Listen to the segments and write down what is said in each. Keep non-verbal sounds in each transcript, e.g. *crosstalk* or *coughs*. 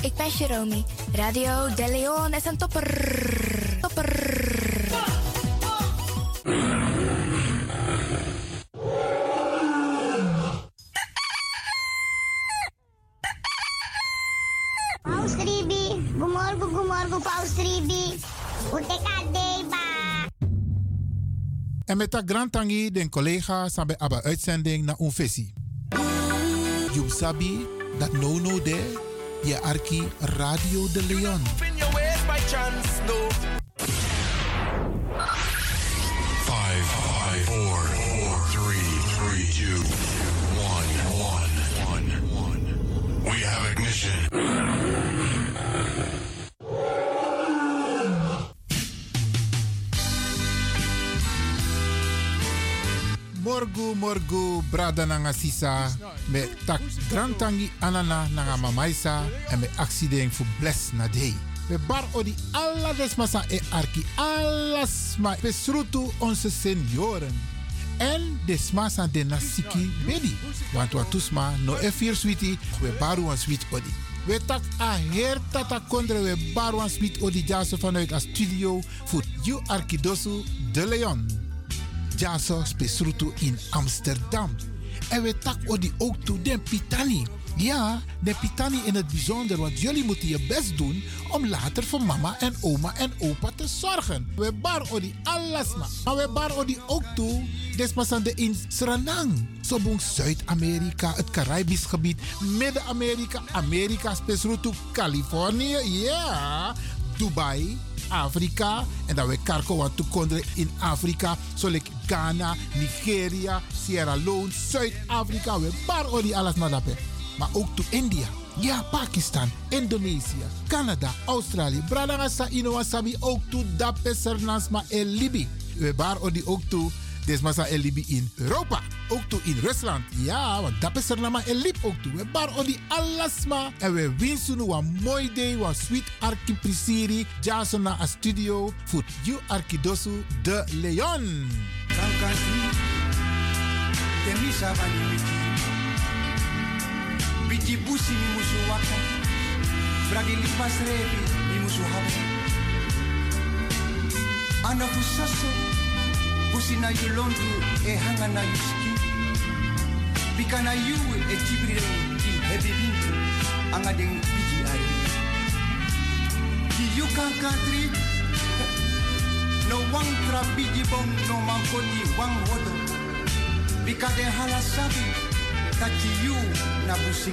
ik ben Jeromy. Radio De Leon is een topper. Topper. Paus Ribi, gumorgo gumorgo Paus Ribi. En met dat grand tangi den collega sabe aba uitzending na un fesi. You sabi dat no no de je arki Radio de Leon. Five, five, four, four, three, three, two, one, one, one, one. We have ignition. Morgu morgu brada nanga sisa me tak grand tangi anana nanga mamaisa en me accident fu bless na day. We bar odi alla desmasa e arki alles ma besrutu onze senioren. En desmasa de nasiki bedi. Want wat tusma no e vier sweetie we baru wan sweet odi. We tak a her tata kondre we baru wan sweet odi jaso vanuit a studio voor you arkidosu de Leon. Jaso spesrutu in Amsterdam. En we tak odi ook toe den Pitani. Ja, de Pitani in het bijzonder, want jullie moeten je best doen om later voor mama en oma en opa te zorgen. We bar odi alles maar. Maar we bar odi ook toe, desmasande in Suriname. Sobong Zuid-Amerika, het Caribisch gebied, Midden-Amerika, Amerika, spesrutu Californië, ja, Dubai, Afrika. En dan we karko wat toekonderen in Afrika. Zoals Ghana, Nigeria, Sierra Leone, Zuid-Afrika. We bar odi alles maar daarbij. Maar ook to India. Ja, Pakistan, Indonesië, Canada, Australië. Bradangasa Inowasabi ook to Dape Sernasma en Libi. We bar ook to Desmasa en Libi in Europa. Ook toe in Rusland. Ja, want dat is er nama en lip ook toe. We bar odi alasma. En we winsten een mooi day. Een sweet arki prisiri. Jason na a studio. Voor you arkidosu de Leon. Biti busi mi musu waka. Fragi lipas revi mi musu hawa. Ana fusaso, busi na yulondu e hanga na yuski. Bika na yu e tibrire ki hebi bintu. Anga deng biji ai. Ki yu no wang tra bong no mankoti wang wodo. Bika den hala sabi, kaki yu na. Musi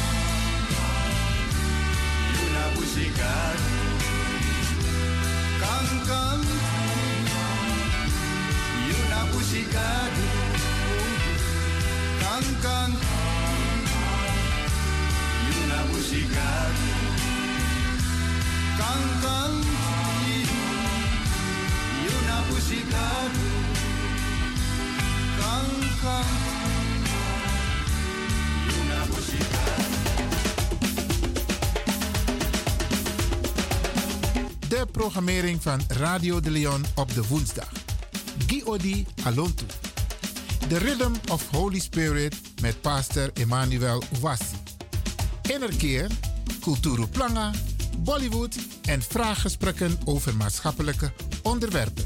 You na busigado, kan country. You na busigado, kan country. You na busigado, kan country. You na busigado, kan country. You na busigado. De programmering van Radio de Leon op de woensdag. Giodi Alontu. The Rhythm of Holy Spirit met pastor Emmanuel Ouassi. Innerkeer, Kulturu Planga, Bollywood en vraaggesprekken over maatschappelijke onderwerpen.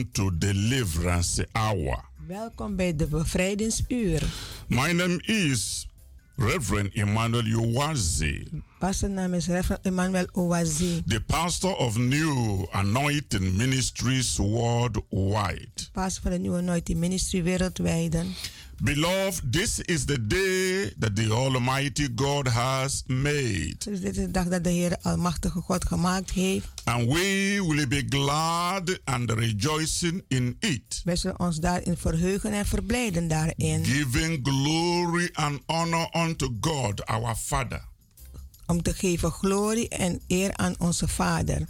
Welcome to Deliverance Hour. welkom bij de bevrijdingsuur. My name is Reverend Emmanuel Uwazi, Pastor naam is Reverend Emmanuel Owazi, the pastor of New Anointing Ministries worldwide. pastor van de Nieuwe Anointing Ministry wereldwijd. Beloved, this is the day that the Almighty God has made, Dus dit is de dag dat de Heer Almachtige God gemaakt heeft. and we will be glad and rejoicing in it, Wij zullen ons daarin verheugen en verblijden daarin. giving glory and honor unto God, our Father, Om te geven glorie en eer aan onze Vader.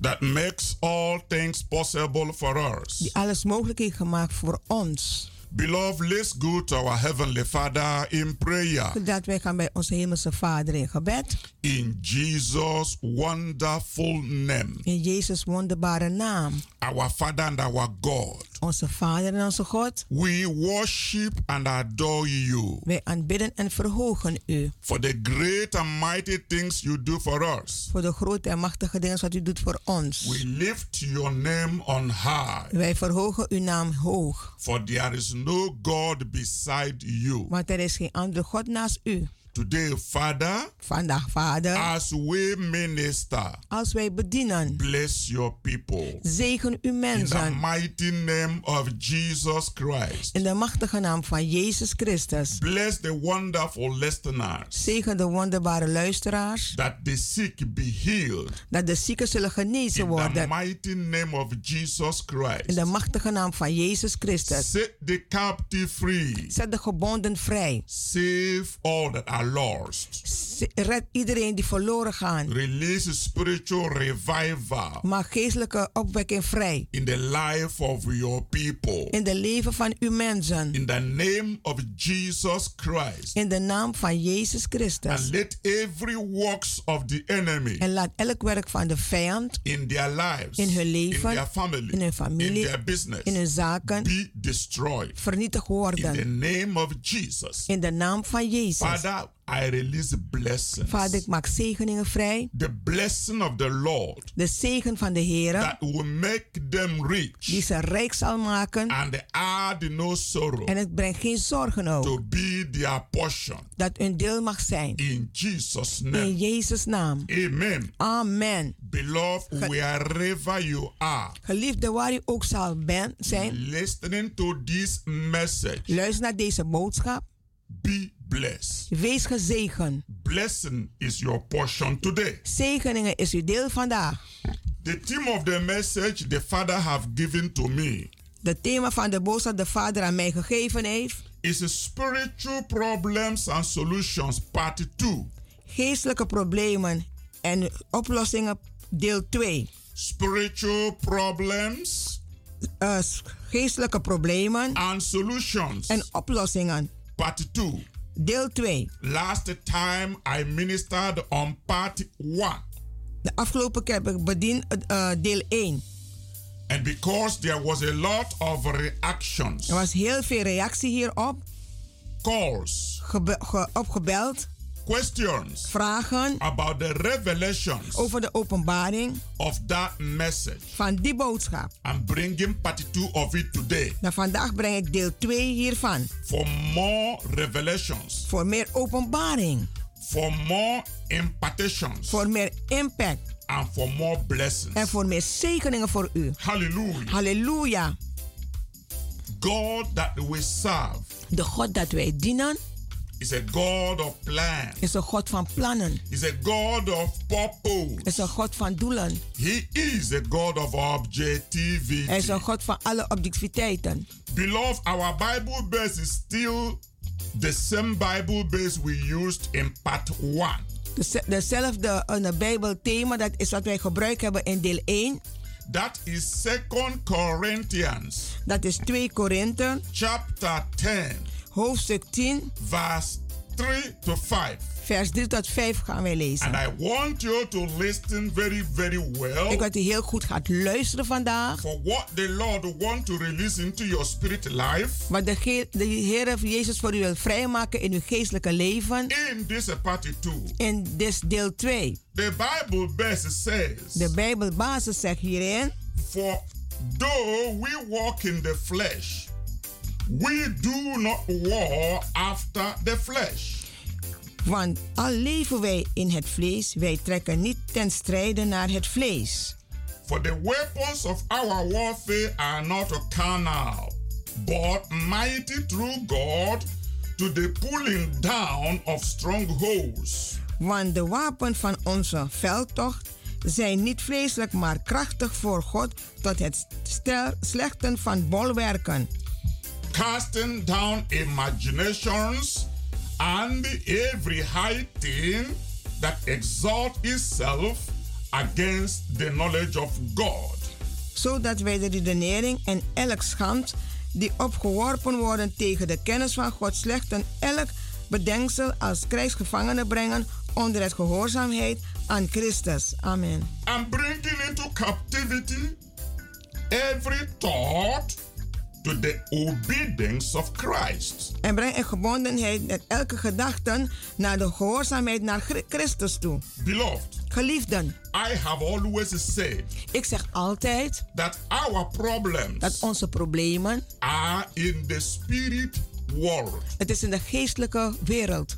that makes all things possible for us. Die alles mogelijk heeft gemaakt voor ons. Beloved, let's go to our Heavenly Father in prayer. Zodat wij gaan bij onze Hemelse Vader in gebed. In Jesus' wonderful name. In Jezus' wonderbare naam. Our Father and our God. Onze Vader en onze God. We worship and adore you Wij aanbidden en verhogen u. for the great and mighty things you do for us. Voor de grote en machtige dingen wat u doet voor ons. We lift your name on high, Wij verhogen uw naam hoog. for there is no God beside you. Want er is geen andere God naast u. Today, Father, Vandaag, Vader, as we minister, als wij bedienen, bless your people. zegen uw In the mensen. mighty name of Jesus Christ. In de machtige naam van Jezus Christus. Bless the wonderful listeners. Zegen de wonderbare luisteraars. That the sick be healed. Dat de zieken zullen genezen In the worden. mighty name of Jesus In Christ. de machtige naam van Jezus Christus. Set the captive free. Zet de gebonden vrij. Save all that are lost. Z- Red iedereen die verloren gaan. Release spiritual revival Maak geestelijke opwekking vrij. in the life of your people. In de leven van uw mensen. In the name of Jesus Christ. In de naam van Jezus Christus. And let every works of the enemy En laat elk werk van de vijand in their lives, in hun leven, in their family, in hun familie, in their business, in hun zaken be destroyed. vernietigd In the worden. name of Jesus. In de naam van Jezus. Father, I release blessings. Vader, ik maak zegeningen vrij. The blessing of the Lord De zegen van de Heer, that will make them die rich ze rijk zal maken. and add no sorrow En het brengt geen zorgen ook. to be their portion. Dat hun deel mag zijn. In Jesus' In name. Jezus' naam. Amen. Amen. Beloved, wherever you are, Geliefde, waar u ook zal ben, zijn, listening to this message, luister naar deze boodschap. be blessed. Wees gezegend. Blessing is your portion today. Zegeningen is uw deel vandaag. The theme of the message the Father have given to me De thema van de boodschap de Vader aan mij gegeven heeft. is spiritual problems and solutions part 2. Geestelijke problemen en oplossingen deel 2. Spiritual problems Uh, geestelijke problemen and solutions en oplossingen part 2. Deel 2. Last time I ministered on part 1. De afgelopen keer heb ik bediend uh, deel 1. And because there was a lot of reactions, Er was heel veel reactie hierop. calls, ge- opgebeld. Questions Vragen about the revelations over de openbaring of that message. van die boodschap. I'm bringing part 2 of it today. Nou, vandaag breng ik deel 2 hiervan. For more revelations, Voor meer openbaring. for more impartations, Voor meer impact. and for more blessings. En voor meer zegeningen voor u. Hallelujah. Halleluja. God that we serve De God dat wij dienen is a God of plan. is een God van plannen. Is a God of purpose. Is een God van doelen. He is a God of objectivity. Hij is een God van alle objectiviteiten. Beloved, our Bible base is still the same Bible base we used in part 1. Deze- Dezelfde eh, een Bijbelthema, dat is wat wij gebruikt hebben in deel 1. That is 2 Corinthians Dat is 2 Korinthe, chapter 10, hoofdstuk 10, verse 3 to 5. vers 3 tot 5 gaan wij And lezen. I want you to listen very, very well Ik wil dat u heel goed gaat luisteren vandaag. for what the Lord want to release into your spirit life Wat de, Ge- de Heer Jezus voor u wil vrijmaken in uw geestelijke leven. in this part 2. In dit deel 2. The Bible verse says, De Bijbelbasis zegt hierin. For though we walk in the flesh, we do not war after the flesh. Want al leven wij in het vlees, wij trekken niet ten strijde naar het vlees. For the weapons of our warfare are not carnal, but mighty through God to the pulling down of strongholds. Want de wapen van onze veldtocht zijn niet vleeselijk, maar krachtig voor God tot het stel, slechten van bolwerken. Casting down imaginations and every high thing that exalts itself against the knowledge of God. Zodat wij de redenering en elk schand die opgeworpen worden tegen de kennis van God slechten elk bedenksel als krijgsgevangenen brengen onder het gehoorzaamheid aan Christus. Amen. And bringing into captivity every thought to the obedience of Christ. En breng in gebondenheid met elke gedachte naar de gehoorzaamheid naar Chri- Christus toe. Beloved, Geliefden, I have always said ik zeg altijd that our problems dat onze problemen, are in the spirit world. het is in de geestelijke wereld.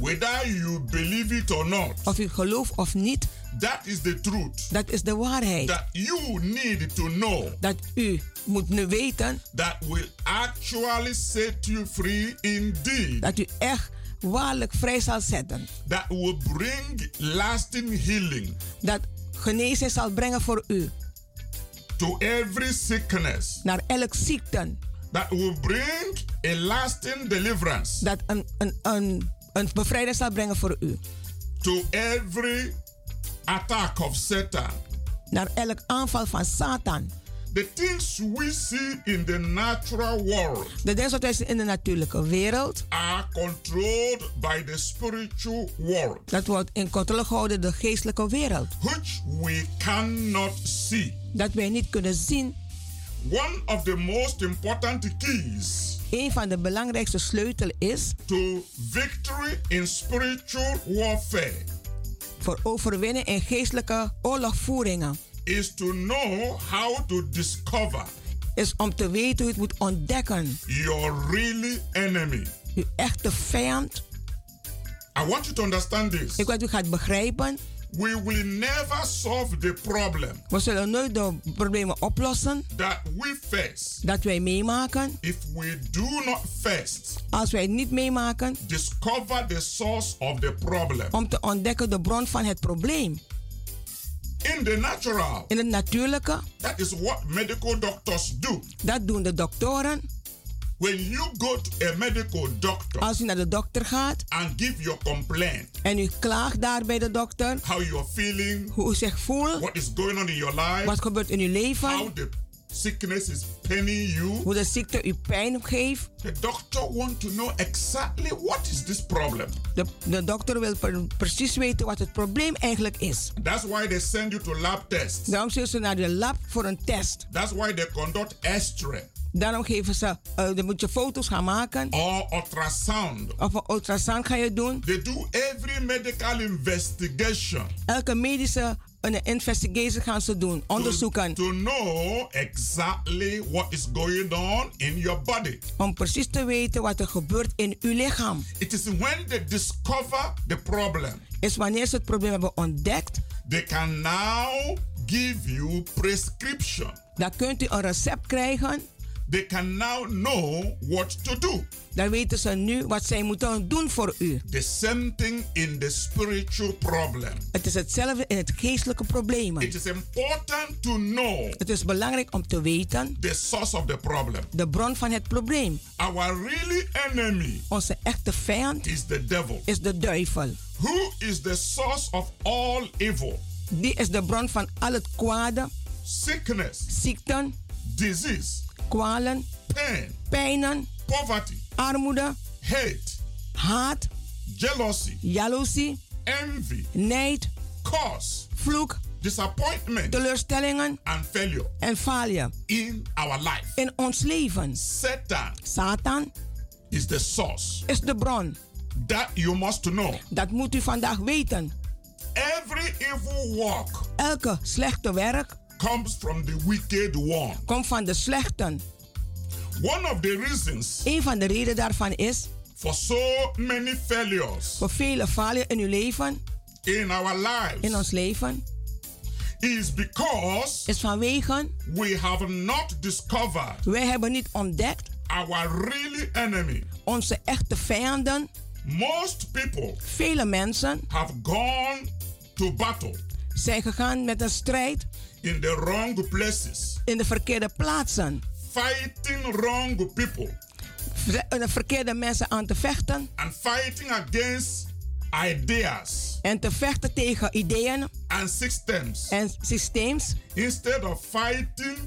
Whether you believe it or not, Of u gelooft of niet, that is the truth. dat is de waarheid. That you need to know Dat u moet nu weten that will actually set you free indeed. dat u echt waarlijk vrij zal zetten. That will bring lasting healing Dat genezing zal brengen voor u. to every sickness. Naar elk ziekte. That will bring a lasting deliverance Dat een, een, een, een bevrijding zal brengen voor u. to every attack of Satan. Naar elk aanval van Satan. The things we see in the natural world De dingen wat wij zien in de natuurlijke wereld, are controlled by the spiritual world, dat wordt in controle gehouden door de geestelijke wereld. which we cannot see. Dat wij niet kunnen zien. One of the most important keys Een van de belangrijkste sleutels is to victory in spiritual warfare voor overwinnen in geestelijke oorlogvoeringen. is to know how to discover Is om te weten hoe je het moet ontdekken. your really enemy. Uw echte vijand. I want you to understand this. Ik wil dat u gaat begrijpen. We will never solve the problem We zullen nooit de problemen oplossen that we face dat wij meemaken. if we do not first Als wij het niet meemaken discover the source of the problem. om te ontdekken de bron van het probleem. In the natural, In het natuurlijke, that is what medical doctors do. dat doen de doktoren. When you go to a medical doctor Als u naar de dokter gaat and give your complaint, en u klaagt daar bij de dokter how you're feeling, hoe u zich voelt, what is going on in your life, wat gebeurt in uw leven, how the sickness is paining you. hoe de ziekte u pijn geeft. The doctor want to know exactly what is this problem. De, de dokter wil pre- precies weten wat het probleem eigenlijk is. That's why they send you to lab tests. Daarom sturen ze naar de lab voor een test. That's why they conduct X-ray Daarom geven ze, eh, dan moet je foto's gaan maken. or ultrasound. Of een ultrasound ga je doen. They do every medical investigation Elke medische een investigation gaan ze doen. Onderzoeken. to know exactly what is going on in your body. Om precies te weten wat er gebeurt in uw lichaam. It is when they discover the problem, Is wanneer ze het probleem hebben ontdekt. they can now give you prescription Dan kunt u een recept krijgen. They can now know what to do. Dan weten ze nu wat zij moeten doen voor u. The same thing in the spiritual problem. Het is hetzelfde in het geestelijke probleem. It is important to know Het is belangrijk om te weten the source of the problem. de bron van het probleem. Our really enemy Onze echte vijand is the devil. is de duivel. Who is the source of all evil? Die is de bron van al het kwade, Sickness, ziekten, disease, kwalen, pain, pijnen, poverty, armoede, hate, haat, jealousy, jaloezie, envy, nijd, curse, vloek, disappointment, teleurstellingen and failure en falie in our life. in ons leven. Satan Satan is the source. is de bron. That you must know. Dat moet u vandaag weten. Every evil work Elke slechte werk comes from the wicked one. komt van de slechten. One of the reasons Een van de redenen daarvan is for so many failures voor vele falen in uw leven, in our lives in ons leven, is because is vanwege we have not discovered wij hebben niet ontdekt our really enemy. onze echte vijanden. Most people Vele mensen have gone to battle zijn gegaan met een strijd in the wrong places, in de verkeerde plaatsen. fighting wrong people Vre- De verkeerde mensen aan te vechten and fighting against ideas en te vechten tegen ideeën and systems en systeems instead of fighting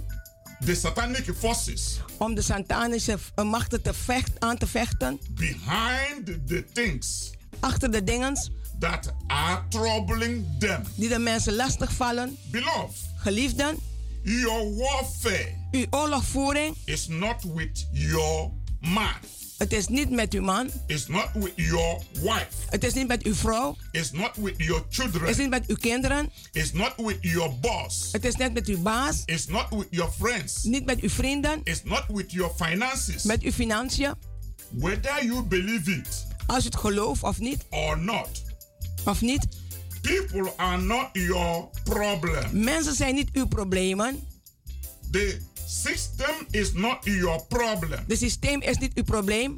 the satanic forces om de satanische eh, machten te vecht, aan te vechten behind the things achter de dingen that are troubling them. die de mensen lastig vallen. Beloved, Geliefden, your warfare uw oorlogvoering, is not with your man, het is niet met uw man, it's not with your wife, het is niet met uw vrouw, it's not with your het is children, niet met uw kinderen, it's not with your boss, het is niet met uw baas, it's not with your friends, niet met uw vrienden, it's not with your finances. met uw financiën. Whether you believe it Als je het gelooft of niet, or not, of niet. People are not your problem. Mensen zijn niet uw problemen. The system is not your problem. Het systeem is niet uw probleem.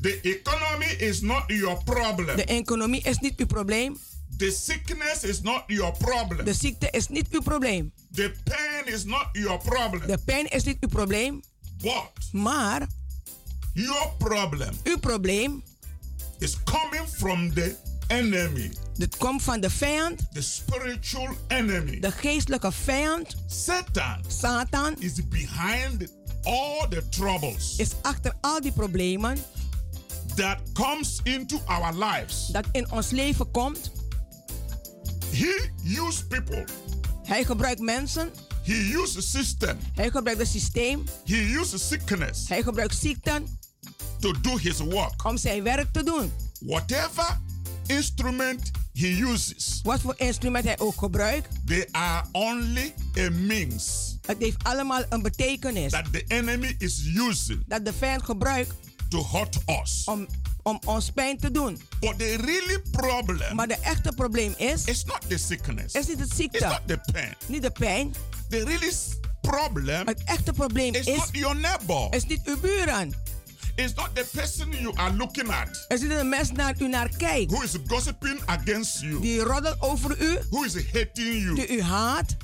The economy is not your problem. De economie is niet uw probleem. The sickness is not your problem. De ziekte is niet uw probleem. The pain is not your problem. De pijn is niet uw probleem. But Maar your problem uw probleem, is coming from the enemy, dit komt van de vijand, the spiritual enemy. de geestelijke vijand, Satan Satan, is behind all the troubles is achter al die problemen that comes into our lives. dat in ons leven komt. He used people. Hij gebruikt mensen, He used a system. hij gebruikt het systeem, He used sickness hij gebruikt ziekten to do his work. om zijn werk te doen. Whatever instrument he uses, Wat voor instrument hij ook gebruikt, they are only a means het heeft allemaal een betekenis. that the enemy is using Dat de vijand gebruikt to hurt us. om, om ons pijn te doen. But the really problem Maar de echte probleem is, is not the sickness. is niet It's ziekte, not the pain. niet de pijn. The really problem Het echte probleem is is, not your neighbor. is niet uw buren. It's not the person you are looking at Het is niet de mens naar u naar kijkt. who is gossiping against you, Die roddelt over u, who is hating you, die u haat,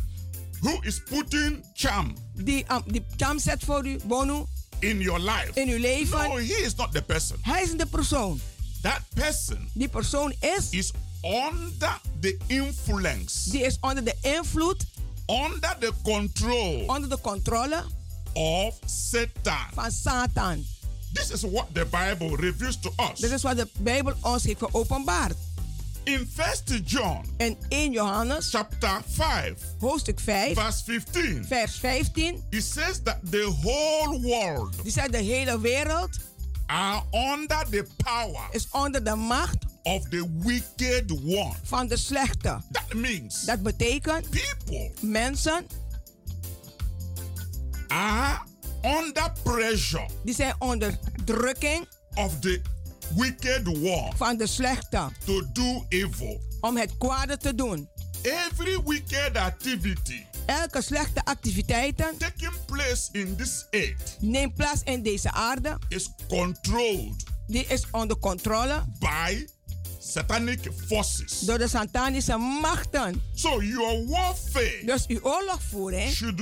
who is putting charm die, um, die tam zet voor u, bonu, in your life. in uw leven. No, he is not the person. Hij is de persoon. That person Die persoon is, is under the influence, die is onder de invloed, under the control onder de controle of Satan. van Satan. This is what the Bible reveals to us. Dit is wat de Bijbel ons heeft geopenbaard. In 1 John In 1 Johannes, chapter 5, hoofdstuk 5, verse 15, vers 15, it says that the whole world die zegt de hele wereld are under the power is onder de macht of the wicked one. van de slechte. That means Dat betekent people mensen are under pressure die zijn onder drukking of the wicked one van de slechte to do evil. om het kwade te doen. every wicked activity Elke slechte activiteiten taking place in this earth neemt plaats in deze aarde. is controlled Die is onder controle by satanic forces. door de satanische machten. So your warfare Dus uw oorlogvoering should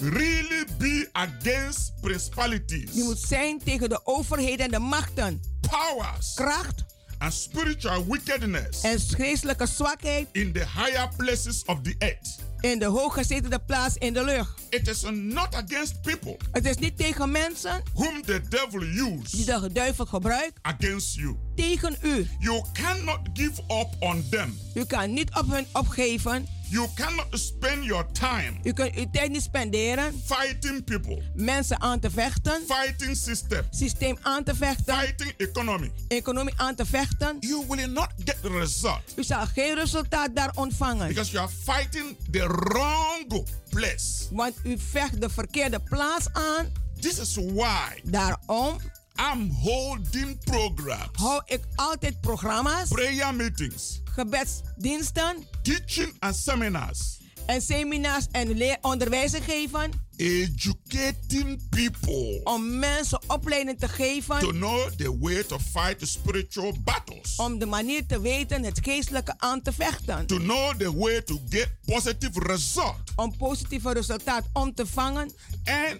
really be against principalities, die moet zijn tegen de overheden en de machten. powers, Kracht and spiritual wickedness en geestelijke zwakheid in the higher places of the earth. in de hooggezetene plaats in de lucht. It is not against people Het is niet tegen mensen whom the devil die used de duivel gebruikt against you. tegen u. You cannot give up on them. U kan niet op hun opgeven. You cannot spend your time U kunt uw tijd niet spenderen fighting people, mensen aan te vechten, fighting system, systeem aan te vechten, fighting economy. economie aan te vechten. You will not get the result U zal geen resultaat daar ontvangen. because you are fighting the wrong place. Want u vecht de verkeerde plaats aan. This is why Daarom I'm holding programs, hou ik altijd programma's, prayer meetings, gebedsdiensten teaching and seminars, en seminars en leer onderwijzen geven. educating people Om mensen opleiding te to geven. know the way to fight the spiritual battles, Om de manier te weten het geestelijke aan te vechten. to know the way to get positive result. Om positieve resultaat om te vangen. And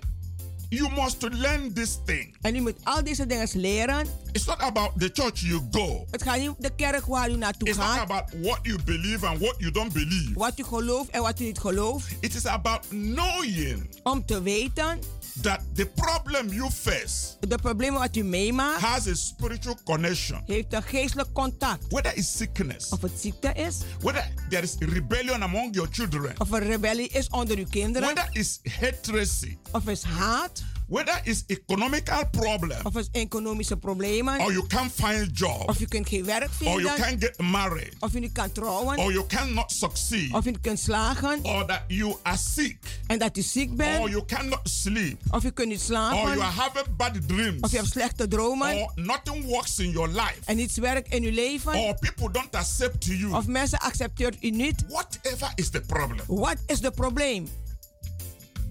you must learn this thing. En u moet al deze dingen leren. It's not about the church you go. Het gaat niet om de kerk waar u naartoe It's not gaat. about what you believe and what you don't believe. Wat u gelooft en wat u niet gelooft. It is about knowing Om te weten that the problem you face de problemen wat u meemaakt. has a spiritual connection. Heeft een geestelijk contact. Whether it's sickness, Of het ziekte is. whether there is rebellion among your children, Of er rebellie is onder uw kinderen. whether it's hatred, Of is haat. whether it's economical problem, Of is economische problemen. or you can't find job, Of u kunt geen werk or you can't get married, Of u niet kan trouwen. or you cannot succeed, Of u niet kunt slagen. or that you are sick, En dat u ziek or you cannot sleep, Of u kunt niet or you are slapen. having bad dreams, Of je hebt slechte dromen. or nothing works in your life, En niets werkt in uw leven. or people don't accept you. Of mensen accepteert u niet. Whatever is the problem, Wat is het probleem?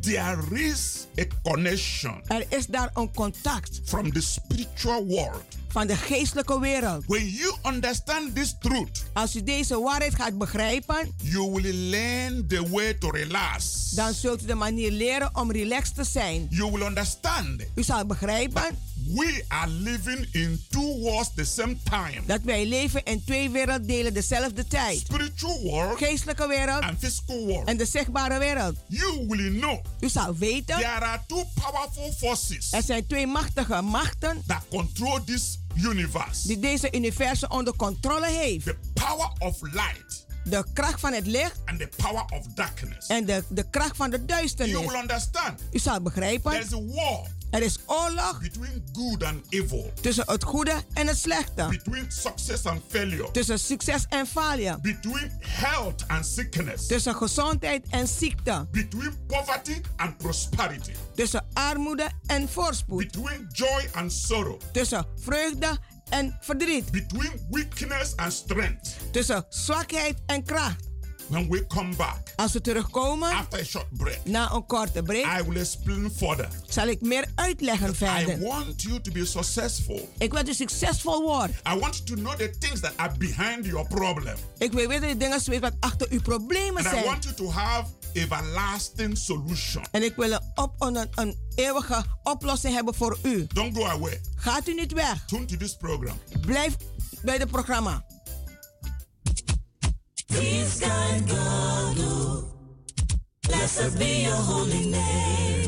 there is a connection Er is daar een contact from the spiritual world. Van de geestelijke wereld. When you understand this truth, Als u deze waarheid gaat begrijpen, you will learn the way to relax. dan zult u de manier leren om relaxed te zijn. You will understand U zal begrijpen we are living in two worlds the same time. dat wij leven in twee werelddelen dezelfde tijd. Spiritual world Geestelijke wereld and physical world. en de zichtbare wereld. You will know U zal weten, there are two powerful forces er zijn twee machtige machten that control this universe. die deze universum onder controle heeft. The power of light De kracht van het licht and the power of darkness. en de, de kracht van de You will duisternis. understand U zal begrijpen, there's a war er is oorlog between good and evil, tussen het goede en het slechte. between success and failure, Tussen succes en falie. between health and sickness, Tussen gezondheid en ziekte. between poverty and prosperity, Tussen armoede en voorspoed. between joy and sorrow, Tussen vreugde en verdriet. between weakness and strength. Tussen zwakheid en kracht. When we come back Als we terugkomen after a short break, na een korte break, I will explain further. zal ik meer uitleggen I verder. want you to be successful. Ik wil dat u succesvol wordt. I want you to know the things that are behind your problem. Ik wil weten de dingen weet wat achter uw problemen And I zijn. want you to have everlasting solution. En ik wil een, op, een, een eeuwige oplossing hebben voor u. Don't go away. Gaat u niet weg. Tune to this program. Blijf bij het programma. Peace God, God, oh. blessed be your holy name.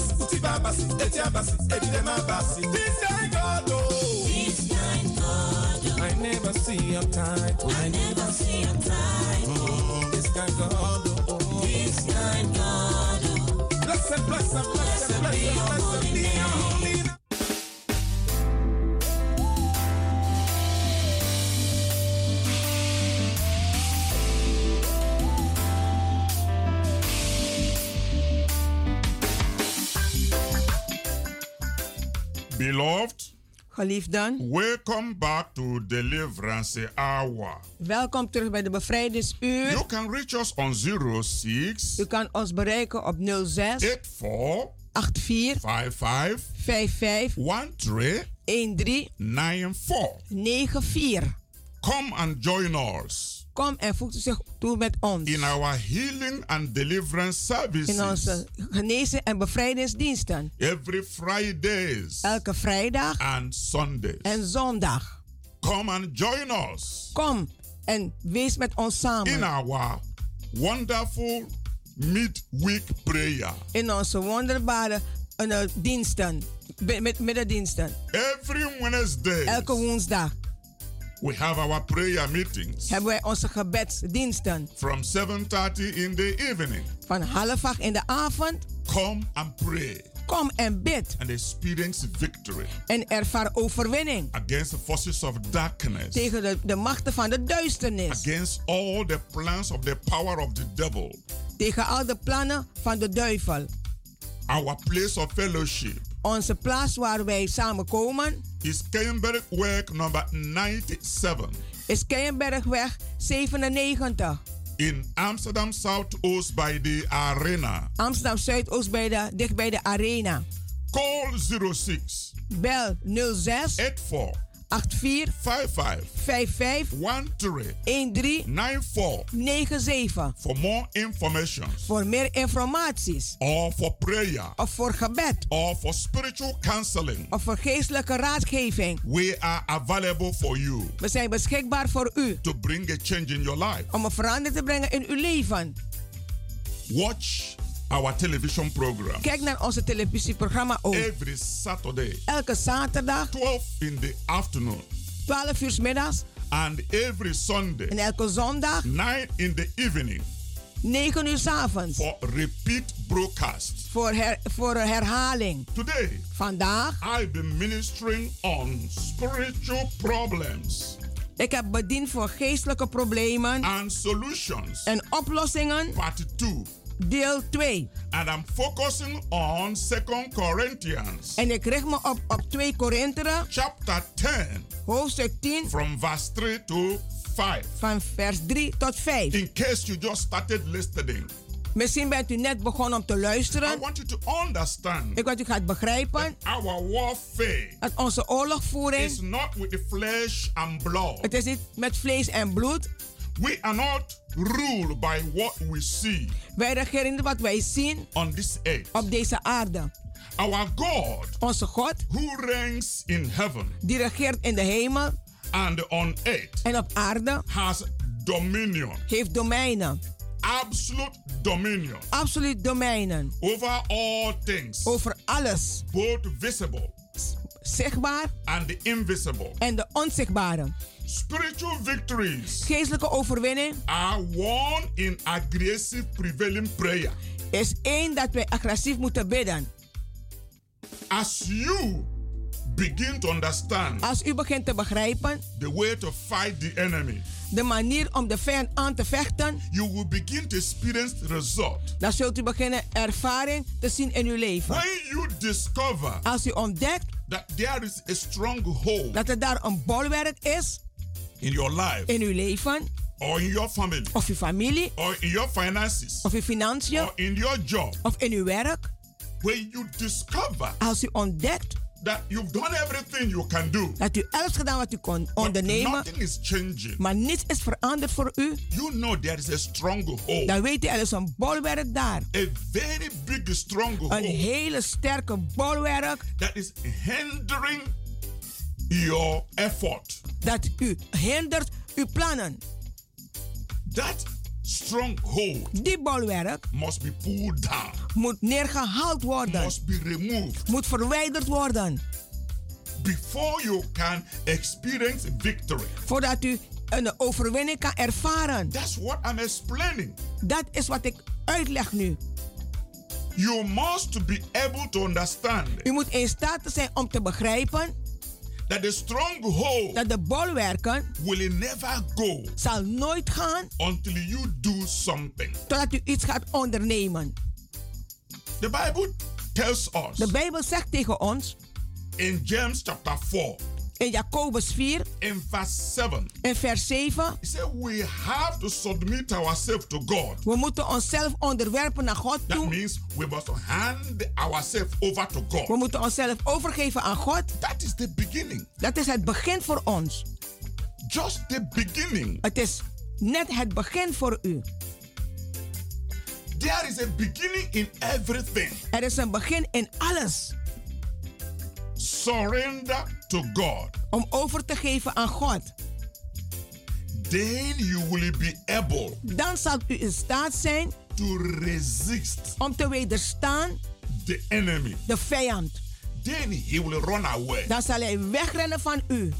Uwana basi, utiba basi, etia basi, edidema basi. This guy God, oh. This kind God, I never see your type. I never see a time. Oh, this guy God, oh, oh. This kind God, Blessed, blessed, blessed, blessed, blessed be your holy name. Beloved, Geliefden, welcome back to Deliverance Hour. welkom terug bij de bevrijdingsuur. You can reach us on 06 U kan ons bereiken op 06 84 84 55 55 13 13 94. 94. Come and join us Kom en voegt zich toe met ons. in our healing and deliverance In services onze genezen en bevrijdingsdiensten. every Fridays Elke vrijdag and Sundays. en zondag. Come and join us Kom en wees met ons in samen. our wonderful midweek prayer. In onze wonderbare eh, diensten. Met middendiensten. Every Wednesday, Elke woensdag we have our prayer meetings hebben wij onze gebedsdiensten. from 7:30 in the evening. Van half acht in de avond. Come and pray Kom en bid. and experience victory En ervaar overwinning. against the forces of darkness, Tegen de, de machten van de duisternis. against all the plans of the power of the devil. Tegen al de plannen van de duivel. Our place of fellowship Onze plaats waar wij samenkomen is Keienbergweg number 97 is Keienbergweg 97. in Amsterdam Southoost by the Arena. Amsterdam Zuidoost bij de, dicht bij de arena. Call 06 Bel 06 84 84 55 55 13 13 94 97. for more information Voor meer informaties. or for prayer Of voor gebed. or for spiritual counseling. Of voor geestelijke raadgeving. We are available for you We zijn beschikbaar voor u. to bring a change in your life. Om een verandering te brengen in uw leven. Watch our television program Kijk naar onze televisieprogramma ook. every Saturday, Elke zaterdag 12 in the afternoon, 12 uur 's middags. and every En Sunday, elke zondag 9 in the evening 9 uur 's avonds. for repeat broadcast. Voor, her, voor herhaling. Today, Vandaag. I've been ministering on spiritual problems Ik heb bediend voor geestelijke problemen and solutions, en oplossingen. part 2. Deel 2. And I'm focusing on 2 Corinthians En ik richt me op, op 2 Korinthe, chapter 10 hoofdstuk 10, from verse 3 to 5. van vers 3 tot 5. In case you just started listening, Misschien bent u net begonnen om te I luisteren. want you to understand Ik wil u gaat begrijpen our warfare dat onze is oorlogvoering, not with the flesh and blood. het is niet met vlees en bloed. We are not ruled by what we see Wij regeren wat wij zien on this earth. op deze aarde. Our God, Onze God, who reigns in heaven die regeert in de hemel and on earth, en op aarde, has dominion, heeft domeinen. absolute dominion Absolute domeinen. over all things, Over alles. both visible Zichtbaar and the invisible. en de onzichtbare. Spiritual victories Geestelijke overwinning are won in aggressive prevailing prayer. is één dat wij agressief moeten bidden. As you begin to understand Als u begint te begrijpen the way to fight the enemy, de manier om de vijand aan te vechten, you will begin to experience the result. dan zult u beginnen ervaring te zien in uw leven. When you discover Als u ontdekt that there is a stronghold dat er daar een bolwerk is in your life, in uw leven, or in your family, of uw familie, or in your finances, of uw financiën, or in your job, of in uw werk, when you discover als u ontdekt that you've done everything you can do, dat u alles gedaan wat u kon but ondernemen, nothing is changing, maar niets is veranderd voor u, you know there is a stronghold, dan weet u er is een bolwerk daar. a very big stronghold. Een hele sterke bolwerk. That is hindering your effort. dat u hindert uw plannen. That stronghold Die bolwerk must be pulled down, moet neergehaald worden, must be removed moet verwijderd worden, before you can experience victory. voordat u een overwinning kan ervaren. That's what I'm explaining. Dat is wat ik uitleg nu. You must be able to understand U moet in staat zijn om te begrijpen that the stronghold dat de bolwerken will never go zal nooit gaan until you do something. totdat u iets gaat ondernemen. The Bible tells us De Bijbel zegt tegen ons in James chapter 4, in Jacobus 4 in verse 7, in vers 7. it says we have to submit ourselves to God. We moeten onszelf onderwerpen naar God That toe. means we must hand ourselves over to We God. moeten onszelf overgeven aan God. That is the beginning. Dat is het begin voor ons. Just the beginning. Het is net het begin voor u. There is a beginning in everything. Er is een begin in alles. Surrender to God. Om over te geven aan God. Then you will be able Dan zal u in staat zijn to resist om te wederstaan the enemy. de vijand. Then he will run away. Dan zal hij wegrennen van u.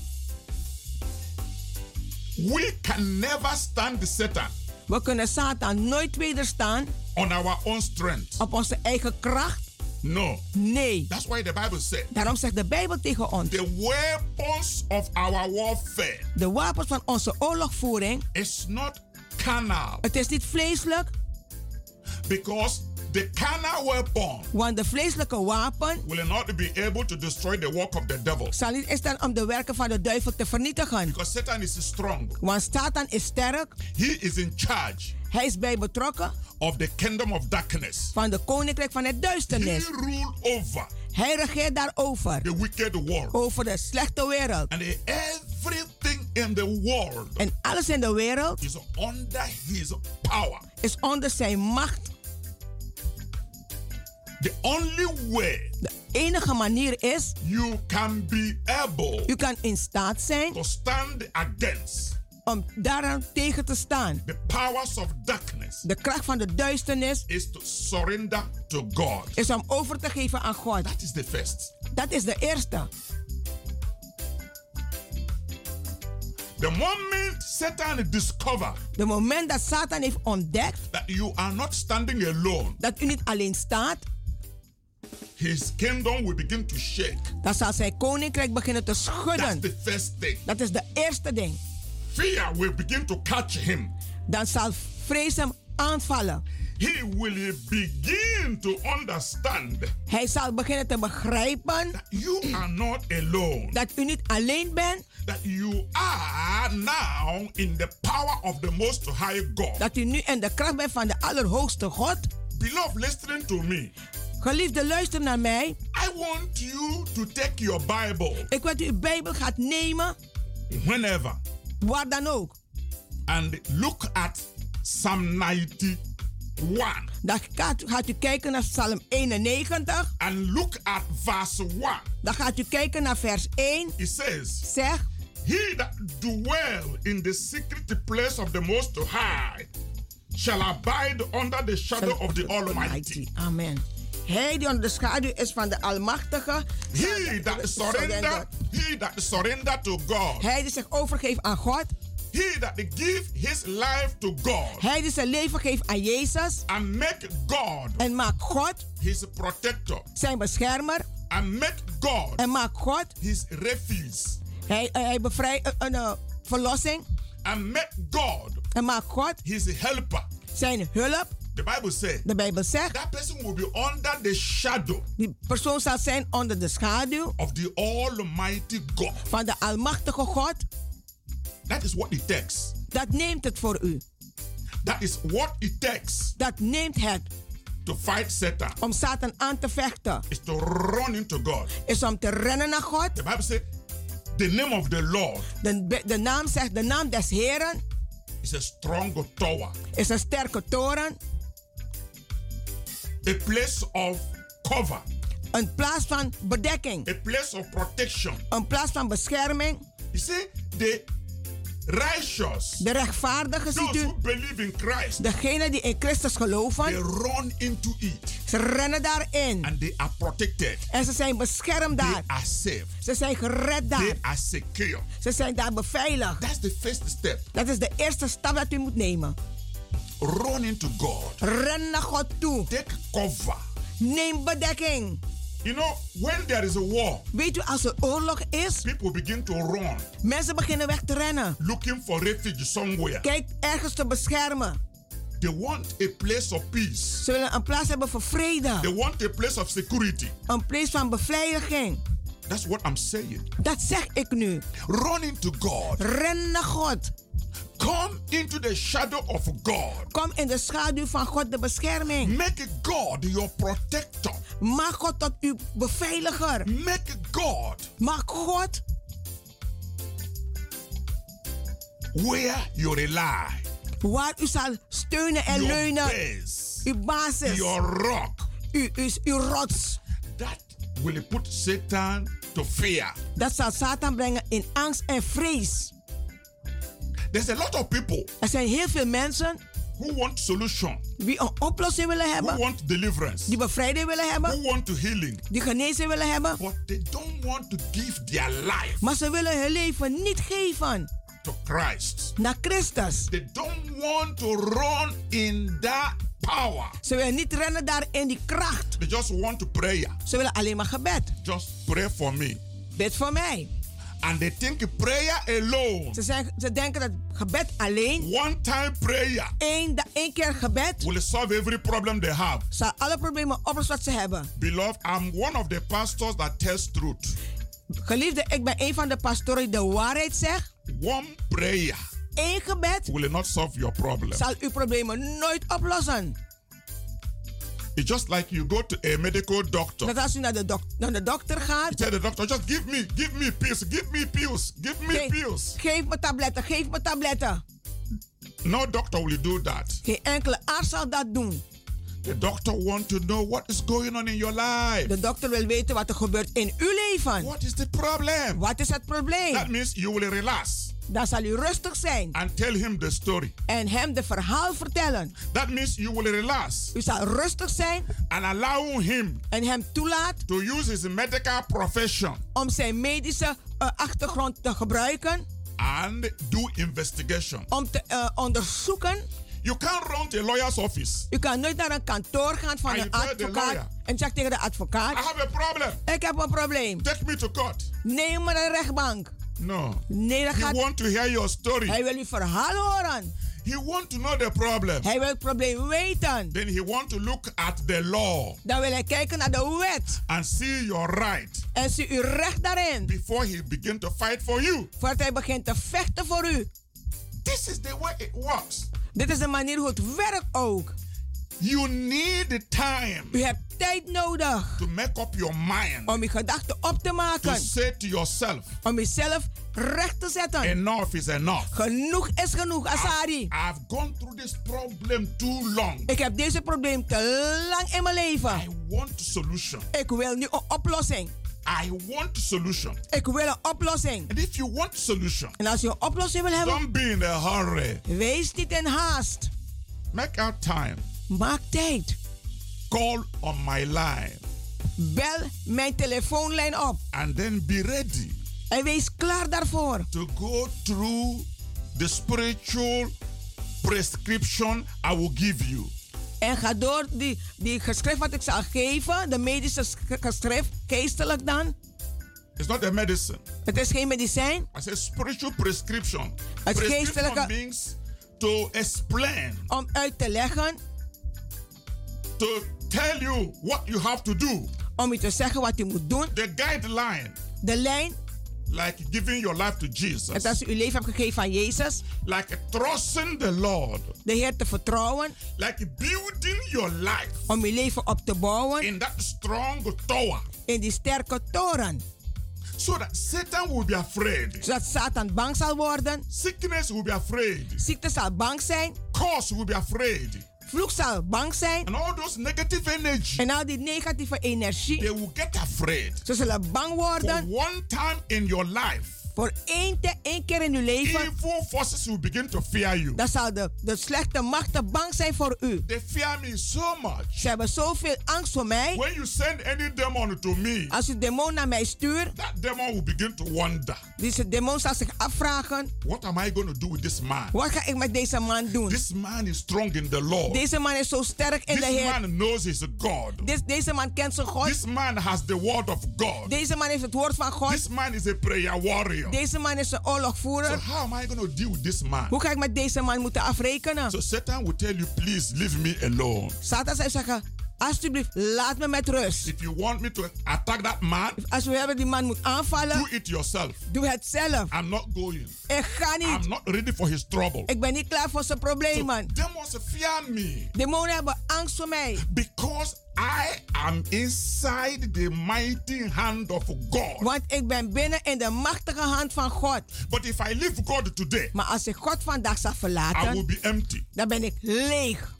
We can never stand Satan We kunnen Satan nooit wederstaan on our own strength. op onze eigen kracht. No. Nee. That's why the Bible said Daarom zegt de Bijbel tegen ons: the weapons of our warfare de wapens van onze oorlogvoering. is not carnal Het is niet vleeselijk, because the carnal weapon want de vleeselijke wapen will not be able to destroy the work of the devil zal niet in staan om de werken van de duivel te vernietigen. because Satan is strong. Want Satan is sterk, He is in charge hij is bij betrokken of the kingdom of darkness. van de koninkrijk van het He rule over Hij regeert daarover, the wicked world. over de slechte wereld. And everything in the world En alles in de wereld is under his power. is onder zijn macht. The only way De enige manier is, you can be able u kan in staat zijn to stand against om daaraan tegen te staan. the powers of darkness De kracht van de duisternis is to surrender to God. is om over te geven aan God. That is the first. Dat is de eerste. The moment Satan discover De moment dat Satan heeft ontdekt that you are not standing alone, dat u niet alleen staat, his kingdom will begin to shake. dan zal zijn koninkrijk beginnen te That's schudden. the first thing. Dat is de eerste ding. Fear will begin to catch him. Dan zal vrees hem aanvallen. He will begin to understand Hij zal beginnen te begrijpen that you are not alone. dat u niet alleen bent, That you are now in the power of the Most High God. dat u nu in de kracht bent van de Allerhoogste God. Beloved, listening to me. Geliefde, luister naar mij. I want you to take your Bible Ik wil dat u uw Bijbel gaat nemen, whenever waar dan ook. and look at Psalm 91 Dan gaat, gaat u kijken naar Psalm 91. and look at verse 1. Dan gaat u kijken naar vers 1. It says, Zeg, He that dwell in the secret place of the Most High shall abide under the shadow of the Almighty. Amen. Hij die onder de schaduw is van de Almachtige. He that surrender, he that surrender to God, Hij die zich overgeeft aan God. he that give his life to God Hij die zijn leven geeft aan Jezus. and make God En maakt God his protector zijn beschermer. and make God En maakt God. his refuge Hij, hij bevrijdt een, een, eh, verlossing. and make God En maakt God his helper. zijn hulp. The Bible says De Bijbel zegt. that person will be under the shadow Die persoon zal zijn onder de schaduw of the Almighty God. van de Almachtige God. That is what it takes. Dat neemt het voor u. That is what it takes Dat neemt het to fight Satan. om Satan aan te vechten. Is to run into God. Is om te rennen naar God. The Bible says, the name of the Lord De, de naam zegt, de naam des Heren is a strong tower, is een sterke toren. A place of cover, Een plaats van bedekking. a place of protection. Een plaats van bescherming. You see, the righteous, De rechtvaardigen, ziet u. believe in Christ, Degenen die in Christus geloven. they run into it Ze rennen daarin. and they are protected. En ze zijn beschermd They daar. are safe. Ze zijn gered daar. They are secure. Ze zijn daar beveiligd. That's the first step. Dat is de eerste stap dat u moet nemen. Run into God. Ren naar God toe. Take cover. Neem bedekking. You know, when there is a war, Weet u, als er oorlog is, people begin to run, mensen beginnen weg te rennen. looking for refuge somewhere. Kijk, ergens te beschermen. They want a place of peace. Ze willen een plaats hebben voor vrede. They want a place of security. Een plaats van beveiliging. That's what I'm saying. Dat zeg ik nu. Run into God. Ren naar God. Come into the shadow of God. Kom in de schaduw van God de bescherming. Make God your protector. Maak God tot uw beveiliger. Make God Maak God where you rely. waar u zal steunen en Your leunen. base. Uw basis. Your rock. U, u, uw rots. That will put Satan to fear. Dat zal Satan brengen in angst en vrees. There's a lot of people Er zijn heel veel mensen who want solution, die een oplossing willen who hebben. want deliverance, Die bevrijding willen who hebben. want to healing, Die genezing willen hebben. but they don't want to give their life Maar ze willen hun leven niet geven to Christ. naar Christus. They don't want to run in that power. Ze willen niet rennen daar in die kracht. They just want to pray. Ze willen alleen maar gebed. Just pray for me. Bid voor mij. And they think prayer alone, Ze, zijn, ze denken dat gebed alleen, one time prayer, één, da- één keer gebed, will solve every problem they have. zal alle problemen oplossen wat ze hebben. Beloved, I'm one of the pastors that tells truth. Geliefde, ik ben een van de pastoren die de waarheid zegt. One prayer Eén gebed will not solve your problem. zal uw problemen nooit oplossen. It's just like you go to a medical doctor. Dat als u naar de, dok naar de dokter You gaat, tell the doctor, just give me, give me pills, give me pills, give me pills. geef me tabletten, geef me tabletten. No doctor will do that. Geen enkele arts zal dat doen. The doctor want to know what is going on in your life. De dokter wil weten wat er gebeurt in uw leven. What is the problem? Wat is het probleem? That means you will relax Dan zal u rustig zijn and tell him the story. en hem de verhaal vertellen. That means you will relax U zal rustig zijn and allow him en hem toelaat to use his medical profession om zijn medische eh, achtergrond te gebruiken. and do investigation. Om te eh, onderzoeken. You can't run to a lawyer's office. U kan nooit naar een kantoor gaan van And een you tell the advocaat en zegt tegen de advocaat: I have a problem. Ik heb een probleem. Take me to court. Neem me naar de rechtbank. No. Nee, dat He want to hear your story. Hij wil uw verhaal horen. He want to know the problem. Hij wil het probleem weten. Then he want to look at the law Dan wil hij kijken naar de wet and see your right en zie uw recht daarin. before he begin to fight for you. Voordat hij begint te vechten voor u. This is the way it works. Dit is de manier hoe het werkt ook. You need the time U hebt tijd nodig to make up your mind om uw gedachten op te to maken. say to yourself, Om uzelf recht te zetten. enough is enough. Genoeg is genoeg, Asari. I've gone through this problem too long. Ik heb deze probleem te lang in mijn I leven. want a solution. Ik wil nu een oplossing. I want solution. Ik wil een oplossing. And if you want solution, En als je een oplossing wil hebben, don't be in a hurry. wees niet in haast. Make out time. Maak tijd. Call on my line Bel mijn telefoonlijn op. and then be ready En wees klaar daarvoor. to go through the spiritual prescription I will give you. En ga door die, die geschrift wat ik zal geven, de medische sch- geschrift, geestelijk dan. It's not a medicine. Het is geen medicijn. I say spiritual prescription. Het geestelijke- means to explain, Om uit te leggen, to tell you what you have to do. om u te zeggen wat u moet doen. The guideline De lijn Like giving your life to Jesus. Het als u uw leven hebt gegeven aan Jezus. Like trusting the Lord. De Heer te vertrouwen. Like building your life. Om uw leven op te bouwen. In that strong tower. In die sterke toren. So that Satan will be afraid. Zodat Satan bang zal worden. Sickness will be afraid. Ziekte zal bang zijn. Curse will be afraid. Vloek zal bang zijn. And all those negative energy. En al die negatieve energie. They will get afraid. Ze zullen bang worden. For one time in your life. Voor één, te, één keer in uw leven. Evil forces will begin to fear you. Dan zal de, de slechte machten bang zijn voor u. They fear me so much. Ze hebben zoveel angst voor mij. When you send any demon to me. Als u demon naar mij stuurt. That demon will begin to wonder. Deze demon zal zich afvragen. What am I going to do with this man? Wat ga ik met deze man doen? This man is strong in the Lord. Deze man is zo sterk in This de Heer. man knows his God. This, deze man kent zijn God. This man has the word of God. Deze man heeft het woord van God. This man is a prayer warrior. Deze man is een oorlogvoerder. So how am I going to deal with this man? Hoe ga ik met deze man moeten afrekenen? So Satan will tell you, please leave me alone. Satan zal zeggen, alsjeblieft, laat me met rust. If you want me to attack that man, als we hebben die man moet aanvallen, do it yourself. Doe het zelf. I'm not going. Ik ga niet. I'm not ready for his trouble. Ik ben niet klaar voor zijn problemen. So demons fear me. Demonen hebben angst voor mij. Because I am inside the mighty hand of God. Want ik ben binnen in de machtige hand van God. But if I leave God today, maar als ik God vandaag zal verlaten, I will be empty. dan ben ik leeg.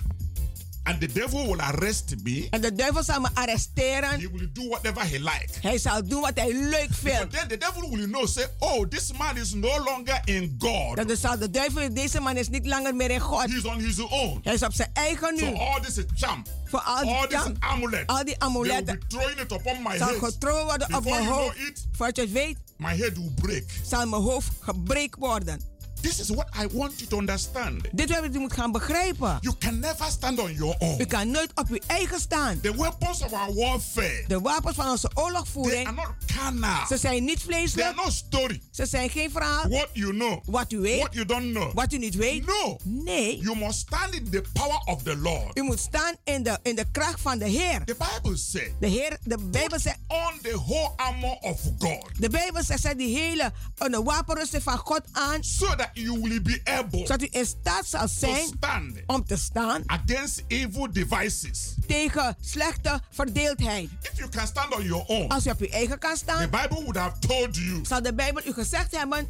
And the devil will arrest me. En de duivel zal me arresteren. He will do whatever he likes. Hij zal doen wat hij leuk vindt. But then the devil will know, say, oh, this man is no longer in God. Dan zal de duivel, deze man is niet langer meer in God. He's on his own. Hij is op zijn eigen nu. So all this charm, Voor al die, all this charm, amulet, al die amuletten, they will be throwing it upon my zal head. getrokken worden op mijn you hoofd. Voordat je het weet, my head will break. zal mijn hoofd gebreken worden. This is what I want you to understand. Dit is wat u moet gaan begrijpen. You can never stand on your own. U kan nooit op uw eigen staan. The weapons of our warfare. De wapens van onze oorlogvoering. They are not carnal. Ze zijn niet vleeselijk. They are not story. Ze zijn geen verhaal. What you know. Wat u weet. What you don't know. Wat u niet weet. No. Nee. You must stand in the power of the Lord. U moet staan in de, in de kracht van de Heer. The Bible says. De Heer, de Bijbel zegt. On the whole armor of God. De Bijbel zegt, zet die hele de wapenrusting van God aan. So that you will be able. Zodat u in staat zal zijn. To stand. Om te staan. Against evil devices. Tegen slechte verdeeldheid. If you can stand on your own. Als u op uw eigen kan staan. The Bible would have told you. Zal de Bijbel u gezegd hebben.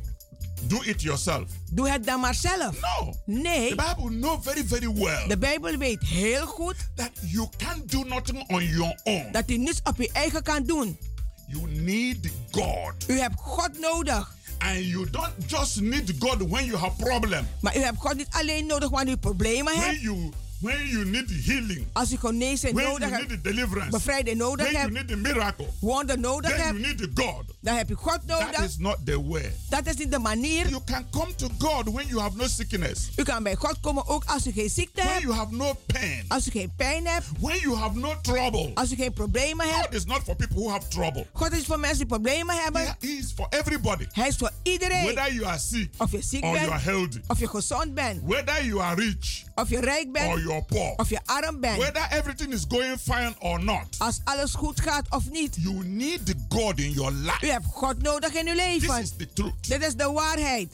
Do it yourself. Doe het dan maar zelf. No. Nee. The Bible know very very well. De Bijbel weet heel goed. That you can't do nothing on your own. Dat u niets op uw eigen kan doen. You need God. U hebt God nodig. And you don't just need God when you have problem. Maar u hebt God niet alleen nodig wanneer u problemen when hebt. You, when you need healing. Als u genezing when nodig you. Need deliverance. Bevrijding nodig when hebt. you need a miracle. Wonder nodig then hebt. you need God. Dan heb je God nodig. That is not the way. Dat is niet de manier. You can come to God when you have no sickness. U kan bij God komen ook als u geen ziekte when hebt. you have no pain. Als u geen pijn eh? hebt. When you have no trouble. Als u geen problemen eh? hebt. God is not for people who have trouble. God is voor mensen die problemen hebben. Yeah, he is for everybody. Hij is voor iedereen. Whether you are sick. Of je ziek or bent. you are healthy. Of je gezond bent. Whether you are rich. Of je rijk bent. Or you are poor. Of je arm bent. Whether everything is going fine or not. Als alles goed gaat of niet. You need God in your life. U hebt God nodig in uw leven. This is the truth. Dit is de waarheid.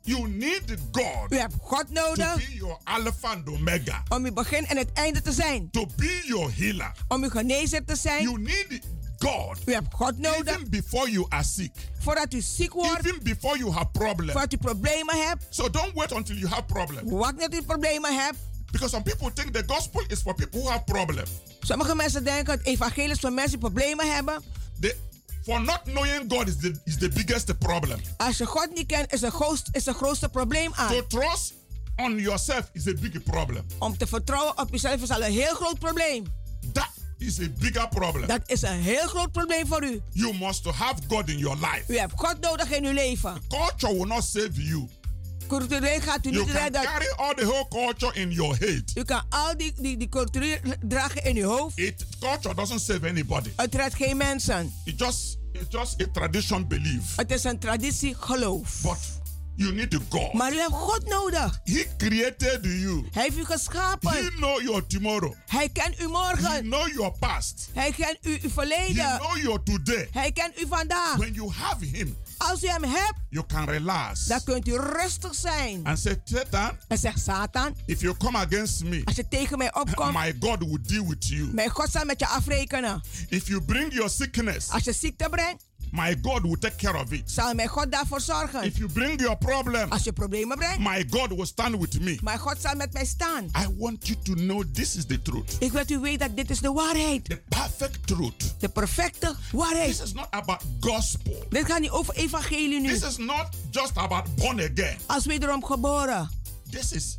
You need God. U hebt God nodig. To be your Alpha and Omega. Om uw begin en het einde te zijn. To be your healer. Om uw genezer te zijn. You need God. U hebt God nodig. Even before you are sick. Voordat u ziek wordt. Even before you have problems. Voordat u problemen hebt. So don't wait until you have problems. Wacht tot u problemen hebt. Because some people think the gospel is for people who have problems. Sommige mensen denken het evangelie is voor mensen die problemen hebben. The, for not knowing God is the, is the biggest problem. Als je God niet kent, is het grootste, is het grootste probleem aan. To trust on yourself is a big problem. Om te vertrouwen op jezelf is al een heel groot probleem. That is a bigger problem. Dat is een heel groot probleem voor u. You must have God in your life. U hebt God nodig in uw leven. Culture will not save you. Cultureel gaat u you niet redden. carry all the whole culture in your head. U kan al die, die, die cultuur dragen in uw hoofd. It, culture doesn't save anybody. Het redt geen mensen. It just, it's just a tradition belief. Het is een traditie geloof. But You need God. Maar u hebt God nodig. He created you. Hij heeft u geschapen. He know your tomorrow. Hij kent He morgen. know your past. Hij kent u uw He verleden. know your today. Hij kent u vandaag. When you have him, Als u hem hebt, you can relax dan kunt u rustig zijn. and say, Satan, En zegt Satan, if you come against me, als je tegen mij opkomt, my God will deal with you. mijn God zal met je afrekenen. If you bring your sickness, Als je ziekte brengt, my God will take care of it. zal mijn God daarvoor zorgen. If you bring your problem, Als je problemen brengt, my God will stand with me. mijn God zal met mij staan. I want you to know this is the truth. Ik wil u weten dat dit is de waarheid. The perfect truth. De perfecte waarheid. This is not about gospel. Dit gaat niet over evangelie nu. This is not just about born again. Als wederom geboren. This is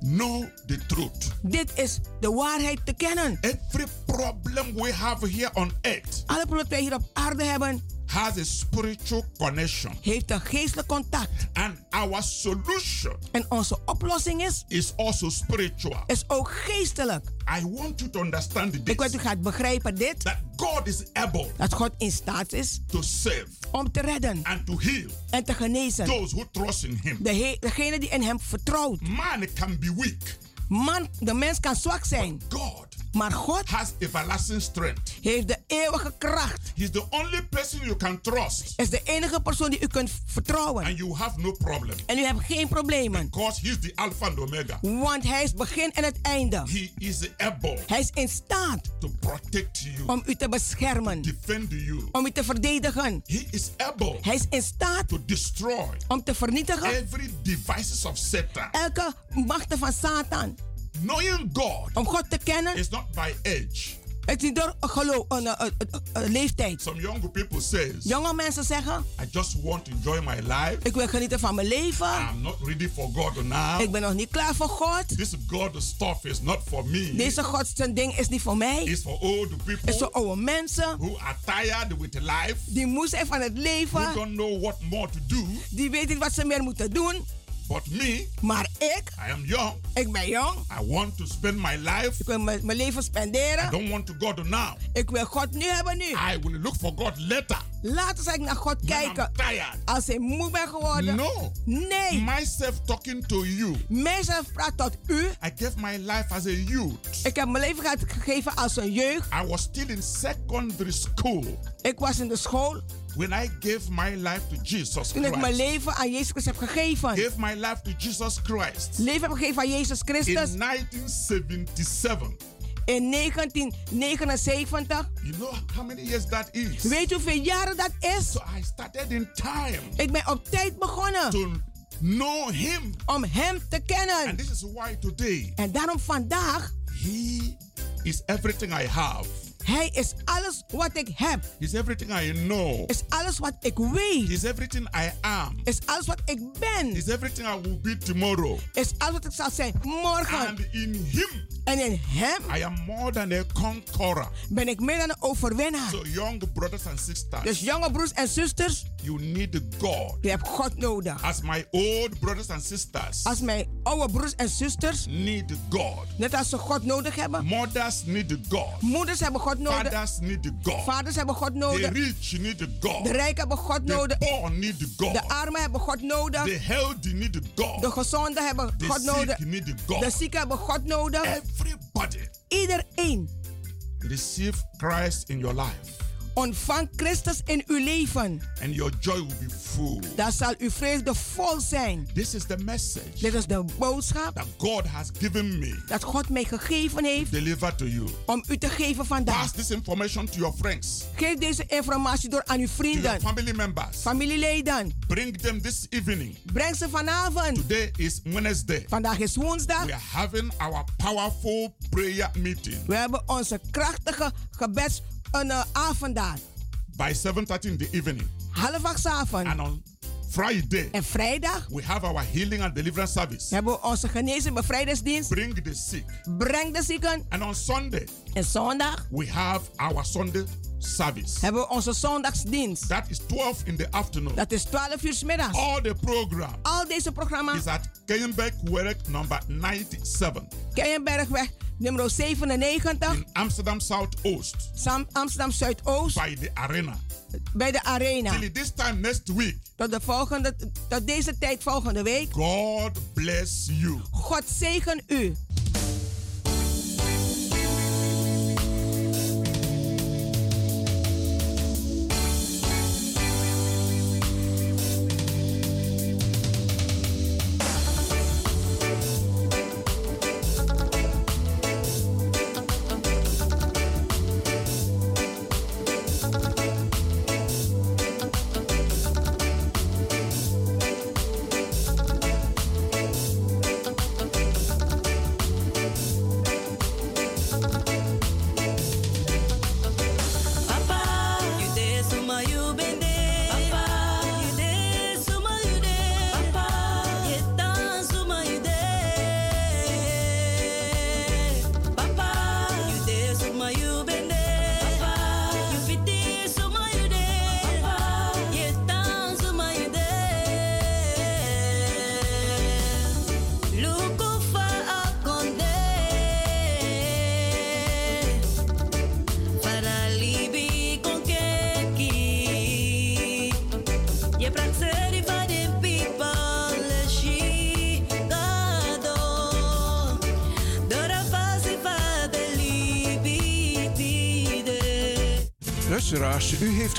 know the truth. Dit is de waarheid te kennen. Every problem we have here on earth Alle problemen die wij hier op aarde hebben, has a spiritual connection. heeft een geestelijk contact. And our solution En onze oplossing is, is also spiritual. is ook geestelijk. I want you to understand Ik wil this. u gaat begrijpen dit. That God is able Dat God in staat is to save om te redden and to heal en te genezen. those who trust in Him. De degene die in hem vertrouwt. Man can be weak. Man, de mens kan zwak zijn. God Maar God has everlasting strength. heeft de eeuwige kracht. He's the only person you can trust. Is de enige persoon die u kunt vertrouwen. And you have no problem. En u hebt geen problemen. Because He's the Alpha and Omega. Want hij is begin en het einde. He is able Hij is in staat to protect you, om u te beschermen. defend you. Om u te verdedigen. He is able Hij is in staat to destroy om te vernietigen every devices of Satan. elke machten van Satan. Knowing God Om God te kennen is not by age. Het is niet door geloof, een- een- een leeftijd. Some young people says, Jonge mensen zeggen, I just want to enjoy my life. ik wil genieten van mijn leven. I'm not ready for God now. Ik ben nog niet klaar voor God. This God stuff is not for me. Deze God zijn ding is niet voor mij. It's for old Het is people voor oude mensen who are tired with life, die moe zijn van het who leven. don't know what more to do. Die weten niet wat ze meer moeten doen. But me, Maar ik, I am young. ik ben jong. I want to spend my life. Ik wil mijn mijn leven I spenderen. don't want to God now. Ik wil God nu hebben nu. I will look for God later. Later zal ik naar God When I'm kijken. tired. Als ik moe ben geworden. No. Nee. Myself talking to you. Mijzelf praat tot u. I gave my life as a youth. Ik heb mijn leven gegeven als een jeugd. I was still in secondary school Ik was in de school when I gave my life to Jesus toen ik mijn Christ. leven aan Jezus Christus heb gegeven. Gave my life to Jesus Christ Leven heb gegeven aan Jezus in Christus 1977. in 1979. You know how many years that is? Weet hoeveel jaren dat is? So I started in time Ik ben op tijd begonnen to know Him. om Hem te And kennen. this is why today En daarom vandaag, He is everything I have. Hij is alles wat ik heb. He's everything I know. Is alles wat ik weet. He's everything I am. Is alles wat ik ben. He's everything I will be tomorrow. Is alles wat ik zal zijn morgen. And in Him, En in Hem I am more than a conqueror. ben ik meer dan een overwinnaar. So, young brothers and sisters, Dus jonge broers en zusters, you need God. je hebt God nodig. As my old brothers and sisters Als mijn oude broers en zusters, need God. net als ze God nodig hebben. Mothers need God. Moeders hebben God nodig. Fathers need God. Vaders hebben God The nodig. rich need God. De rijken hebben God The nodig. poor need God. De armen hebben God nodig. The healthy need God. De gezonden hebben The God nodig. sick need De God. zieken hebben God nodig. Everybody Iedereen receive Christ in your life, ontvang Christus in uw leven. and your joy will be full. Dan zal uw vreugde vol zijn. This is the message Dit is de boodschap that God has given me. dat God mij gegeven heeft Deliver to you. om u te geven vandaag. Pass this information to your friends, Geef deze informatie door aan uw to your vrienden, family members. familieleden. Bring them this evening. Breng ze vanavond. Today is Wednesday. Vandaag is woensdag. We are having our powerful prayer meeting We hebben onze krachtige gebeds een uh, avonddaad. by 7:30 in the evening. Half acht avond. And on Friday, En vrijdag we have our healing and deliverance service. hebben we onze genezing bevrijdingsdienst. Bring the sick. Breng de zieken. And on Sunday, En zondag we have our Sunday service. hebben we onze zondagsdienst. That is 12 in the afternoon. Dat is 12 uur middags. All the program Al deze programma's. is at Kenyenberg Werk number 97. Keienbergweg Nummer 97. In Amsterdam Zuidoost. Sam Amsterdam Zuidoost. By the arena. Bij de arena. Till this time next week. Tot, de volgende, tot deze tijd volgende week. God bless you. God zegen u.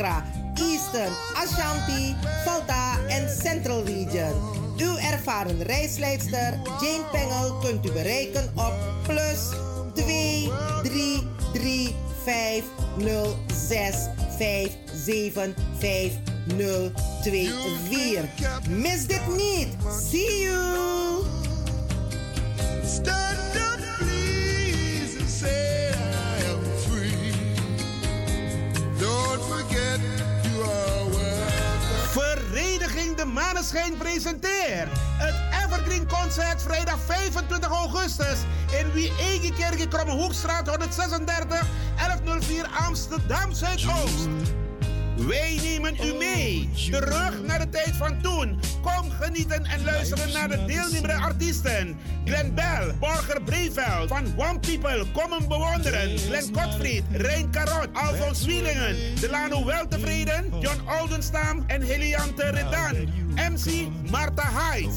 Eastern, Ashanti, Volta en Central Region. Uw ervaren reisleidster Jane Pengel kunt u bereiken op plus 2 3 3 5 0 6 5 7 5 0 2 4. Mis dit niet. See you! Maneschijn presenteert het Evergreen Concert vrijdag 25 augustus in Wie Egekerk Kromme Hoekstraat 136 1104 Amsterdam Zuidoost. Wij nemen u mee, terug naar de tijd van toen, Kom genieten en luisteren naar de deelnemende artiesten. Glenn Bell, Borger Breveld van One People, kom hem bewonderen. Glenn Gottfried, Rein Karot, Alfons Wielingen, Delano Weltevreden, John Oldenstam en Heliante Redan. MC Marta Hyde.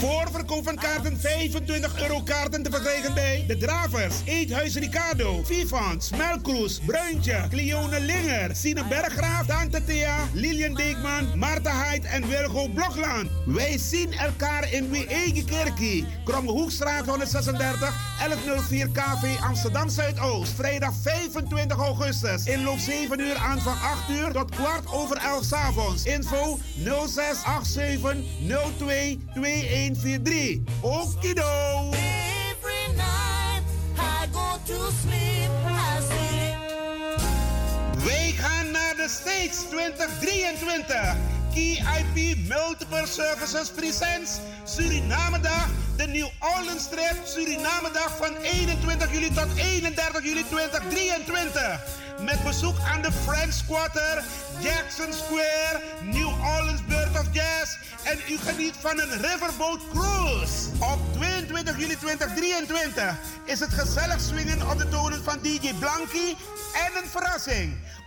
Voorverkoop van kaarten 25 euro kaarten te verkrijgen bij De Dravers, Eethuis Ricardo, Vivans, Melkroes, Bruintje, Cleone Linger, Sine Berggraaf, Tante Thea, Lilian Deekman, Marta Hyde en Wilgo Blokland. Wij zien elkaar in Wiegekerkie, Kromme Hoekstraat 136, 1104 KV Amsterdam Zuidoost. Vrijdag 25 augustus. Inloop 7 uur aan van 8 uur tot kwart over 11 s avonds. Info 0687 02 2143. Okido! Every night I go to sleep, I Wij gaan naar de States 2023. KIP Multiple Services Presents Suriname Dag. De New Orleans Trip Suriname Dag van 21 juli tot 31 juli 2023. Met bezoek aan de French Quarter, Jackson Square, New Orleans Bird of Jazz. En u geniet van een Riverboat Cruise. Op 22 juli 2023 is het gezellig swingen op de tonen van DJ Blanky en een verrassing.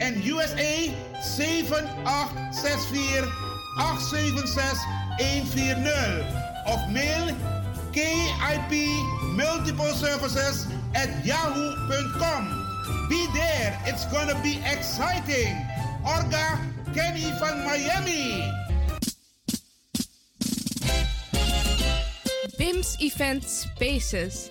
en USA 7864 876 140 of mail KIP Multiple Services at yahoo.com. Be there, it's gonna be exciting. Orga Kenny van Miami. BIMS Event Spaces.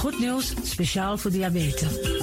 Goed nieuws, speciaal voor diabetes.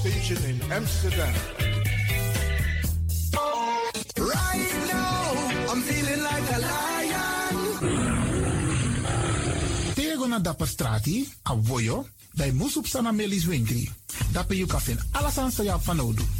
Station in Amsterdam. Right now, I'm feeling like a lion. Tego na dapper strati, a voyo, bij Moesop Sana Melis Winkri. Dapper you alles aan sa van Odu.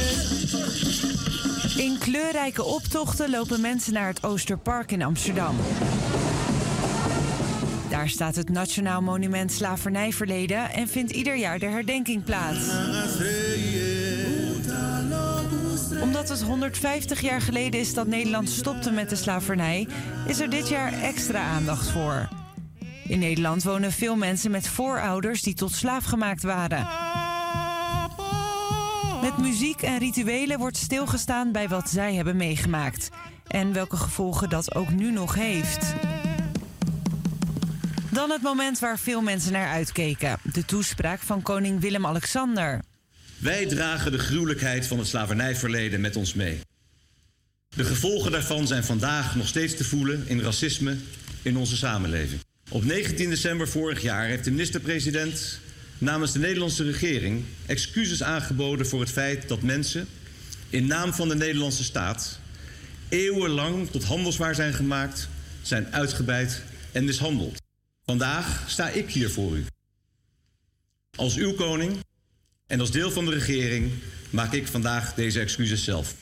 In kleurrijke optochten lopen mensen naar het Oosterpark in Amsterdam. Daar staat het Nationaal Monument Slavernijverleden en vindt ieder jaar de herdenking plaats. Omdat het 150 jaar geleden is dat Nederland stopte met de slavernij, is er dit jaar extra aandacht voor. In Nederland wonen veel mensen met voorouders die tot slaaf gemaakt waren. Met muziek en rituelen wordt stilgestaan bij wat zij hebben meegemaakt en welke gevolgen dat ook nu nog heeft. Dan het moment waar veel mensen naar uitkeken: de toespraak van koning Willem-Alexander. Wij dragen de gruwelijkheid van het slavernijverleden met ons mee. De gevolgen daarvan zijn vandaag nog steeds te voelen in racisme in onze samenleving. Op 19 december vorig jaar heeft de minister-president namens de Nederlandse regering excuses aangeboden voor het feit dat mensen in naam van de Nederlandse staat eeuwenlang tot handelswaar zijn gemaakt, zijn uitgebuit en mishandeld. Vandaag sta ik hier voor u. Als uw koning en als deel van de regering maak ik vandaag deze excuses zelf.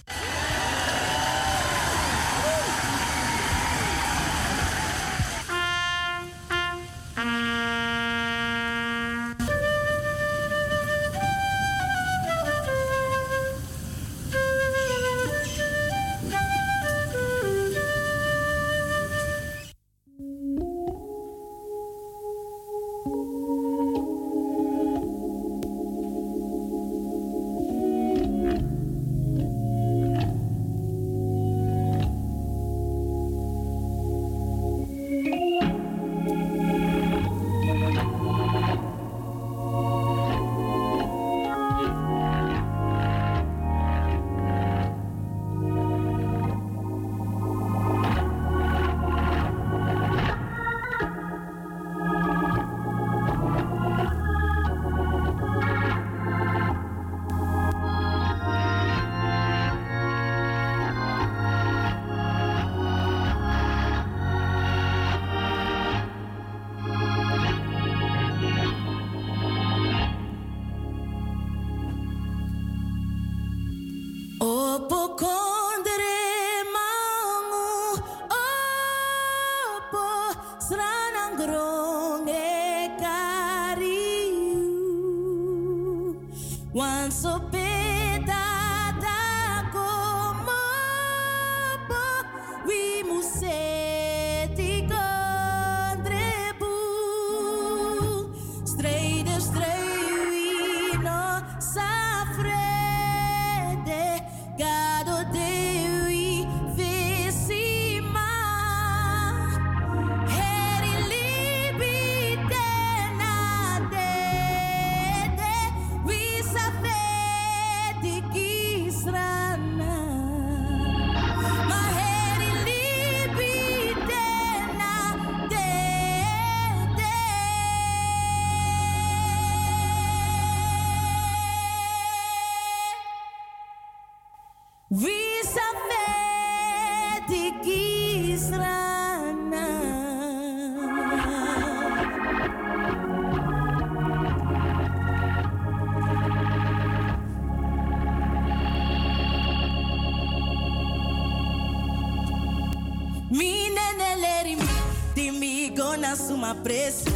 apreciar.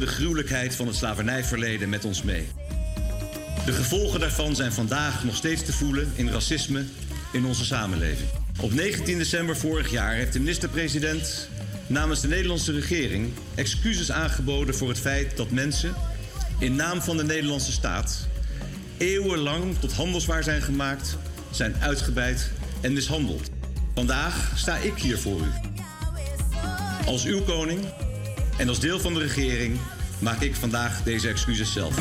de gruwelijkheid van het slavernijverleden met ons mee. De gevolgen daarvan zijn vandaag nog steeds te voelen in racisme in onze samenleving. Op 19 december vorig jaar heeft de minister-president namens de Nederlandse regering excuses aangeboden voor het feit dat mensen in naam van de Nederlandse staat eeuwenlang tot handelswaar zijn gemaakt, zijn uitgebuit en mishandeld. Vandaag sta ik hier voor u. Als uw koning en als deel van de regering maak ik vandaag deze excuses zelf.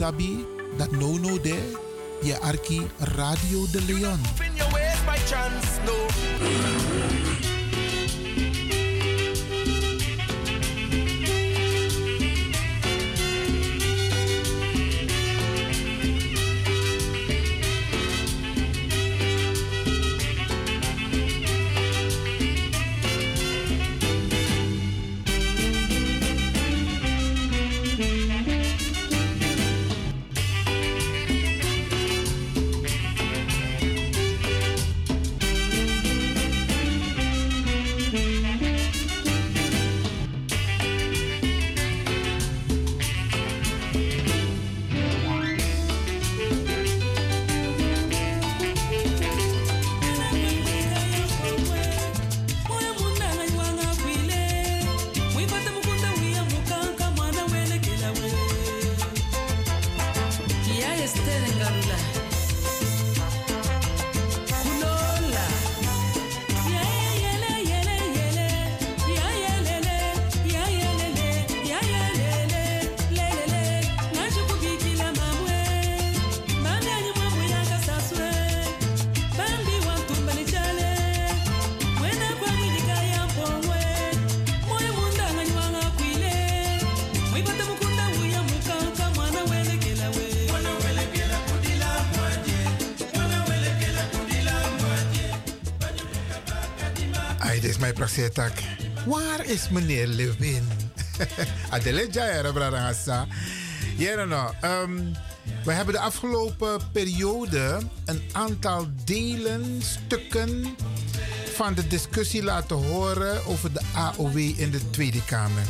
Sabi dat no no de je arki Radio de Leon. Praxetak. Waar is meneer Lewin? *laughs* Adele Jaya, Bradangasa. Ja, no, um, we hebben de afgelopen periode een aantal delen, stukken van de discussie laten horen over de AOW in de Tweede Kamer.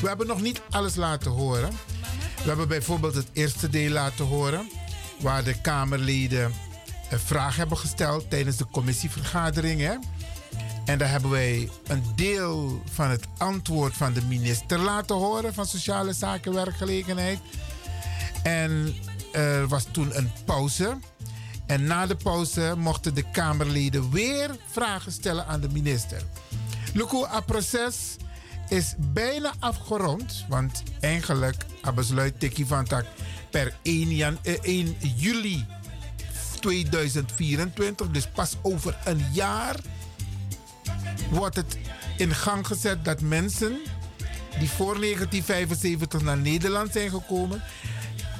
We hebben nog niet alles laten horen. We hebben bijvoorbeeld het eerste deel laten horen, waar de Kamerleden een vraag hebben gesteld tijdens de commissievergadering. Hè? En daar hebben wij een deel van het antwoord van de minister laten horen van Sociale Zaken en Werkgelegenheid. En er was toen een pauze. En na de pauze mochten de Kamerleden weer vragen stellen aan de minister. Luko, het proces is bijna afgerond. Want eigenlijk het besluit Tiki van Tak per 1, jan, eh, 1 juli 2024. Dus pas over een jaar wordt het in gang gezet dat mensen die voor 1975 naar Nederland zijn gekomen,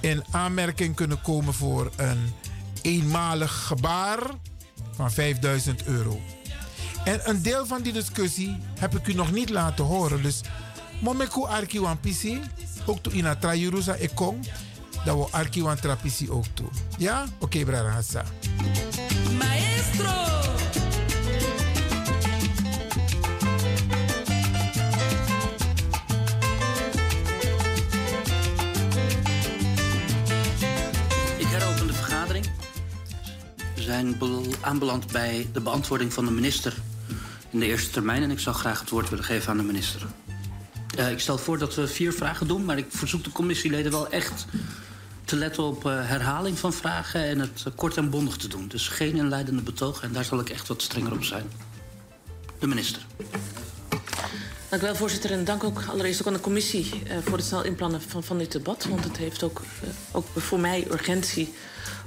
in aanmerking kunnen komen voor een eenmalig gebaar van 5000 euro. En een deel van die discussie heb ik u nog niet laten horen. Dus momeku arki wan pisi, ook to ina ik kom, dat we arki wan trapisi ook toe. Ja? Oké, okay, brada Hassa. Maestro! Zijn bel- aanbeland bij de beantwoording van de minister in de eerste termijn. En ik zou graag het woord willen geven aan de minister. Eh, ik stel voor dat we vier vragen doen, maar ik verzoek de commissieleden wel echt te letten op eh, herhaling van vragen en het eh, kort en bondig te doen. Dus geen inleidende betogen en daar zal ik echt wat strenger op zijn. De minister. Dank u wel, voorzitter. En dank ook allereerst ook aan de commissie voor het snel inplannen van, van dit debat. Want het heeft ook, ook voor mij urgentie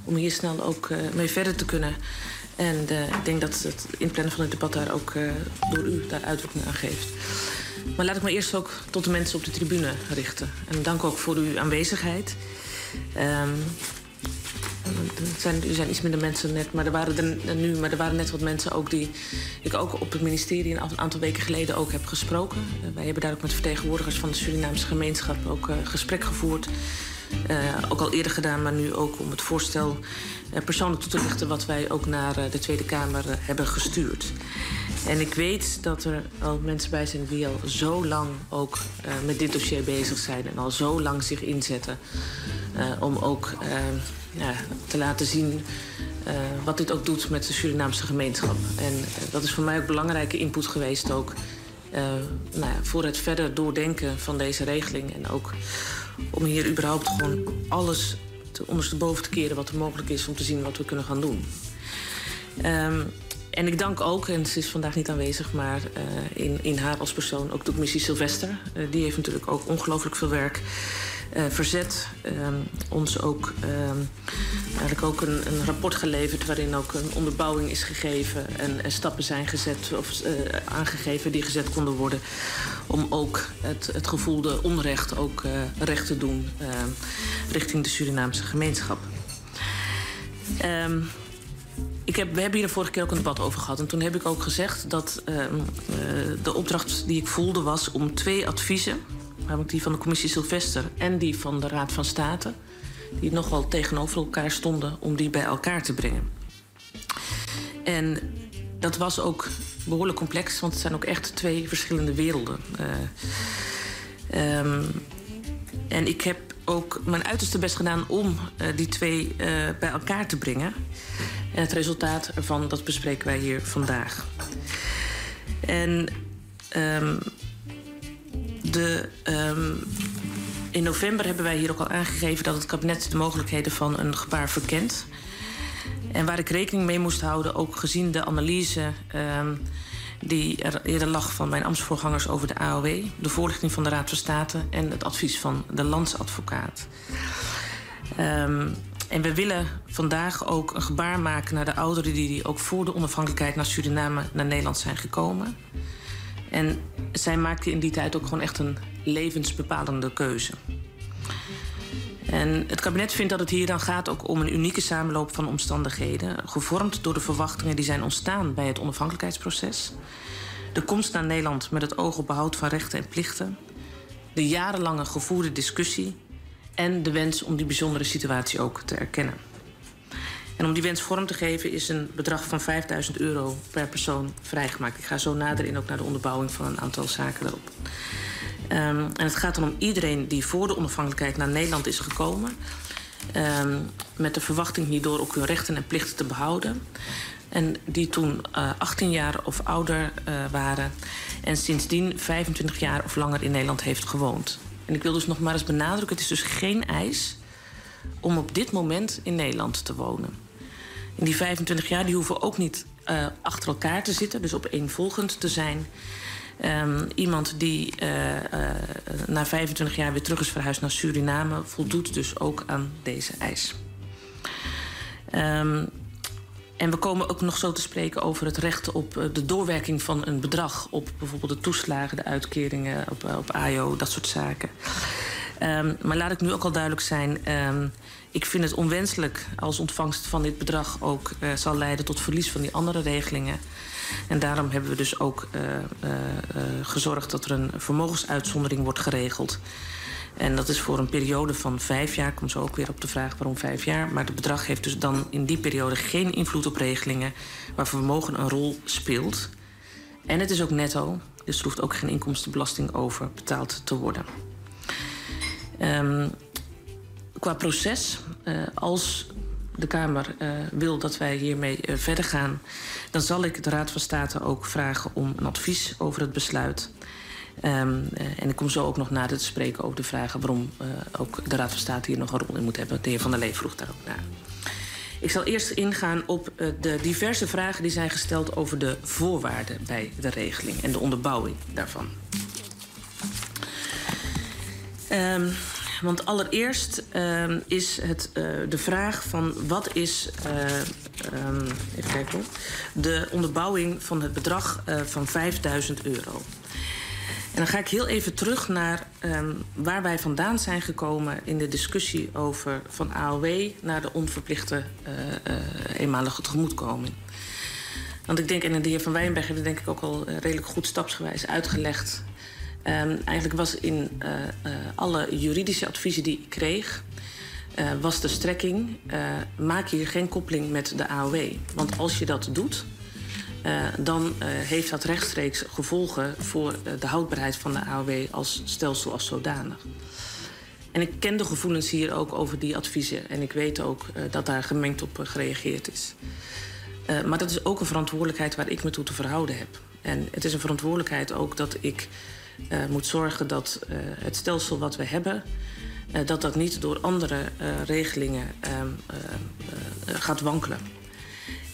om hier snel ook eh, mee verder te kunnen. En eh, ik denk dat het inplannen van het debat daar ook eh, door u daar uitdrukking aan geeft. Maar laat ik me eerst ook tot de mensen op de tribune richten. En dank ook voor uw aanwezigheid. Ehm, er zijn, iets minder mensen net, maar er waren er nu, maar er waren net wat mensen ook die ik ook op het ministerie een aantal weken geleden ook heb gesproken. Wij hebben daar ook met vertegenwoordigers van de Surinaamse gemeenschap ook gesprek gevoerd. Uh, ook al eerder gedaan, maar nu ook om het voorstel uh, persoonlijk toe te lichten wat wij ook naar uh, de Tweede Kamer hebben gestuurd. En ik weet dat er al mensen bij zijn die al zo lang ook met dit dossier bezig zijn en al zo lang zich inzetten om ook ja, te laten zien wat dit ook doet met de Surinaamse gemeenschap. En dat is voor mij ook belangrijke input geweest ook nou ja, voor het verder doordenken van deze regeling. En ook om hier überhaupt gewoon alles te ondersteboven te keren wat er mogelijk is om te zien wat we kunnen gaan doen. Um, en ik dank ook, en ze is vandaag niet aanwezig, maar uh, in, in haar als persoon ook de commissie Sylvester. Uh, die heeft natuurlijk ook ongelooflijk veel werk eh, verzet. ehm, ons ook, ehm, eigenlijk ook een, een rapport geleverd waarin ook een onderbouwing is gegeven en, en stappen zijn gezet of eh, aangegeven die gezet konden worden om ook het, het gevoelde onrecht ook eh, recht te doen ehm, richting de Surinaamse gemeenschap. Ehm, ik heb, we hebben hier de vorige keer ook een debat over gehad. En toen heb ik ook gezegd dat ehm, eh, de opdracht die ik voelde was om twee adviezen, namelijk die van de commissie Sylvester en die van de Raad van State, die nogal tegenover elkaar stonden, om die bij elkaar te brengen. En dat was ook behoorlijk complex, want het zijn ook echt twee verschillende werelden. Eh, ehm, en ik heb ook mijn uiterste best gedaan om eh, die twee eh, bij elkaar te brengen. En het resultaat ervan, dat bespreken wij hier vandaag. En ehm, de, ehm, in november hebben wij hier ook al aangegeven dat het kabinet de mogelijkheden van een gebaar verkent. En waar ik rekening mee moest houden, ook gezien de analyse ehm, die er eerder lag van mijn ambtsvoorgangers over de AOW, de voorlichting van de Raad van State en het advies van de landsadvocaat. Ehm, en we willen vandaag ook een gebaar maken naar de ouderen die, die ook voor de onafhankelijkheid naar Suriname, naar Nederland zijn gekomen. En zij maakten in die tijd ook gewoon echt een levensbepalende keuze. En het kabinet vindt dat het hier dan gaat ook om een unieke samenloop van omstandigheden, gevormd door de verwachtingen die zijn ontstaan bij het onafhankelijkheidsproces, de komst naar Nederland met het oog op behoud van rechten en plichten, de jarenlange gevoerde discussie en de wens om die bijzondere situatie ook te erkennen. En om die wens vorm te geven is een bedrag van 5000 euro per persoon vrijgemaakt. Ik ga zo nader in ook naar de onderbouwing van een aantal zaken daarop. Um, en het gaat dan om iedereen die voor de onafhankelijkheid naar Nederland is gekomen. Um, met de verwachting hierdoor ook hun rechten en plichten te behouden. En die toen uh, 18 jaar of ouder uh, waren. En sindsdien 25 jaar of langer in Nederland heeft gewoond. En ik wil dus nog maar eens benadrukken: het is dus geen eis om op dit moment in Nederland te wonen. In die 25 jaar die hoeven ook niet uh, achter elkaar te zitten, dus opeenvolgend te zijn. Um, iemand die uh, uh, na 25 jaar weer terug is verhuisd naar Suriname, voldoet dus ook aan deze eis. Um, en we komen ook nog zo te spreken over het recht op uh, de doorwerking van een bedrag op bijvoorbeeld de toeslagen, de uitkeringen op, op AIO, dat soort zaken. Um, maar laat ik nu ook al duidelijk zijn. Um, ik vind het onwenselijk als ontvangst van dit bedrag ook uh, zal leiden tot verlies van die andere regelingen. En daarom hebben we dus ook uh, uh, gezorgd dat er een vermogensuitzondering wordt geregeld. En dat is voor een periode van vijf jaar. Ik kom zo ook weer op de vraag waarom vijf jaar. Maar het bedrag heeft dus dan in die periode geen invloed op regelingen waar vermogen een rol speelt. En het is ook netto, dus er hoeft ook geen inkomstenbelasting over betaald te worden. Um, qua proces, uh, als de Kamer uh, wil dat wij hiermee uh, verder gaan, dan zal ik de Raad van State ook vragen om een advies over het besluit. Um, en ik kom zo ook nog nader te spreken over de vragen waarom ook de Raad van State hier nog een rol in moet hebben. De heer Van der Lee vroeg daar ook naar. Ik zal eerst ingaan op de diverse vragen die zijn gesteld over de voorwaarden bij de regeling en de onderbouwing daarvan. Um, want allereerst uh, is het uh, de vraag van wat is um, even kijken, de onderbouwing van het bedrag uh, van 5000 euro. En dan ga ik heel even terug naar um, waar wij vandaan zijn gekomen in de discussie over van AOW naar de onverplichte eenmalige tegemoetkoming. Want ik denk, en de heer Van Wijnberg heeft denk ik ook al redelijk goed stapsgewijs uitgelegd Um, eigenlijk was in uh, uh, alle juridische adviezen die ik kreeg, uh, was de strekking: maak hier geen koppeling met de AOW. Want als je dat doet, dan heeft dat rechtstreeks gevolgen voor de houdbaarheid van de AOW als stelsel als zodanig. En ik ken de gevoelens hier ook over die adviezen. En ik weet ook dat daar gemengd op gereageerd is. maar dat is ook een verantwoordelijkheid waar ik me toe te verhouden heb. En het is een verantwoordelijkheid ook dat ik uh, moet zorgen dat uh, het stelsel wat we hebben, uh, dat dat niet door andere regelingen gaat wankelen.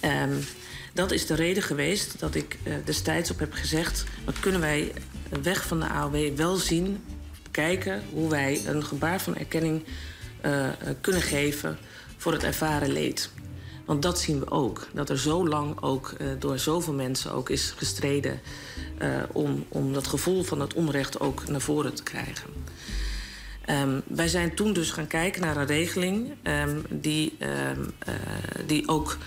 Um, dat is de reden geweest dat ik destijds op heb gezegd: wat kunnen wij weg van de AOW wel zien kijken hoe wij een gebaar van erkenning kunnen geven voor het ervaren leed. Want dat zien we ook. Dat er zo lang ook uh, door zoveel mensen ook is gestreden uh, om, om dat gevoel van het onrecht ook naar voren te krijgen. Um, wij zijn toen dus gaan kijken naar een regeling um, die, um, uh, die ook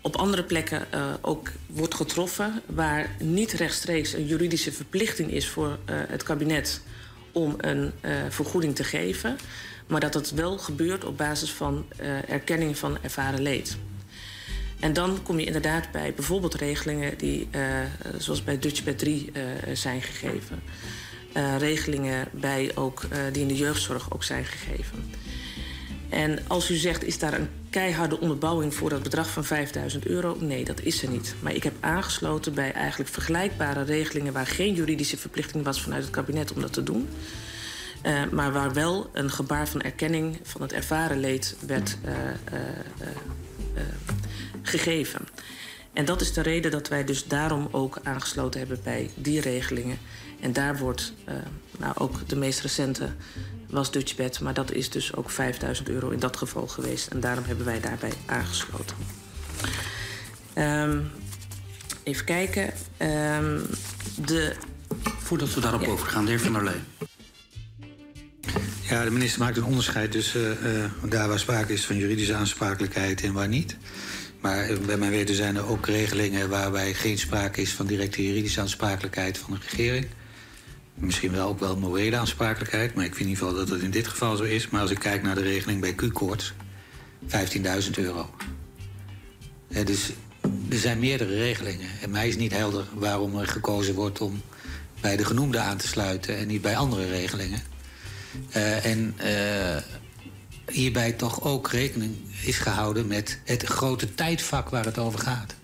op andere plekken ook wordt getroffen, waar niet rechtstreeks een juridische verplichting is voor het kabinet om een vergoeding te geven, maar dat het wel gebeurt op basis van erkenning van ervaren leed. En dan kom je inderdaad bij bijvoorbeeld regelingen die, zoals bij Dutchbed 3, zijn gegeven. regelingen bij ook, die in de jeugdzorg ook zijn gegeven. En als u zegt, is daar een keiharde onderbouwing voor dat bedrag van 5000 euro? Nee, dat is er niet. Maar ik heb aangesloten bij eigenlijk vergelijkbare regelingen waar geen juridische verplichting was vanuit het kabinet om dat te doen. Uh, maar waar wel een gebaar van erkenning van het ervaren leed werd uh, uh, gegeven. En dat is de reden dat wij dus daarom ook aangesloten hebben bij die regelingen. En daar wordt nou, ook de meest recente was Dutchbed, maar dat is dus ook 5000 euro in dat geval geweest. En daarom hebben wij daarbij aangesloten. Um, even kijken. Um, de... Voordat we daarop ja. overgaan, de heer Van der Lee. Ja, de minister maakt een onderscheid tussen uh, daar waar sprake is van juridische aansprakelijkheid en waar niet. Maar bij mijn weten zijn er ook regelingen waarbij geen sprake is van directe juridische aansprakelijkheid van de regering. Misschien wel ook wel morele aansprakelijkheid, maar ik vind in ieder geval dat het in dit geval zo is. Maar als ik kijk naar de regeling bij Q-koorts, 15.000 euro. Dus er zijn meerdere regelingen. En mij is niet helder waarom er gekozen wordt om bij de genoemde aan te sluiten en niet bij andere regelingen. Uh, en uh, hierbij toch ook rekening is gehouden met het grote tijdvak waar het over gaat.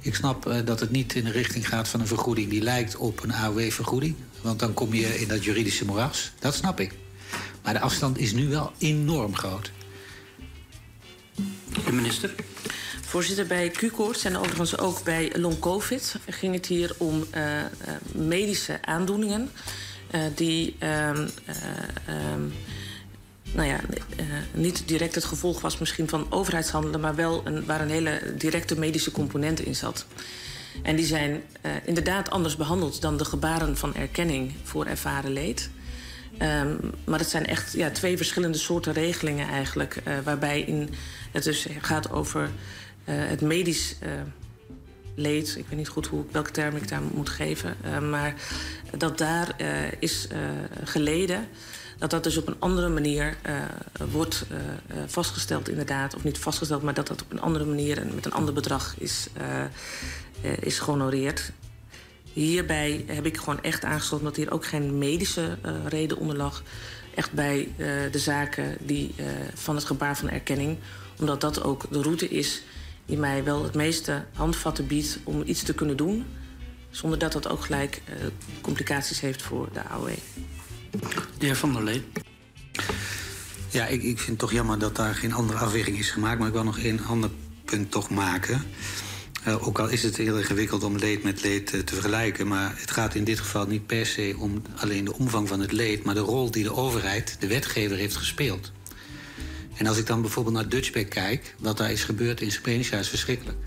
Ik snap uh, dat het niet in de richting gaat van een vergoeding die lijkt op een AOW-vergoeding. Want dan kom je in dat juridische moeras. Dat snap ik. Maar de afstand is nu wel enorm groot. De minister. Voorzitter, bij Q-koorts en overigens ook bij long-covid ging het hier om uh, medische aandoeningen uh, die um, um, nou ja, niet direct het gevolg was misschien van overheidshandelen, maar wel een, waar een hele directe medische component in zat. En die zijn inderdaad anders behandeld dan de gebaren van erkenning voor ervaren leed. Um, maar het zijn echt ja, twee verschillende soorten regelingen eigenlijk. Waarbij in, het dus gaat over het medisch leed. Ik weet niet goed hoe, welke term ik daar moet geven. maar dat daar is geleden dat dat dus op een andere manier wordt vastgesteld inderdaad. Of niet vastgesteld, maar dat dat op een andere manier en met een ander bedrag is, is gehonoreerd. Hierbij heb ik gewoon echt aangesloten dat hier ook geen medische reden onder lag. Echt bij de zaken die, van het gebaar van erkenning. Omdat dat ook de route is die mij wel het meeste handvatten biedt om iets te kunnen doen. Zonder dat dat ook gelijk complicaties heeft voor de AOE. De heer Van der Leen. Ja, ik, ik vind het toch jammer dat daar geen andere afweging is gemaakt. Maar ik wil nog één ander punt toch maken. Uh, ook al is het heel ingewikkeld om leed met leed uh, te vergelijken... maar het gaat in dit geval niet per se om alleen de omvang van het leed... maar de rol die de overheid, de wetgever, heeft gespeeld. En als ik dan bijvoorbeeld naar Dutchback kijk... wat daar is gebeurd in Srebrenica is verschrikkelijk.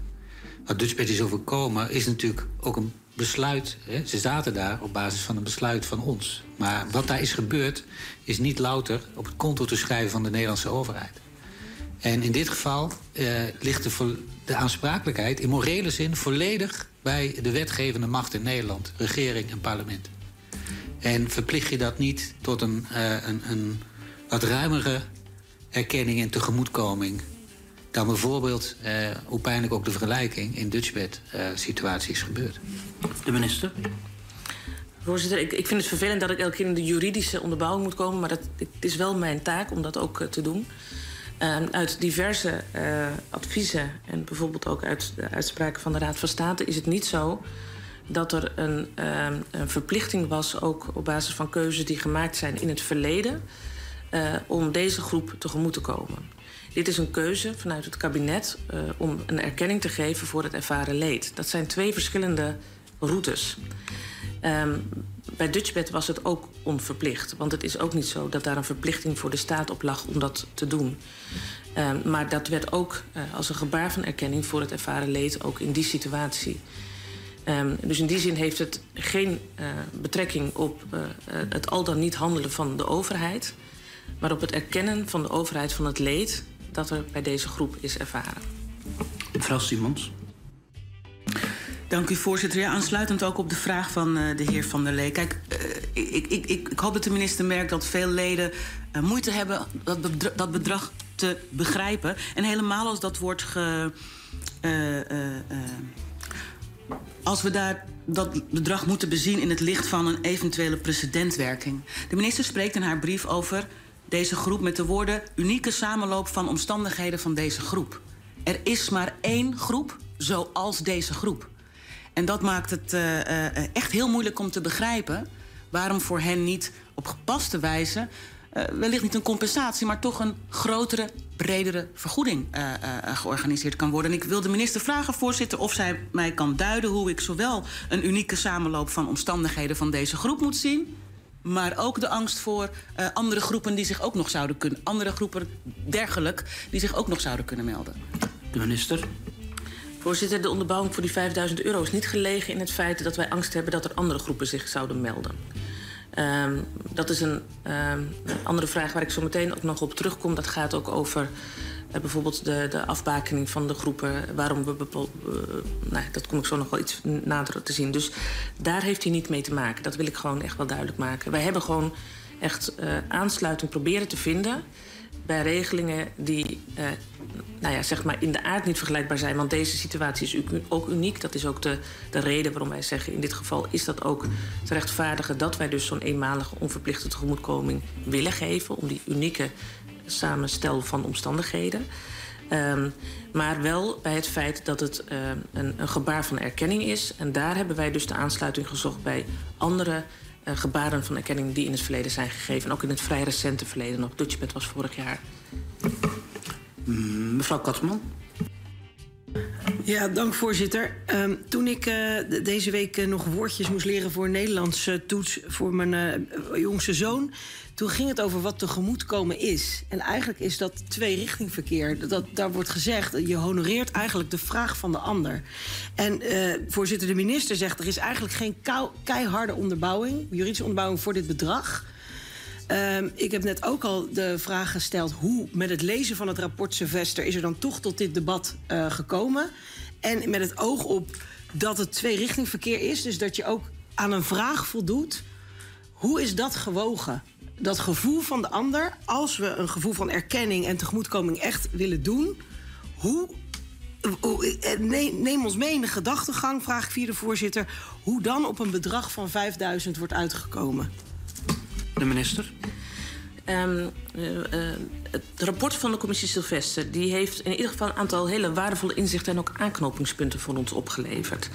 Wat Dutchback is overkomen is natuurlijk ook een besluit. Hè? Ze zaten daar op basis van een besluit van ons. Maar wat daar is gebeurd is niet louter op het konto te schrijven van de Nederlandse overheid. En in dit geval uh, ligt de, de aansprakelijkheid in morele zin volledig bij de wetgevende macht in Nederland, regering en parlement. En verplicht je dat niet tot een, uh, een, een wat ruimere erkenning en tegemoetkoming dan bijvoorbeeld, uh, hoe pijnlijk ook de vergelijking in Dutchbed uh, situaties gebeurt. De minister. Voorzitter, ik, ik vind het vervelend dat ik elke keer in de juridische onderbouwing moet komen, maar dat, het is wel mijn taak om dat ook uh, te doen. Uh, uit diverse uh, adviezen en bijvoorbeeld ook uit de uitspraken van de Raad van State is het niet zo dat er een, uh, een verplichting was, ook op basis van keuzes die gemaakt zijn in het verleden, om deze groep tegemoet te komen. Dit is een keuze vanuit het kabinet om een erkenning te geven voor het ervaren leed. Dat zijn twee verschillende routes. Um, bij Dutchbed was het ook onverplicht. Want het is ook niet zo dat daar een verplichting voor de staat op lag om dat te doen. Ehm, maar dat werd ook eh, als een gebaar van erkenning voor het ervaren leed, ook in die situatie. Ehm, dus in die zin heeft het geen eh, betrekking op eh, eh, het al dan niet handelen van de overheid, maar op het erkennen van de overheid van het leed dat er bij deze groep is ervaren. Mevrouw Simons. Dank u, voorzitter. Ja, aansluitend ook op de vraag van uh, de heer Van der Lee. Kijk, uh, ik, ik, ik, ik, hoop dat de minister merkt dat veel leden uh, moeite hebben dat bedrag, dat bedrag, te begrijpen. En helemaal als dat wordt ge. als we daar dat bedrag moeten bezien in het licht van een eventuele precedentwerking. De minister spreekt in haar brief over deze groep met de woorden unieke samenloop van omstandigheden van deze groep. Er is maar één groep zoals deze groep. En dat maakt het uh, uh, echt heel moeilijk om te begrijpen waarom voor hen niet op gepaste wijze, uh, wellicht niet een compensatie, maar toch een grotere, bredere vergoeding georganiseerd kan worden. En ik wil de minister vragen, voorzitter, of zij mij kan duiden hoe ik zowel een unieke samenloop van omstandigheden van deze groep moet zien. Maar ook de angst voor andere groepen die zich ook nog zouden kunnen. Andere groepen dergelijk die zich ook nog zouden kunnen melden. De minister. Voorzitter, de onderbouwing voor die 5000 euro is niet gelegen in het feit dat wij angst hebben dat er andere groepen zich zouden melden. Um, dat is een, um, een, andere vraag waar ik zo meteen ook nog op terugkom. Dat gaat ook over bijvoorbeeld de, de afbakening van de groepen. Waarom we. Uh, nou, dat kom ik zo nog wel iets nader te zien. Dus daar heeft hij niet mee te maken. Dat wil ik gewoon echt wel duidelijk maken. Wij hebben gewoon echt uh, aansluiting proberen te vinden bij regelingen die nou ja, zeg maar in de aard niet vergelijkbaar zijn. Want deze situatie is ook uniek. Dat is ook de, de reden waarom wij zeggen... in dit geval is dat ook te rechtvaardigen... dat wij dus zo'n eenmalige onverplichte tegemoetkoming willen geven... om die unieke samenstel van omstandigheden. Um, maar wel bij het feit dat het uh, een, een gebaar van erkenning is. En daar hebben wij dus de aansluiting gezocht bij andere uh, gebaren van erkenning die in het verleden zijn gegeven. En ook in het vrij recente verleden nog. Dutchbed was vorig jaar. Mevrouw Katsman. Ja, dank voorzitter. Um, toen ik uh, deze week uh, nog woordjes moest leren voor Nederlands uh, toets voor mijn jongste zoon, toen ging het over wat tegemoetkomen is. En eigenlijk is dat tweerichtingverkeer. Dat, daar wordt gezegd, je honoreert eigenlijk de vraag van de ander. En voorzitter, de minister zegt er is eigenlijk geen keiharde onderbouwing, juridische onderbouwing voor dit bedrag. Um, ik heb net ook al de vraag gesteld hoe met het lezen van het rapport Sylvester is er dan toch tot dit debat uh, gekomen. En met het oog op dat het tweerichtingverkeer is, dus dat je ook aan een vraag voldoet. Hoe is dat gewogen? Dat gevoel van de ander, als we een gevoel van erkenning en tegemoetkoming echt willen doen, hoe Neem ons mee in de gedachtegang, vraag ik via de voorzitter, hoe dan op een bedrag van 5000 wordt uitgekomen. De minister. Um, uh, het rapport van de commissie Sylvester die heeft in ieder geval een aantal hele waardevolle inzichten en ook aanknopingspunten voor ons opgeleverd.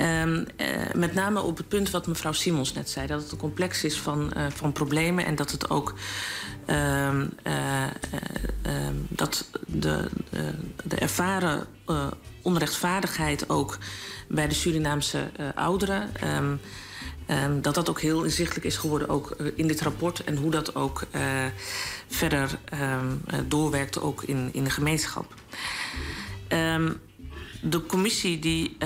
Um, uh, met name op het punt wat mevrouw Simons net zei, dat het een complex is van, van problemen en dat het ook um, dat de, de ervaren onrechtvaardigheid ook bij de Surinaamse ouderen. Um, dat dat ook heel inzichtelijk is geworden ook uh, in dit rapport en hoe dat ook uh, verder um, uh, doorwerkte ook in, in de gemeenschap. Um, de commissie die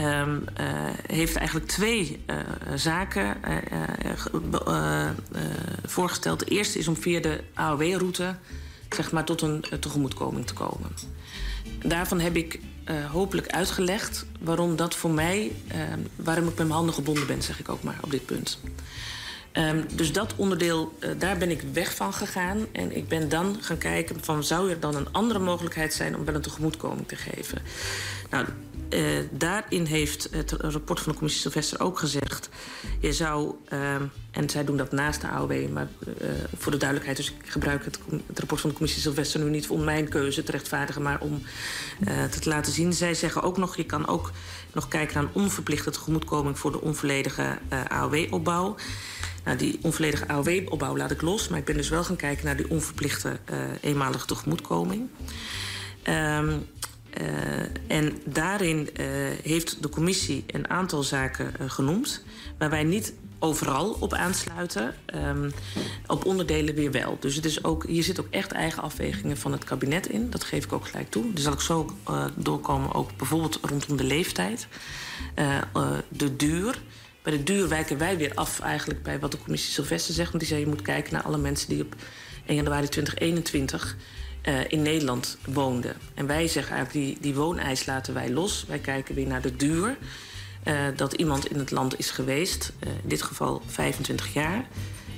heeft eigenlijk twee zaken voorgesteld. De eerste is om via de AOW-route zeg maar, tot een tegemoetkoming te komen. Daarvan heb ik uh, hopelijk uitgelegd waarom dat voor mij, uh, waarom ik met mijn handen gebonden ben, zeg ik ook maar op dit punt. Um, dus dat onderdeel, uh, daar ben ik weg van gegaan. En ik ben dan gaan kijken van zou er dan een andere mogelijkheid zijn om wel een tegemoetkoming te geven. Nou, uh, daarin heeft het rapport van de commissie Sylvester ook gezegd... je zou, uh, en zij doen dat naast de AOW... maar uh, voor de duidelijkheid, dus ik gebruik het, het, rapport van de commissie Sylvester... nu niet om mijn keuze te rechtvaardigen, maar om het te laten zien. Zij zeggen ook nog, je kan ook nog kijken naar een onverplichte tegemoetkoming... voor de onvolledige AOW-opbouw. Nou, die onvolledige AOW-opbouw laat ik los... maar ik ben dus wel gaan kijken naar die onverplichte eenmalige tegemoetkoming... Uh, en daarin uh, heeft de commissie een aantal zaken uh, genoemd. waar wij niet overal op aansluiten. Ehm, op onderdelen weer wel. Dus het is ook, hier zit ook echt eigen afwegingen van het kabinet in. Dat geef ik ook gelijk toe. Dus zal ik zo uh, doorkomen, ook bijvoorbeeld rondom de leeftijd. Uh, uh, de duur. Bij de duur wijken wij weer af eigenlijk bij wat de commissie Sylvester zegt. Want die zei je moet kijken naar alle mensen die op 1 januari 2021 uh, in Nederland woonden. En wij zeggen eigenlijk die, die wooneis laten wij los. Wij kijken weer naar de duur. Uh, dat iemand in het land is geweest, uh, in dit geval 25 jaar.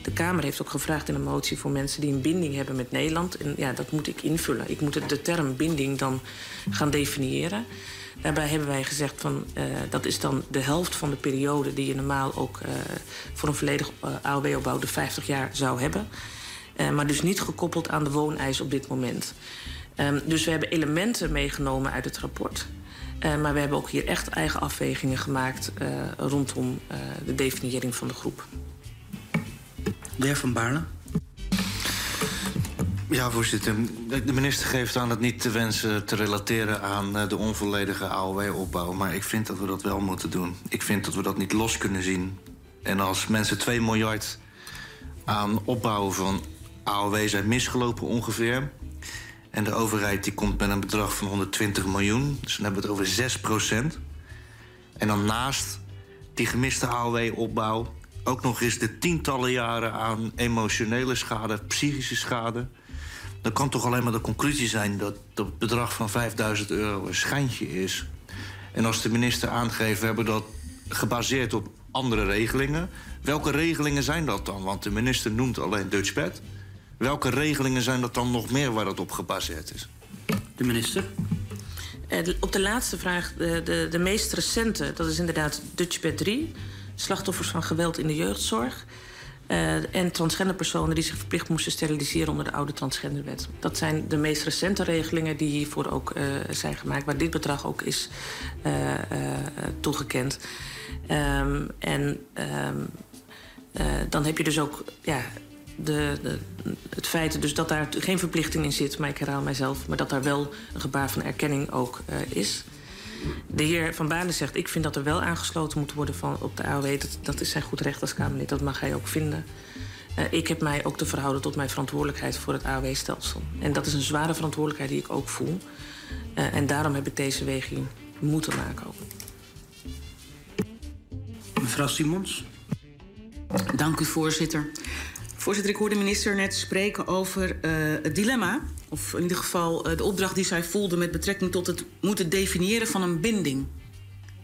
De Kamer heeft ook gevraagd in een motie voor mensen die een binding hebben met Nederland. En ja, dat moet ik invullen. Ik moet de term binding dan gaan definiëren. Daarbij hebben wij gezegd van dat is dan de helft van de periode die je normaal ook voor een volledig AOW-opbouw de 50 jaar zou hebben. Uh, maar dus niet gekoppeld aan de wooneis op dit moment. Um, dus we hebben elementen meegenomen uit het rapport. Uh, maar we hebben ook hier echt eigen afwegingen gemaakt uh, rondom uh, de definiëring van de groep. De heer Van Baarle. Ja, voorzitter. De minister geeft aan het niet te wensen te relateren aan de onvolledige AOW-opbouw. Maar ik vind dat we dat wel moeten doen. Ik vind dat we dat niet los kunnen zien. En als mensen 2 miljard aan opbouwen van AOW zijn misgelopen ongeveer. En de overheid die komt met een bedrag van 120 miljoen. Dus dan hebben we het over 6 procent. En dan naast die gemiste AOW-opbouw... ook nog eens de tientallen jaren aan emotionele schade, psychische schade. Dan kan toch alleen maar de conclusie zijn dat dat bedrag van 5000 euro een schijntje is. En als de minister aangeeft, we hebben dat gebaseerd op andere regelingen. Welke regelingen zijn dat dan? Want de minister noemt alleen Dutchbed. Welke regelingen zijn dat dan nog meer waar dat op gebaseerd is? De minister. Uh, op de laatste vraag, de, de, de meest recente, dat is inderdaad Dutchbed 3. Slachtoffers van geweld in de jeugdzorg. Uh, en transgenderpersonen die zich verplicht moesten steriliseren onder de oude transgenderwet. Dat zijn de meest recente regelingen die hiervoor ook uh, zijn gemaakt, waar dit bedrag ook is toegekend. Um, en um, dan heb je dus ook ja, de, de, het feit dus dat daar geen verplichting in zit, maar ik herhaal mijzelf, maar dat daar wel een gebaar van erkenning ook uh, is. De heer Van Baarle zegt, ik vind dat er wel aangesloten moet worden van, op de AOW. Dat, dat is zijn goed recht als Kamerlid, dat mag hij ook vinden. Uh, ik heb mij ook te verhouden tot mijn verantwoordelijkheid voor het AOW-stelsel. En dat is een zware verantwoordelijkheid die ik ook voel. Uh, en daarom heb ik deze weging moeten maken ook. Mevrouw Simons. Dank u, voorzitter. Voorzitter, ik hoorde de minister net spreken over uh, het dilemma. Of in ieder geval uh, de opdracht die zij voelde met betrekking tot het moeten definiëren van een binding.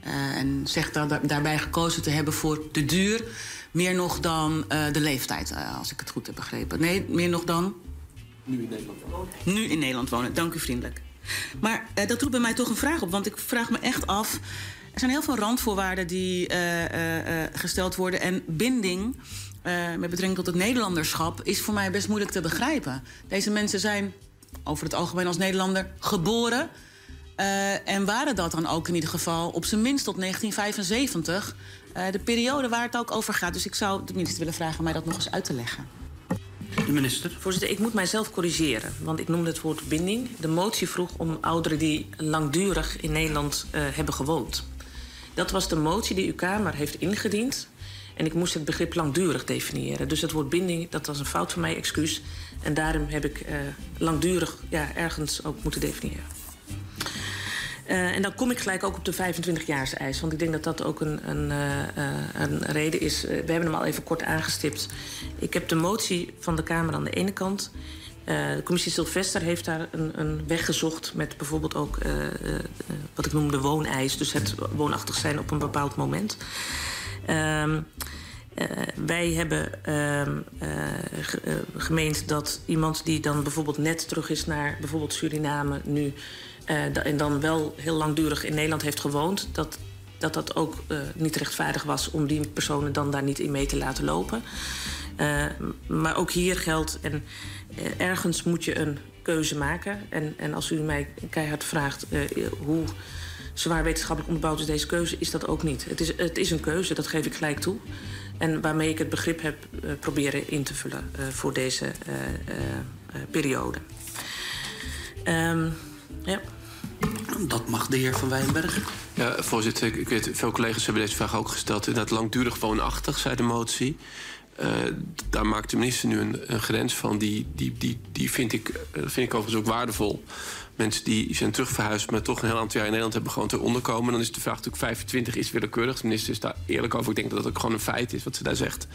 Uh, en zegt daar, daarbij gekozen te hebben voor de duur. Meer nog dan de leeftijd, als ik het goed heb begrepen. Nee, meer nog dan? Nu in Nederland wonen. Nu in Nederland wonen, dank u vriendelijk. Maar dat roept bij mij toch een vraag op, want ik vraag me echt af. Er zijn heel veel randvoorwaarden die gesteld worden. En binding uh, met betrekking tot het Nederlanderschap is voor mij best moeilijk te begrijpen. Deze mensen zijn over het algemeen als Nederlander geboren. Uh, en waren dat dan ook in ieder geval op zijn minst tot 1975. Uh, de periode waar het ook over gaat. Dus ik zou de minister willen vragen mij dat nog eens uit te leggen. De minister. Voorzitter, ik moet mijzelf corrigeren. Want ik noemde het woord binding. De motie vroeg om ouderen die langdurig in Nederland uh, hebben gewoond. Dat was de motie die uw Kamer heeft ingediend. En ik moest het begrip langdurig definiëren. Dus het woord binding, dat was een fout van mij, excuus. En daarom heb ik uh, langdurig ja, ergens ook moeten definiëren. Uh, en dan kom ik gelijk ook op de 25-jaars-eis. Want ik denk dat dat ook een, een, uh, een reden is. we hebben hem al even kort aangestipt. Ik heb de motie van de Kamer aan de ene kant. de commissie Sylvester heeft daar een, een weg gezocht... met bijvoorbeeld ook wat ik noem de wooneis. Dus het woonachtig zijn op een bepaald moment... Um, uh, wij hebben uh, uh, gemeend dat iemand die dan bijvoorbeeld net terug is naar bijvoorbeeld Suriname nu en dan wel heel langdurig in Nederland heeft gewoond, dat dat, dat ook niet rechtvaardig was om die personen dan daar niet in mee te laten lopen. maar ook hier geldt, en ergens moet je een keuze maken. En, en als u mij keihard vraagt hoe zwaar wetenschappelijk onderbouwd is deze keuze, is dat ook niet. Het is, het is een keuze, dat geef ik gelijk toe. En waarmee ik het begrip heb uh, proberen in te vullen uh, voor deze uh, periode. Um, ja. Dat mag de heer Van Wijnberg. Ja, voorzitter, ik, weet, veel collega's hebben deze vraag ook gesteld. Inderdaad, langdurig woonachtig, zei de motie. Eh, daar maakt de minister nu een, een grens van. Die, die, die, die vind, ik, eh, vind ik overigens ook waardevol. Mensen die zijn terugverhuisd, maar toch een heel aantal jaar in Nederland hebben gewoon te onderkomen. Dan is de vraag natuurlijk 25 is willekeurig. De minister is daar eerlijk over. Ik denk dat dat ook gewoon een feit is wat ze daar zegt.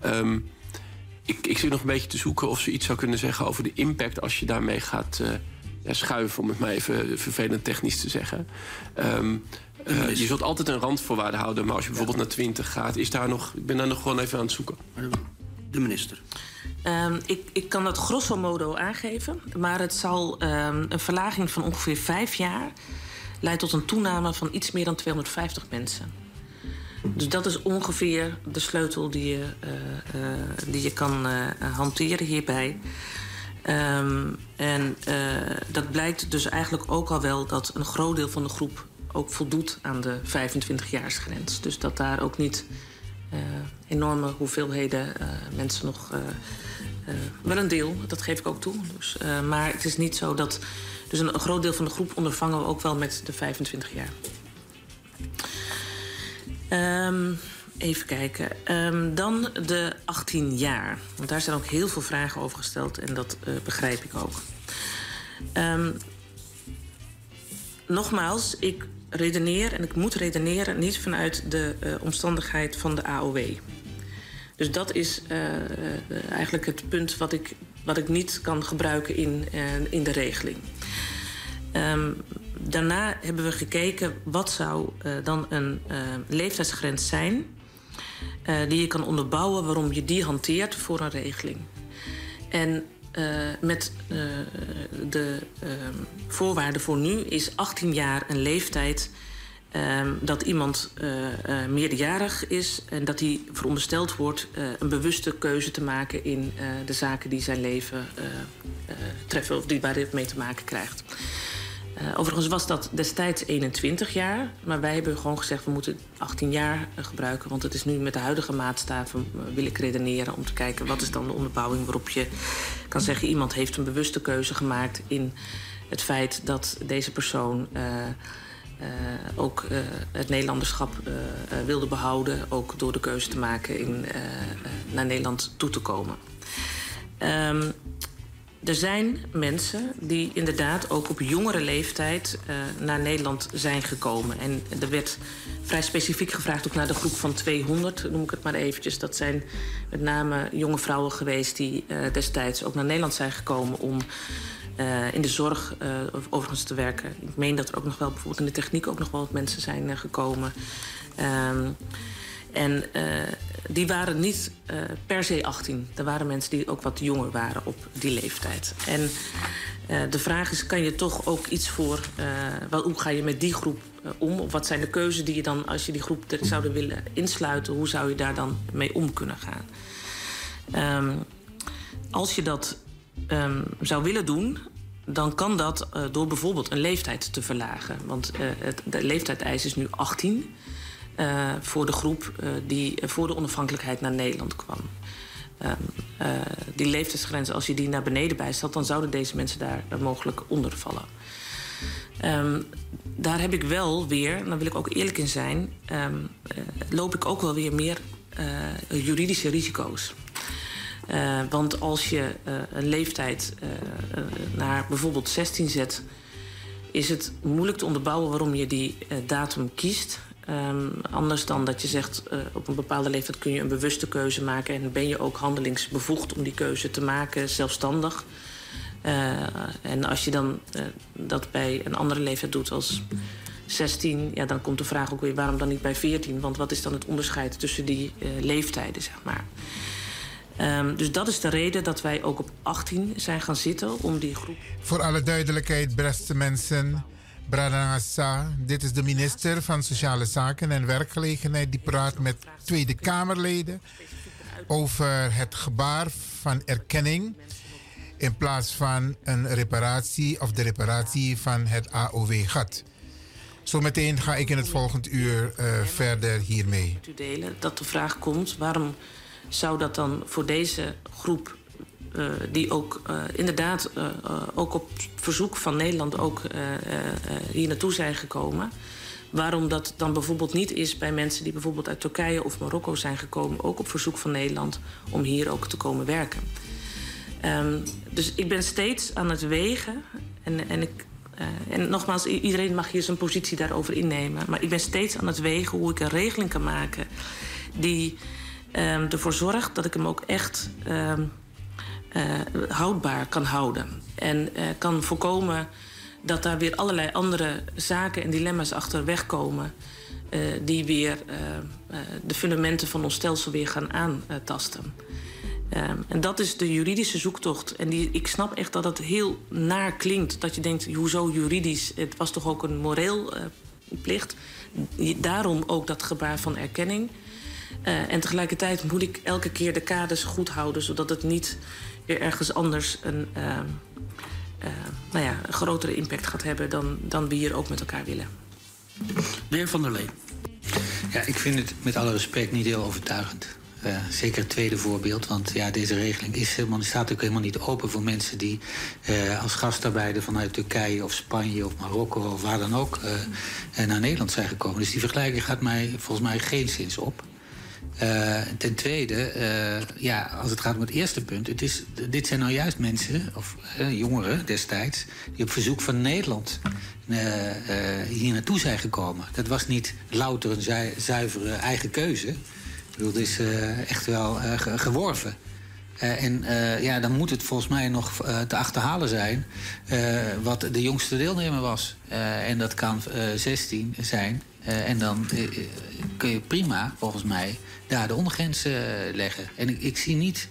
Ehm, ik, ik zit nog een beetje te zoeken of ze iets zou kunnen zeggen over de impact als je daarmee gaat eh, ja, schuiven, om het maar even vervelend technisch te zeggen. Ehm, eh, je zult altijd een randvoorwaarde houden, maar als je bijvoorbeeld naar 20 gaat, is daar nog. Ik ben daar nog gewoon even aan het zoeken. De minister. Ehm, ik, ik kan dat grosso modo aangeven, maar het zal ehm, een verlaging van ongeveer vijf jaar leidt tot een toename van iets meer dan 250 mensen. Dus dat is ongeveer de sleutel die je, eh, eh, die je kan eh, hanteren hierbij. Ehm, en dat blijkt dus eigenlijk ook al wel dat een groot deel van de groep ook voldoet aan de 25-jaarsgrens. Dus dat daar ook niet enorme hoeveelheden eh, mensen nog. eh, eh, wel een deel, dat geef ik ook toe. Dus, eh, maar het is niet zo dat. Dus een, groot deel van de groep ondervangen we ook wel met de 25 jaar. Ehm, even kijken. Ehm, dan de 18 jaar. Want daar zijn ook heel veel vragen over gesteld en dat eh, begrijp ik ook. Ehm, nogmaals, ik redeneer en ik moet redeneren niet vanuit de eh, omstandigheid van de AOW. Dus dat is eh, eh, eigenlijk het punt wat ik, wat ik niet kan gebruiken in, in de regeling. Ehm, daarna hebben we gekeken wat zou dan een leeftijdsgrens zijn die je kan onderbouwen waarom je die hanteert voor een regeling. En met eh, de ehm, voorwaarde voor nu is 18 jaar een leeftijd ehm, dat iemand eh, eh, meerderjarig is en dat hij verondersteld wordt eh, een bewuste keuze te maken in eh, de zaken die zijn leven eh, eh, treffen of die waar dit mee te maken krijgt. Eh, overigens was dat destijds 21 jaar, maar wij hebben gewoon gezegd we moeten 18 jaar eh, gebruiken, want het is nu met de huidige maatstaven eh, wil ik redeneren om te kijken wat is dan de onderbouwing waarop je kan zeggen iemand heeft een bewuste keuze gemaakt in het feit dat deze persoon ook het Nederlanderschap wilde behouden, ook door de keuze te maken in, naar Nederland toe te komen. Ehm, er zijn mensen die inderdaad ook op jongere leeftijd eh, naar Nederland zijn gekomen. En er werd vrij specifiek gevraagd ook naar de groep van 200, noem ik het maar eventjes. Dat zijn met name jonge vrouwen geweest die eh, destijds ook naar Nederland zijn gekomen om eh, in de zorg overigens te werken. Ik meen dat er ook nog wel bijvoorbeeld in de techniek ook nog wel wat mensen zijn gekomen. Ehm, en eh, die waren niet eh, per se 18. Er waren mensen die ook wat jonger waren op die leeftijd. En eh, de vraag is, kan je toch ook iets voor... wel, hoe ga je met die groep om? Of wat zijn de keuzes die je dan, als je die groep er zouden willen insluiten... hoe zou je daar dan mee om kunnen gaan? Ehm, als je dat ehm, zou willen doen, dan kan dat door bijvoorbeeld een leeftijd te verlagen. Want het, de leeftijd is nu 18 eh, voor de groep eh, die voor de onafhankelijkheid naar Nederland kwam. Ehm, eh, die leeftijdsgrens, als je die naar beneden bijstelt, dan zouden deze mensen daar eh, mogelijk onder vallen. Ehm, daar heb ik wel weer, daar wil ik ook eerlijk in zijn, ehm, eh, loop ik ook wel weer meer eh, juridische risico's. Eh, want als je eh, een leeftijd eh, eh, naar bijvoorbeeld 16 zet, is het moeilijk te onderbouwen waarom je die eh, datum kiest. Ehm, anders dan dat je zegt, eh, op een bepaalde leeftijd kun je een bewuste keuze maken en ben je ook handelingsbevoegd om die keuze te maken, zelfstandig. Eh, en als je dan eh, dat bij een andere leeftijd doet als 16, ja, dan komt de vraag ook weer waarom dan niet bij 14? Want wat is dan het onderscheid tussen die leeftijden, zeg maar? Ehm, dus dat is de reden dat wij ook op 18 zijn gaan zitten om die groep. Voor alle duidelijkheid, beste mensen. Bradangasa, dit is de minister van Sociale Zaken en Werkgelegenheid. Die praat met Tweede Kamerleden over het gebaar van erkenning. In plaats van een reparatie of de reparatie van het AOW-gat. Zometeen ga ik in het volgende uur eh, verder hiermee. dat de vraag komt: waarom zou dat dan voor deze groep eh, die ook eh, inderdaad eh, ook op verzoek van Nederland ook hier naartoe zijn gekomen. Waarom dat dan bijvoorbeeld niet is bij mensen die bijvoorbeeld uit Turkije of Marokko zijn gekomen, ook op verzoek van Nederland, om hier ook te komen werken. Ehm, dus ik ben steeds aan het wegen. En, en, ik, en nogmaals, iedereen mag hier zijn positie daarover innemen. Maar ik ben steeds aan het wegen hoe ik een regeling kan maken die ehm, ervoor zorgt dat ik hem ook echt ehm, eh, houdbaar kan houden. En eh, kan voorkomen dat daar weer allerlei andere zaken en dilemma's achterweg komen. eh, die weer eh, eh, de fundamenten van ons stelsel weer gaan aantasten. Ehm, en dat is de juridische zoektocht. En die, ik snap echt dat het heel naar klinkt. Dat je denkt, hoezo juridisch? Het was toch ook een moreel eh, plicht. Daarom ook dat gebaar van erkenning. Eh, en tegelijkertijd moet ik elke keer de kaders goed houden... zodat het niet weer ergens anders een, ehm, eh, nou ja, een grotere impact gaat hebben... Dan, dan we hier ook met elkaar willen. De heer Van der Leen. Ja, ik vind het met alle respect niet heel overtuigend. Eh, zeker het tweede voorbeeld, want ja, deze regeling is helemaal, staat ook helemaal niet open voor mensen die eh, als gastarbeider vanuit Turkije of Spanje of Marokko of waar dan ook eh, eh, naar Nederland zijn gekomen. Dus die vergelijking gaat mij volgens mij geen zins op. Eh, ten tweede, eh, ja, als het gaat om het eerste punt, het is, dit zijn nou juist mensen, of jongeren destijds, die op verzoek van Nederland eh, hier naartoe zijn gekomen. Dat was niet louter een zu- zuivere eigen keuze. Het is echt wel ge- geworven. Eh, en eh, ja, dan moet het volgens mij nog eh, te achterhalen zijn wat de jongste deelnemer was. En dat kan eh 16 zijn. En dan kun je prima, volgens mij, daar de ondergrens leggen. En ik, ik zie niet...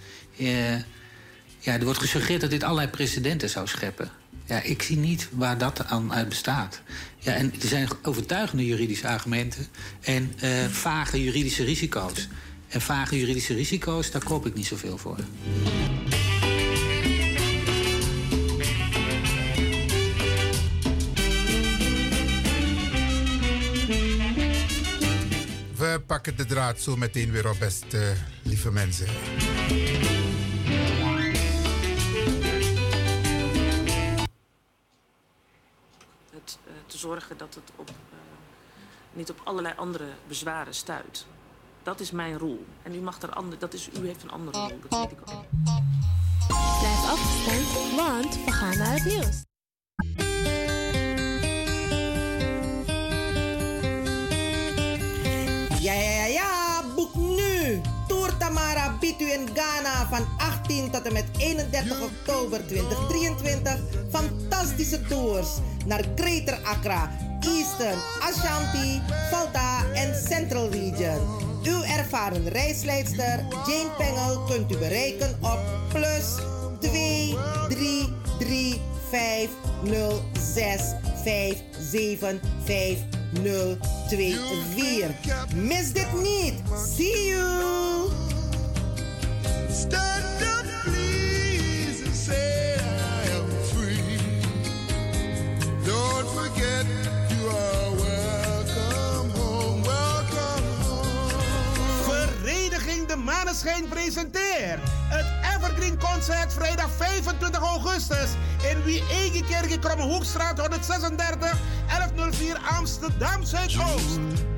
ja, er wordt gesuggereerd dat dit allerlei precedenten zou scheppen. Ja, ik zie niet waar dat aan uit bestaat. Ja, en er zijn overtuigende juridische argumenten en vage juridische risico's. En vage juridische risico's, daar koop ik niet zoveel voor. We pakken de draad zo meteen weer op, beste lieve mensen. Het, eh, te zorgen dat het op, eh, niet op allerlei andere bezwaren stuit. Dat is mijn rol. En u mag er ander, dat is, u heeft een andere rol, dat weet ik ook. Blijf afgestemd, want we gaan naar het nieuws. Ja, Biedt u in Ghana van 18 tot en met 31 oktober 2023 fantastische tours naar Greater Accra, Eastern, Ashanti, Volta en Central Region. Uw ervaren reisleidster Jane Pengel kunt u bereiken op plus 2 3 3 5 0 6 5 7 5 0 2 4. Mis dit niet. See you! Maneschijn presenteert het Evergreen Concert vrijdag 25 augustus in Wie in Kromme Hoekstraat 136 1104 Amsterdam Zuidoost.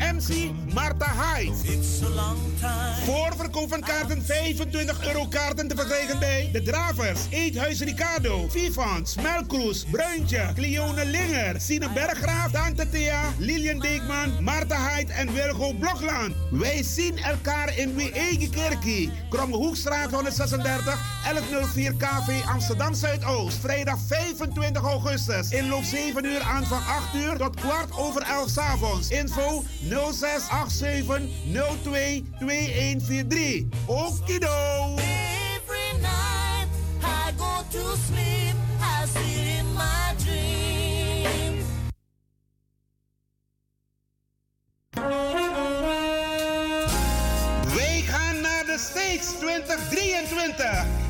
MC Marta Hyde. Voorverkoop van kaarten 25 euro kaarten te verkrijgen bij De Dravers, Eethuis Ricardo, Vivans, Melkroes, Bruintje, Cleone Linger, Sine Berggraaf, Tante Thea, Lilian Deekman, Marta Hyde en Wilgo Blokland. Wij zien elkaar in Wie Eigen Kerkie, Kromme Hoekstraat 136, 1104 KV Amsterdam Zuidoost. Vrijdag 25 augustus. Inloop 7 uur aan van 8 uur tot kwart over 11 s avonds. Info 0687 Okido! Every night I go to sleep, I see in my dream. Wij gaan naar de States 2023.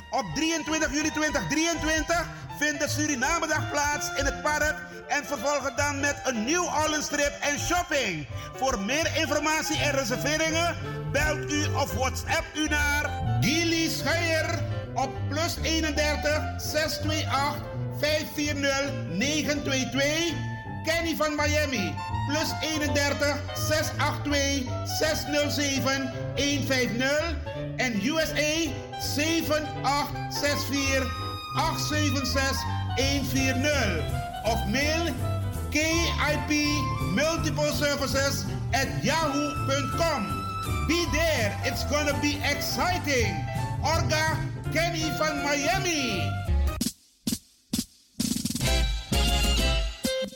Op 23 juli 2023 vindt de Surinamedag plaats in het park en vervolgen dan met een New Orleans trip en shopping. Voor meer informatie en reserveringen belt u of WhatsApp u naar Gilly Scheier op plus 31 628 540 922. Kenny van Miami plus 31 682 607 150 en USA 7864 876 140 of mail KIP Multiple Services at yahoo.com. Be there, it's gonna be exciting. Orga Kenny van Miami.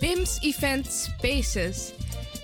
BIMS Event Spaces.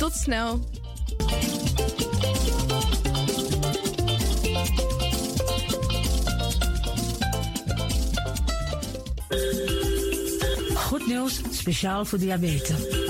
Tot snel. Goed nieuws, speciaal voor diabetes.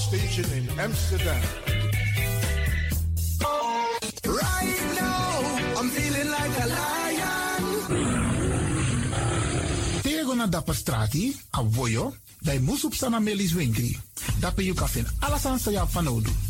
Station in Amsterdam. Right now, I'm feeling like a lion. Tego na dapper strati, a voyo, dai musup sana melis winkri. Dapper you kafin alasan sa ya fanodu.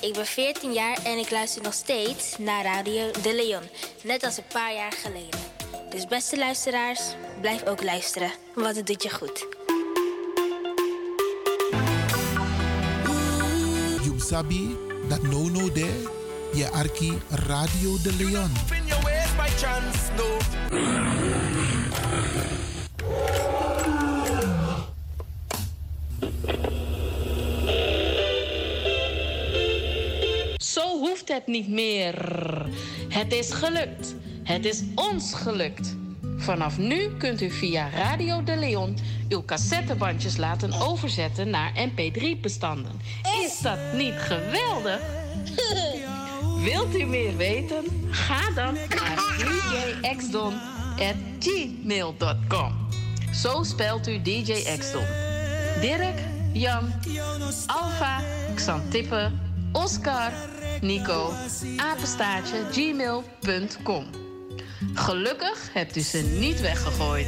Ik ben 14 jaar en ik luister nog steeds naar Radio De Leon. Net als een paar jaar geleden. Dus beste luisteraars, blijf ook luisteren, want het doet je goed. You sabi dat no no there. Je arki Radio de Leon. Het niet meer. Het is gelukt. Het is ons gelukt. Vanaf nu kunt u via Radio de Leon uw cassettebandjes laten overzetten naar mp3-bestanden. Is dat niet geweldig? *laughs* Wilt u meer weten? Ga dan naar djxdon.gmail.com. Zo spelt u DJ Xdon. Dirk, Jan, Alfa, Xantippe, Oscar, Nico, apenstaartje, gmail.com. Gelukkig hebt u ze niet weggegooid.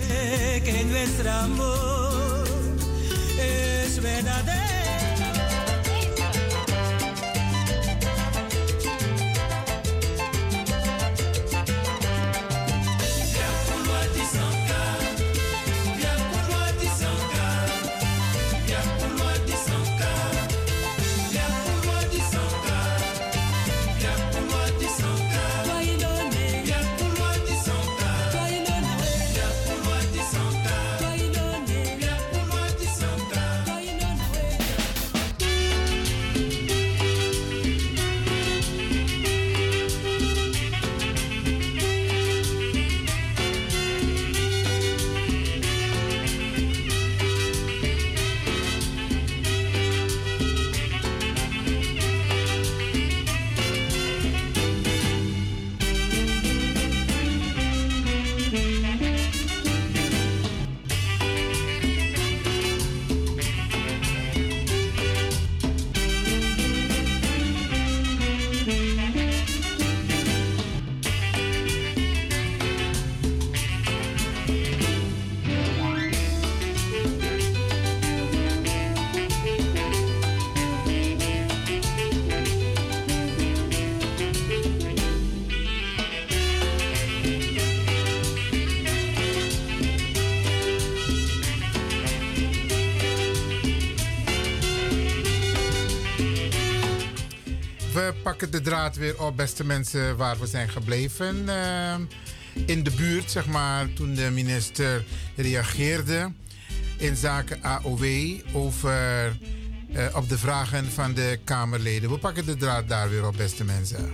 Pakken de draad weer op, beste mensen, waar we zijn gebleven. eh, in de buurt, zeg maar, toen de minister reageerde in zaken AOW over, eh, op de vragen van de Kamerleden. We pakken de draad daar weer op, beste mensen.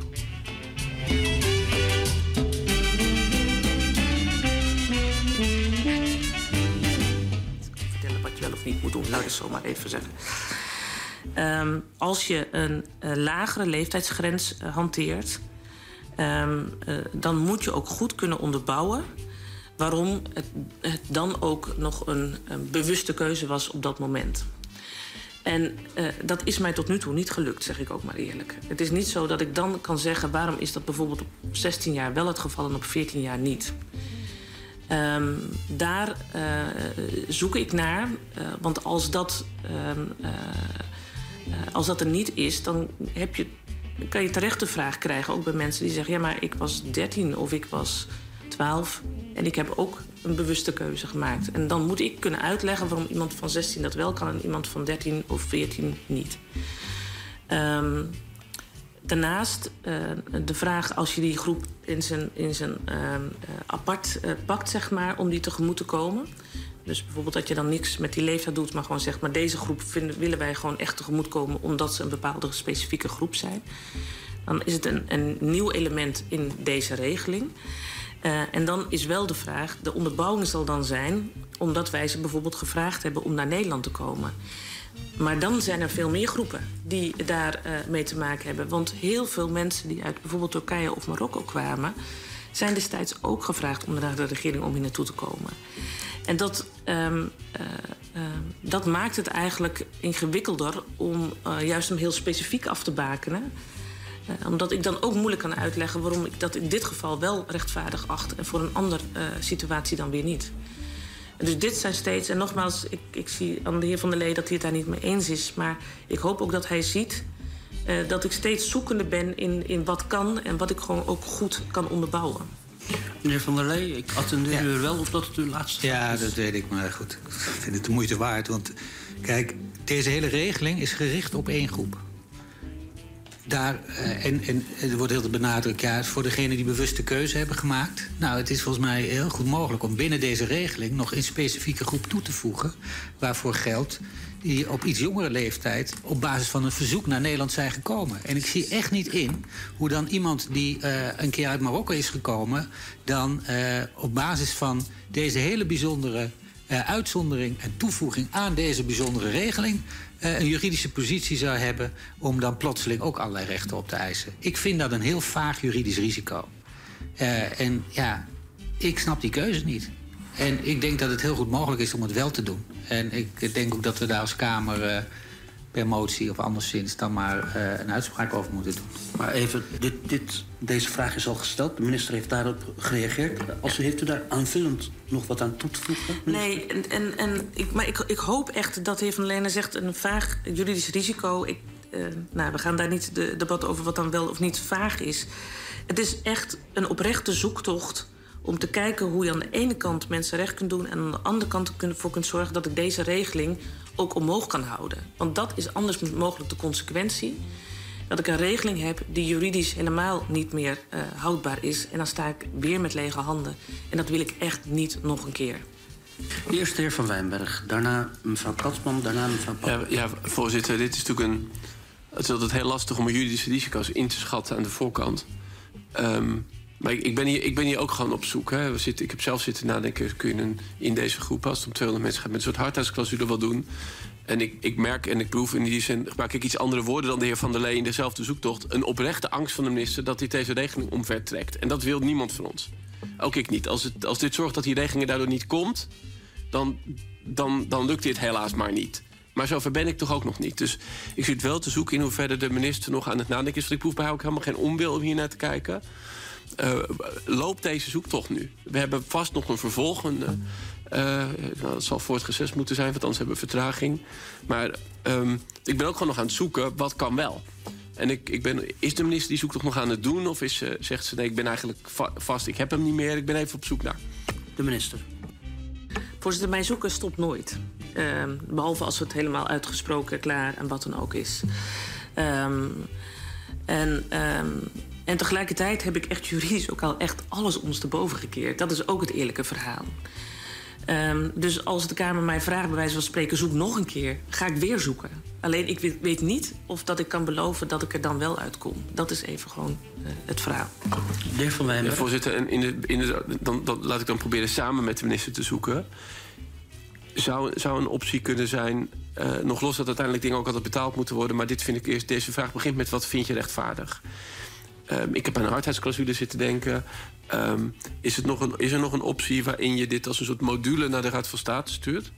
vertellen wat je wel of niet moet doen. Nou, dat is zomaar even zeggen. Ehm, als je een eh, lagere leeftijdsgrens eh, hanteert, ehm, eh, dan moet je ook goed kunnen onderbouwen waarom het, het dan ook nog een, een bewuste keuze was op dat moment. En dat is mij tot nu toe niet gelukt, zeg ik ook maar eerlijk. Het is niet zo dat ik dan kan zeggen waarom is dat bijvoorbeeld op 16 jaar wel het geval en op 14 jaar niet. Ehm, daar zoek ik naar, want als dat, als dat er niet is, dan heb je, kan je terecht de vraag krijgen, ook bij mensen die zeggen: ja, maar ik was 13 of ik was 12 en ik heb ook een bewuste keuze gemaakt. En dan moet ik kunnen uitleggen waarom iemand van 16 dat wel kan en iemand van 13 of 14 niet. Ehm, daarnaast eh, de vraag als je die groep in zijn, in zijn ehm, eh, apart eh, pakt, zeg maar, om die tegemoet te komen. Dus bijvoorbeeld dat je dan niks met die leeftijd doet, maar gewoon zegt, maar deze groep vinden, willen wij gewoon echt tegemoet komen omdat ze een bepaalde specifieke groep zijn. Dan is het een, een nieuw element in deze regeling. Eh, en dan is wel de vraag, de onderbouwing zal dan zijn, omdat wij ze bijvoorbeeld gevraagd hebben om naar Nederland te komen. Maar dan zijn er veel meer groepen die daar eh, mee te maken hebben. Want heel veel mensen die uit bijvoorbeeld Turkije of Marokko kwamen, zijn destijds ook gevraagd om naar de regering om hier naartoe te komen. En dat, eh, ehm, dat maakt het eigenlijk ingewikkelder om eh, juist hem heel specifiek af te bakenen. Eh, omdat ik dan ook moeilijk kan uitleggen waarom ik dat in dit geval wel rechtvaardig acht en voor een andere situatie dan weer niet. Dus dit zijn steeds, en nogmaals, ik, ik zie aan de heer Van der Lee dat hij het daar niet mee eens is. Maar ik hoop ook dat hij ziet eh, dat ik steeds zoekende ben in, in wat kan en wat ik gewoon ook goed kan onderbouwen. Meneer Van der Lee, ik attendeer u wel op dat het uw laatste Ja, is. dat weet ik, maar goed, ik vind het de moeite waard. Want kijk, deze hele regeling is gericht op één groep. Daar, eh, en, en er wordt heel benadrukt, ja, voor degenen die bewuste keuze hebben gemaakt. Nou, het is volgens mij heel goed mogelijk om binnen deze regeling nog een specifieke groep toe te voegen. Waarvoor geldt die op iets jongere leeftijd op basis van een verzoek naar Nederland zijn gekomen. En ik zie echt niet in hoe dan iemand die eh, een keer uit Marokko is gekomen, dan eh, op basis van deze hele bijzondere eh, uitzondering en toevoeging aan deze bijzondere regeling een juridische positie zou hebben om dan plotseling ook allerlei rechten op te eisen. Ik vind dat een heel vaag juridisch risico. En ja, ik snap die keuze niet. En ik denk dat het heel goed mogelijk is om het wel te doen. En ik denk ook dat we daar als Kamer eh, per motie of anderszins dan maar eh, een uitspraak over moeten doen. Maar even, dit, dit, deze vraag is al gesteld. De minister heeft daarop gereageerd. Als u heeft u daar aanvullend nog wat aan toe te voegen? Nee, en, en, en ik, maar ik, ik hoop echt dat de heer Van Lenen zegt een vaag juridisch risico. Ik, eh, nou, we gaan daar niet de debat over wat dan wel of niet vaag is. Het is echt een oprechte zoektocht om te kijken hoe je aan de ene kant mensen recht kunt doen... en aan de andere kant ervoor kunt zorgen dat ik deze regeling ook omhoog kan houden. Want dat is anders mogelijk de consequentie. Dat ik een regeling heb die juridisch helemaal niet meer eh, houdbaar is... en dan sta ik weer met lege handen. En dat wil ik echt niet nog een keer. Eerst de heer Van Wijnberg, daarna mevrouw Katsman, daarna mevrouw Paul. Ja, ja, voorzitter, dit is natuurlijk een. Het is altijd heel lastig om juridische risico's in te schatten aan de voorkant. Ehm, maar ik, ben hier, ik ben hier ook gewoon op zoek. Hè. We zitten, ik heb zelf zitten nadenken, kun je in deze groep, als het om 200 mensen gaat, met een soort hardheidsclausule wel doen. En ik, ik merk en ik proef in die zin, gebruik ik iets andere woorden dan de heer Van der Lee in dezelfde zoektocht. Een oprechte angst van de minister dat hij deze regeling omvertrekt. En dat wil niemand van ons. Ook ik niet. Als, het, als dit zorgt dat die regeling daardoor niet komt, dan, dan, dan lukt dit helaas maar niet. Maar zover ben ik toch ook nog niet. Dus ik zit wel te zoeken in hoeverre de minister nog aan het nadenken is. Want ik proef bij haar ook helemaal geen onwil om hier naar te kijken. Eh, loopt deze zoektocht nu? We hebben vast nog een vervolgende. eh, nou, dat zal voor het reces moeten zijn, want anders hebben we vertraging. Maar ehm, ik ben ook gewoon nog aan het zoeken, wat kan wel? En ik, ik ben, is de minister die zoektocht nog aan het doen? Of is, ze- zegt ze, nee, ik ben eigenlijk va- vast, ik heb hem niet meer. Ik ben even op zoek naar. De minister. Voorzitter, mijn zoeken stopt nooit. Ehm, behalve als het helemaal uitgesproken, klaar en wat dan ook is. Ehm, en, ehm, en tegelijkertijd heb ik echt juridisch ook al echt alles ondersteboven gekeerd. Dat is ook het eerlijke verhaal. Ehm, dus als de Kamer mij vraagt, bij wijze van spreken, zoek nog een keer, ga ik weer zoeken. Alleen ik weet, weet niet of dat ik kan beloven dat ik er dan wel uitkom. Dat is even gewoon eh, het verhaal. De heer Van Ja, Wijnberg. voorzitter, en in de, in de, dan, dan, laat ik dan proberen samen met de minister te zoeken. Zou, zou een optie kunnen zijn, eh, nog los dat uiteindelijk dingen ook altijd betaald moeten worden... maar dit vind ik eerst, deze vraag begint met wat vind je rechtvaardig? Ehm, ik heb aan een hardheidsclausule zitten denken. Ehm, is, het nog een, is er nog een optie waarin je dit als een soort module naar de Raad van State stuurt?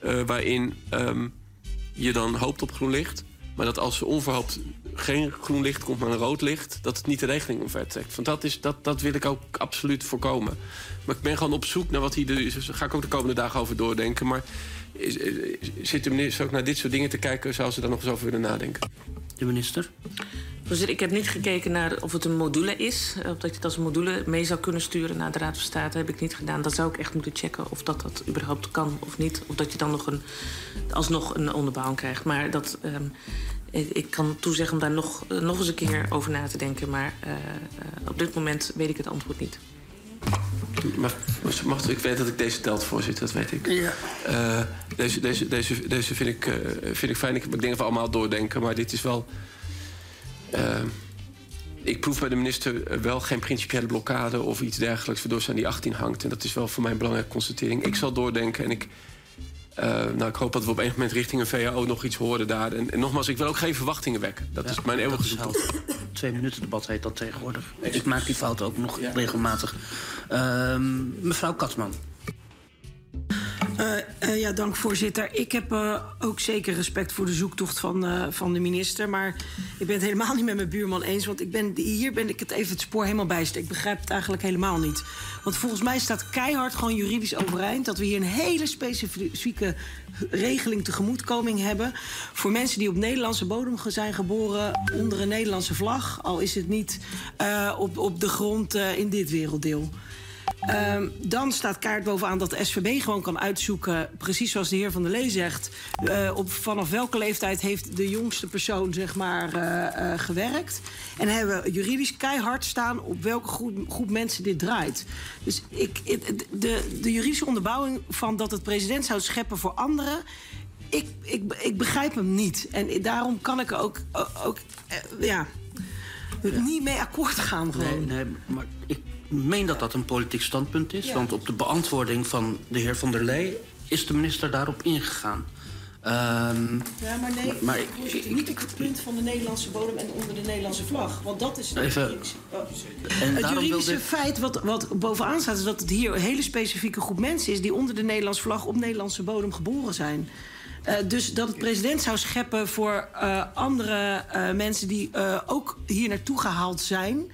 Eh, waarin ehm, je dan hoopt op groen licht... maar dat als er onverhoopt geen groen licht komt, maar een rood licht, dat het niet de regeling omvertrekt. Want dat, is, dat, dat wil ik ook absoluut voorkomen. Maar ik ben gewoon op zoek naar wat hier. Dus daar ga ik ook de komende dagen over doordenken. Maar zit de minister ook naar dit soort dingen te kijken? Zou ze daar nog eens over willen nadenken? De minister? Voorzitter, ik heb niet gekeken naar of het een module is. eh, Of dat je het als module mee zou kunnen sturen naar de Raad van State. heb ik niet gedaan. Dat zou ik echt moeten checken of dat, dat überhaupt kan of niet. Of dat je dan nog een, alsnog een onderbouwing krijgt. Maar dat, ehm, ik, kan toezeggen om daar nog, eh, nog eens een keer over na te denken. Maar eh, op dit moment weet ik het antwoord niet. Maar, mag, ik weet dat ik deze telt, voorzitter, dat weet ik. Ja. Eh, deze, deze, deze, deze vind, ik, eh, vind ik fijn. Ik, ik denk dat we allemaal doordenken, maar dit is wel. eh, ik proef bij de minister wel geen principiële blokkade of iets dergelijks, waardoor ze aan die 18 hangt. En dat is wel voor mij een belangrijke constatering. Ik zal doordenken en ik. Eh, nou, ik hoop dat we op enig moment richting een VAO nog iets horen daar. En, en nogmaals, ik wil ook geen verwachtingen wekken. Dat is mijn eeuwige zoektocht. Twee minuten debat heet dat tegenwoordig. Ik maak die fout ook nog regelmatig. Ehm, mevrouw Katman. Eh, eh, ja, dank voorzitter. Ik heb eh, ook zeker respect voor de zoektocht van, van de minister. Maar ik ben het helemaal niet met mijn buurman eens. Want ik ben, hier ben ik het even het spoor helemaal bijster. Ik begrijp het eigenlijk helemaal niet. Want volgens mij staat keihard gewoon juridisch overeind... dat we hier een hele specifieke regeling tegemoetkoming hebben... voor mensen die op Nederlandse bodem zijn geboren onder een Nederlandse vlag. Al is het niet op, op de grond in dit werelddeel. Ehm, dan staat kaart bovenaan dat de SVB gewoon kan uitzoeken, precies zoals de heer Van der Lee zegt, eh, op vanaf welke leeftijd heeft de jongste persoon zeg maar eh, eh, gewerkt. En hebben we juridisch keihard staan op welke groep, groep mensen dit draait. Dus ik, de, de juridische onderbouwing van dat het president zou scheppen voor anderen. Ik, ik, ik begrijp hem niet. En daarom kan ik er ook, ook ja, niet mee akkoord gaan. Gewoon. Nee, nee, maar ik meen dat dat een politiek standpunt is. Ja. Want op de beantwoording van de heer Van der Lee is de minister daarop ingegaan. Ehm, Ja, maar nee, Maar ik, niet op het punt van de Nederlandse bodem en onder de Nederlandse vlag. Want dat is... Even- Oh. En het juridische wilde- feit wat, wat bovenaan staat... is dat het hier een hele specifieke groep mensen is... die onder de Nederlandse vlag op Nederlandse bodem geboren zijn. Eh, dus dat het president zou scheppen voor eh, andere eh, mensen... die ook hier naartoe gehaald zijn...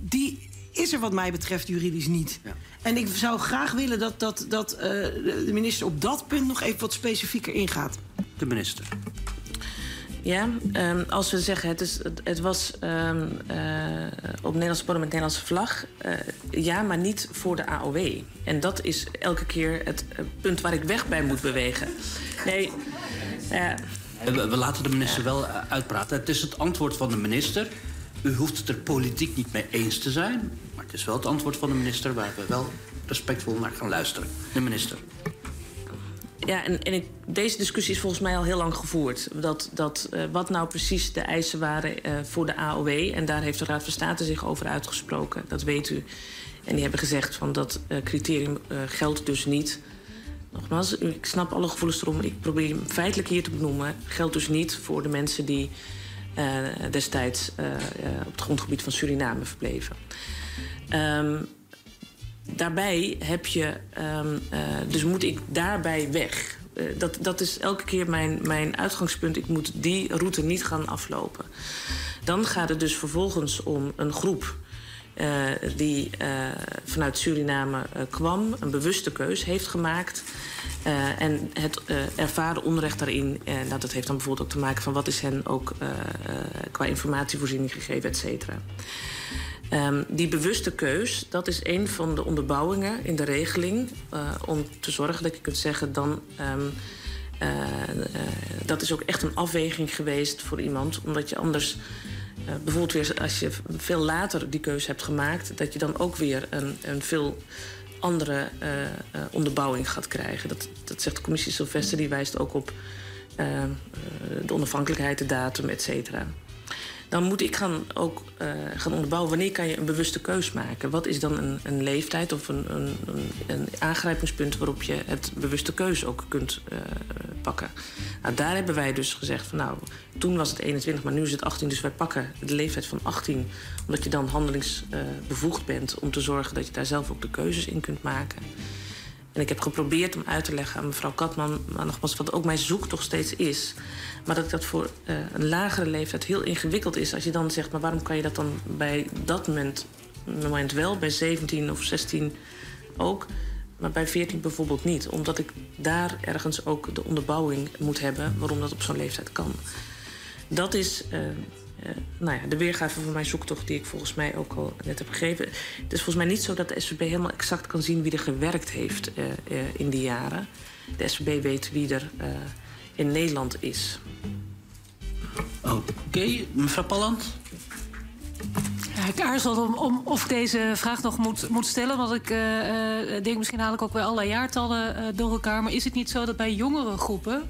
die is er wat mij betreft juridisch niet. En ik zou graag willen dat, dat, dat eh, de minister op dat punt... nog even wat specifieker ingaat. De minister. Ja, ehm, als we zeggen het, is, het, het was ehm, eh, op Nederlandse bodem met Nederlandse vlag. eh, ja, maar niet voor de AOW. En dat is elke keer het punt waar ik weg bij moet bewegen. Nee, We, we laten de minister wel uitpraten. Het is het antwoord van de minister. U hoeft het er politiek niet mee eens te zijn. Het is wel het antwoord van de minister waar we wel respectvol naar gaan luisteren. De minister. Ja, en, en ik, deze discussie is volgens mij al heel lang gevoerd. Dat, dat, eh, wat nou precies de eisen waren eh, voor de AOW. En daar heeft de Raad van State zich over uitgesproken. Dat weet u. En die hebben gezegd van dat eh, criterium geldt dus niet. Nogmaals, ik snap alle gevoelens erom. Ik probeer hem feitelijk hier te benoemen. Geldt dus niet voor de mensen die destijds op het grondgebied van Suriname verbleven. Ehm, daarbij heb je, ehm, eh, dus moet ik daarbij weg. Eh, dat, dat is elke keer mijn, mijn uitgangspunt. Ik moet die route niet gaan aflopen. Dan gaat het dus vervolgens om een groep eh, die vanuit Suriname kwam, een bewuste keus heeft gemaakt. eh, en het eh, ervaren onrecht daarin, eh, nou, dat heeft dan bijvoorbeeld ook te maken van wat is hen ook qua informatievoorziening gegeven, et cetera. Ehm, die bewuste keus, dat is een van de onderbouwingen in de regeling. eh, om te zorgen dat je kunt zeggen, dan. ehm, eh, eh, dat is ook echt een afweging geweest voor iemand. Omdat je anders. bijvoorbeeld weer als je veel later die keus hebt gemaakt, dat je dan ook weer een, een veel andere onderbouwing gaat krijgen. Dat, dat zegt de commissie Sylvester, die wijst ook op de onafhankelijkheid, de datum, et cetera. Dan moet ik gaan ook eh, gaan onderbouwen wanneer kan je een bewuste keus maken. Wat is dan een, een leeftijd of een, een, een, aangrijpingspunt waarop je het bewuste keus ook kunt eh, pakken. Nou, daar hebben wij dus gezegd van nou, toen was het 21, maar nu is het 18. Dus wij pakken de leeftijd van 18, omdat je dan handelingsbevoegd bent om te zorgen dat je daar zelf ook de keuzes in kunt maken. En ik heb geprobeerd om uit te leggen aan mevrouw Katman, maar nogmaals, wat ook mijn zoektocht steeds is. Maar dat dat voor uh, een lagere leeftijd heel ingewikkeld is. Als je dan zegt, maar waarom kan je dat dan bij dat moment, moment wel, bij 17 of 16 ook, maar bij 14 bijvoorbeeld niet? Omdat ik daar ergens ook de onderbouwing moet hebben waarom dat op zo'n leeftijd kan. Dat is uh, uh, nou ja, de weergave van mijn zoektocht, die ik volgens mij ook al net heb gegeven. Het is volgens mij niet zo dat de SVB helemaal exact kan zien wie er gewerkt heeft in die jaren. De SVB weet wie er in Nederland is. Oké, okay. mevrouw Palland. Ja, ik aarzel om, om of ik deze vraag nog moet, moet stellen. Want ik denk, misschien haal ik ook weer allerlei jaartallen door elkaar. Maar is het niet zo dat bij jongere groepen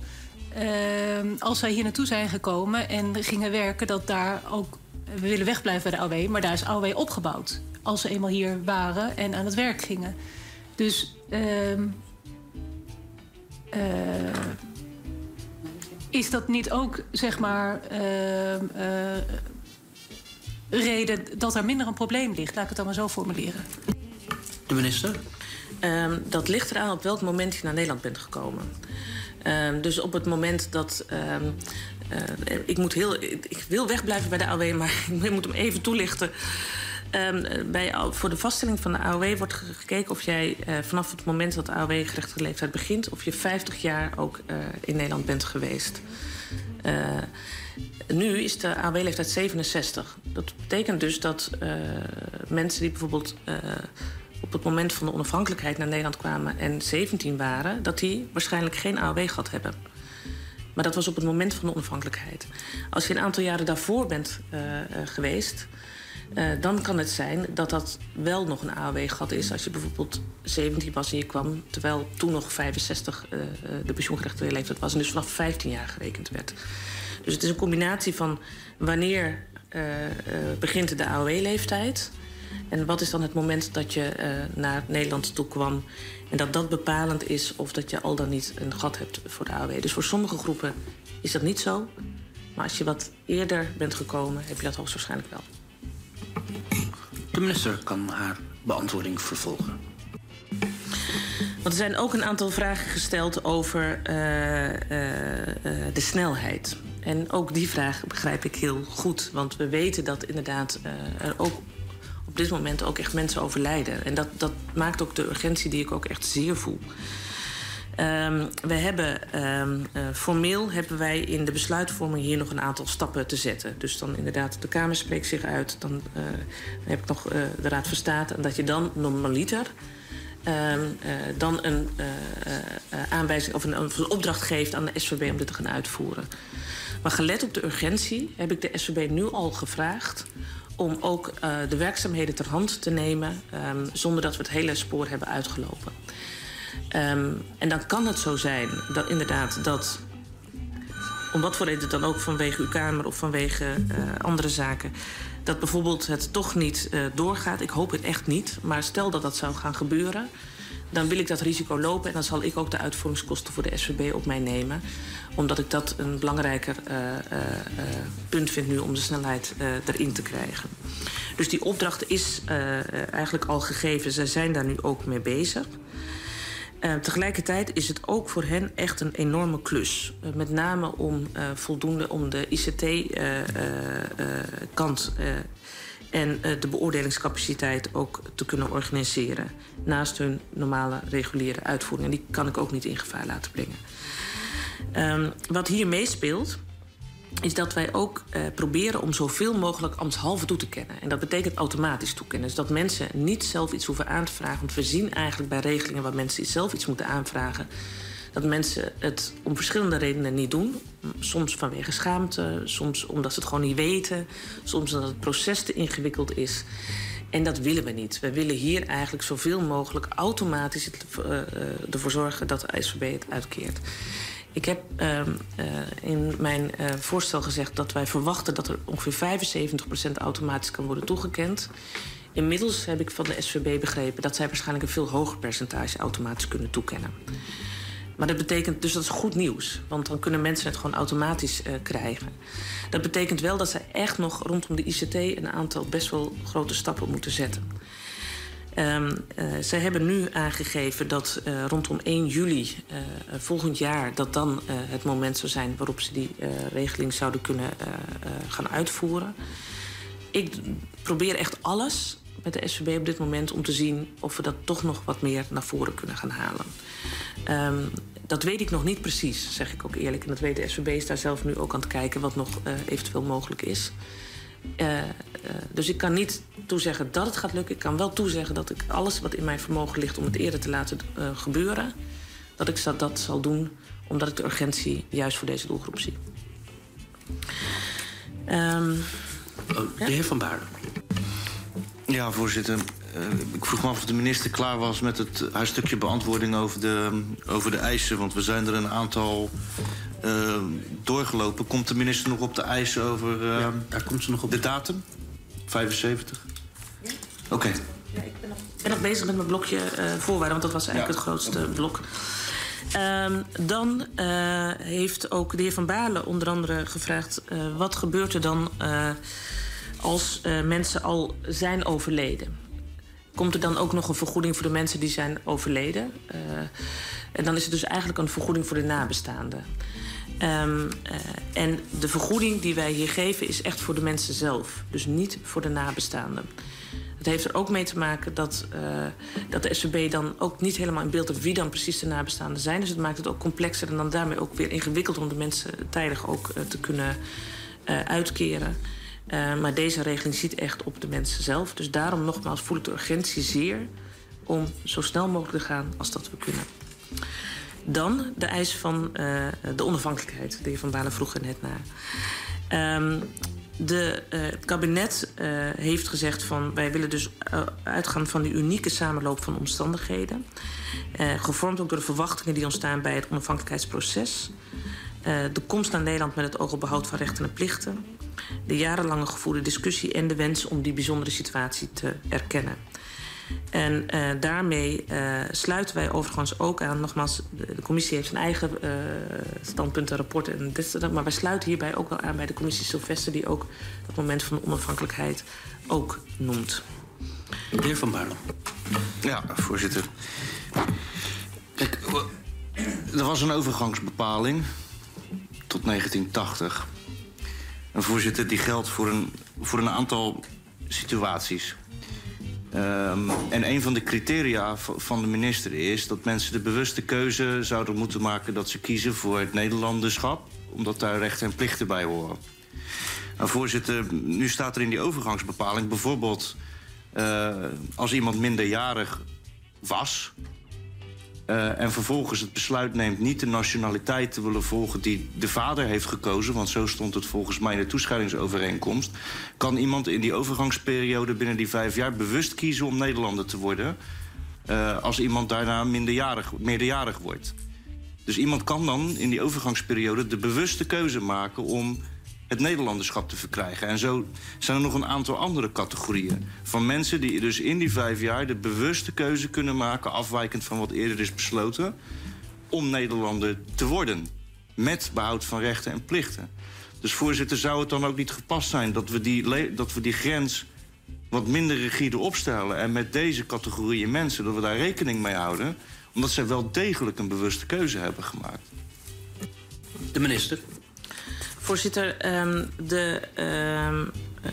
uh, als zij hier naartoe zijn gekomen en gingen werken, dat daar ook. We willen wegblijven bij de AOW, maar daar is AOW opgebouwd. Als ze eenmaal hier waren en aan het werk gingen. Dus. Uh, uh, is dat niet ook, zeg maar. reden dat er minder een probleem ligt? Laat ik het dan maar zo formuleren. De minister? Um, dat ligt eraan op welk moment je naar Nederland bent gekomen. Um, dus op het moment dat. Um, uh, ik, moet heel, ik wil wegblijven bij de AOW, maar *laughs* ik moet hem even toelichten. Um, bij, voor de vaststelling van de AOW wordt gekeken of jij uh, vanaf het moment dat de AOW-gerechtigde leeftijd begint, of je 50 jaar ook uh, in Nederland bent geweest. Uh, nu is de AOW-leeftijd 67. Dat betekent dus dat mensen die bijvoorbeeld op het moment van de onafhankelijkheid naar Nederland kwamen en 17 waren, dat die waarschijnlijk geen AOW gehad hebben. Maar dat was op het moment van de onafhankelijkheid. Als je een aantal jaren daarvoor bent geweest, uh, dan kan het zijn dat dat wel nog een AOW-gat is. Als je bijvoorbeeld 17 was en je kwam, terwijl toen nog 65 de pensioengerechtigde leeftijd was en dus vanaf 15 jaar gerekend werd. Dus het is een combinatie van wanneer begint de AOW-leeftijd en wat is dan het moment dat je uh, naar Nederland toe kwam... en dat dat bepalend is of dat je al dan niet een gat hebt voor de AOW. Dus voor sommige groepen is dat niet zo. Maar als je wat eerder bent gekomen, heb je dat hoogstwaarschijnlijk wel. De minister kan haar beantwoording vervolgen. Want er zijn ook een aantal vragen gesteld over uh, uh, de snelheid. En ook die vraag begrijp ik heel goed. Want we weten dat inderdaad er ook op dit moment ook echt mensen overlijden. En dat, dat maakt ook de urgentie die ik ook echt zeer voel. Um, we hebben um, uh, formeel hebben wij in de besluitvorming hier nog een aantal stappen te zetten. Dus dan inderdaad, de Kamer spreekt zich uit. Dan, uh, heb ik nog uh, de Raad van State. En dat je dan normaliter um, dan een aanwijzing of een, een opdracht geeft aan de SVB om dit te gaan uitvoeren. Maar gelet op de urgentie heb ik de SVB nu al gevraagd om ook uh, de werkzaamheden ter hand te nemen um, zonder dat we het hele spoor hebben uitgelopen. Um, en dan kan het zo zijn dat inderdaad dat, om wat voor reden dan ook vanwege uw Kamer of vanwege uh, andere zaken, dat bijvoorbeeld het toch niet uh, doorgaat. Ik hoop het echt niet, maar stel dat dat zou gaan gebeuren dan wil ik dat risico lopen en dan zal ik ook de uitvoeringskosten voor de SVB op mij nemen. Omdat ik dat een belangrijker uh, uh, uh, punt vind nu om de snelheid erin te krijgen. Dus die opdracht is eigenlijk al gegeven. Ze zijn daar nu ook mee bezig. Uh, tegelijkertijd is het ook voor hen echt een enorme klus. Uh, met name om uh, voldoende om de ICT-kant en de beoordelingscapaciteit ook te kunnen organiseren. Naast hun normale reguliere uitvoering. En die kan ik ook niet in gevaar laten brengen. Um, wat hier meespeelt, is dat wij ook uh, proberen om zoveel mogelijk ambtshalve toe te kennen. En dat betekent automatisch toekennen. Dus dat mensen niet zelf iets hoeven aan te vragen. Want we zien eigenlijk bij regelingen waar mensen zelf iets moeten aanvragen dat mensen het om verschillende redenen niet doen. Soms vanwege schaamte, soms omdat ze het gewoon niet weten, soms omdat het proces te ingewikkeld is. En dat willen we niet. We willen hier eigenlijk zoveel mogelijk automatisch het, uh, ervoor zorgen dat de SVB het uitkeert. Ik heb uh, uh, in mijn uh, voorstel gezegd dat wij verwachten dat er ongeveer 75% automatisch kan worden toegekend. Inmiddels heb ik van de SVB begrepen dat zij waarschijnlijk een veel hoger percentage automatisch kunnen toekennen. Maar dat betekent dus dat is goed nieuws. Want dan kunnen mensen het gewoon automatisch uh, krijgen. Dat betekent wel dat ze echt nog rondom de ICT een aantal best wel grote stappen moeten zetten. Um, uh, zij hebben nu aangegeven dat uh, rondom 1 juli uh, volgend jaar... dat dan het moment zou zijn waarop ze die regeling zouden kunnen gaan uitvoeren. Ik probeer echt alles met de SVB op dit moment om te zien of we dat toch nog wat meer naar voren kunnen gaan halen. Um, dat weet ik nog niet precies, zeg ik ook eerlijk. En dat weet de SVB is daar zelf nu ook aan het kijken wat nog eventueel mogelijk is. Uh, uh, dus ik kan niet toezeggen dat het gaat lukken. Ik kan wel toezeggen dat ik alles wat in mijn vermogen ligt om het eerder te laten gebeuren, dat ik dat zal doen omdat ik de urgentie juist voor deze doelgroep zie. Um, de heer Van Baarden. Ja, voorzitter. Uh, ik vroeg me af of de minister klaar was met het, haar stukje beantwoording over de, over de eisen. Want we zijn er een aantal uh, doorgelopen. Komt de minister nog op de eisen over uh, ja, daar komt ze nog op. de datum? 75? Ja. Oké. Okay. Ja, ik ben nog, ben nog, bezig met mijn blokje voorwaarden, want dat was eigenlijk ja. het grootste blok. Um, dan uh, heeft ook de heer Van Balen onder andere gevraagd... Uh, wat gebeurt er dan uh, als mensen al zijn overleden? Komt er dan ook nog een vergoeding voor de mensen die zijn overleden? en dan is het dus eigenlijk een vergoeding voor de nabestaanden. Um, en de vergoeding die wij hier geven is echt voor de mensen zelf. Dus niet voor de nabestaanden. Het heeft er ook mee te maken dat, uh, dat de SVB dan ook niet helemaal in beeld heeft wie dan precies de nabestaanden zijn. Dus het maakt het ook complexer en dan daarmee ook weer ingewikkeld om de mensen tijdig ook uh, te kunnen uitkeren. maar deze regeling ziet echt op de mensen zelf. Dus daarom nogmaals voel ik de urgentie zeer om zo snel mogelijk te gaan als dat we kunnen. Dan de eis van de onafhankelijkheid. De heer Van Balen vroeg er net naar. De, het kabinet uh, heeft gezegd van wij willen dus uitgaan van die unieke samenloop van omstandigheden. gevormd ook door de verwachtingen die ontstaan bij het onafhankelijkheidsproces. de komst naar Nederland met het oog op behoud van rechten en plichten. De jarenlange gevoerde discussie en de wens om die bijzondere situatie te erkennen. En uh, daarmee uh, sluiten wij overigens ook aan. Nogmaals, de, de commissie heeft zijn eigen uh, standpunten, rapporten en dit, maar wij sluiten hierbij ook wel aan bij de commissie Sylvester, die ook dat moment van onafhankelijkheid ook noemt. De heer Van Baarle. Ja, voorzitter. Kijk, er was een overgangsbepaling tot 1980. En voorzitter, die geldt voor een, voor een aantal situaties. Um, en een van de criteria van de minister is dat mensen de bewuste keuze zouden moeten maken dat ze kiezen voor het Nederlanderschap, omdat daar rechten en plichten bij horen. Nou, voorzitter, nu staat er in die overgangsbepaling bijvoorbeeld uh, als iemand minderjarig was, Uh, en vervolgens het besluit neemt niet de nationaliteit te willen volgen die de vader heeft gekozen, want zo stond het volgens mij in de toescheidingsovereenkomst, kan iemand in die overgangsperiode binnen die vijf jaar bewust kiezen om Nederlander te worden, uh, als iemand daarna minderjarig, meerderjarig wordt. Dus iemand kan dan in die overgangsperiode de bewuste keuze maken om het Nederlanderschap te verkrijgen. En zo zijn er nog een aantal andere categorieën. Van mensen die dus in die vijf jaar de bewuste keuze kunnen maken... afwijkend van wat eerder is besloten... om Nederlander te worden. Met behoud van rechten en plichten. Dus voorzitter, zou het dan ook niet gepast zijn... dat we die, dat we die grens wat minder rigide opstellen... en met deze categorieën mensen, dat we daar rekening mee houden... omdat zij wel degelijk een bewuste keuze hebben gemaakt. De minister. Voorzitter, um, de, um, uh,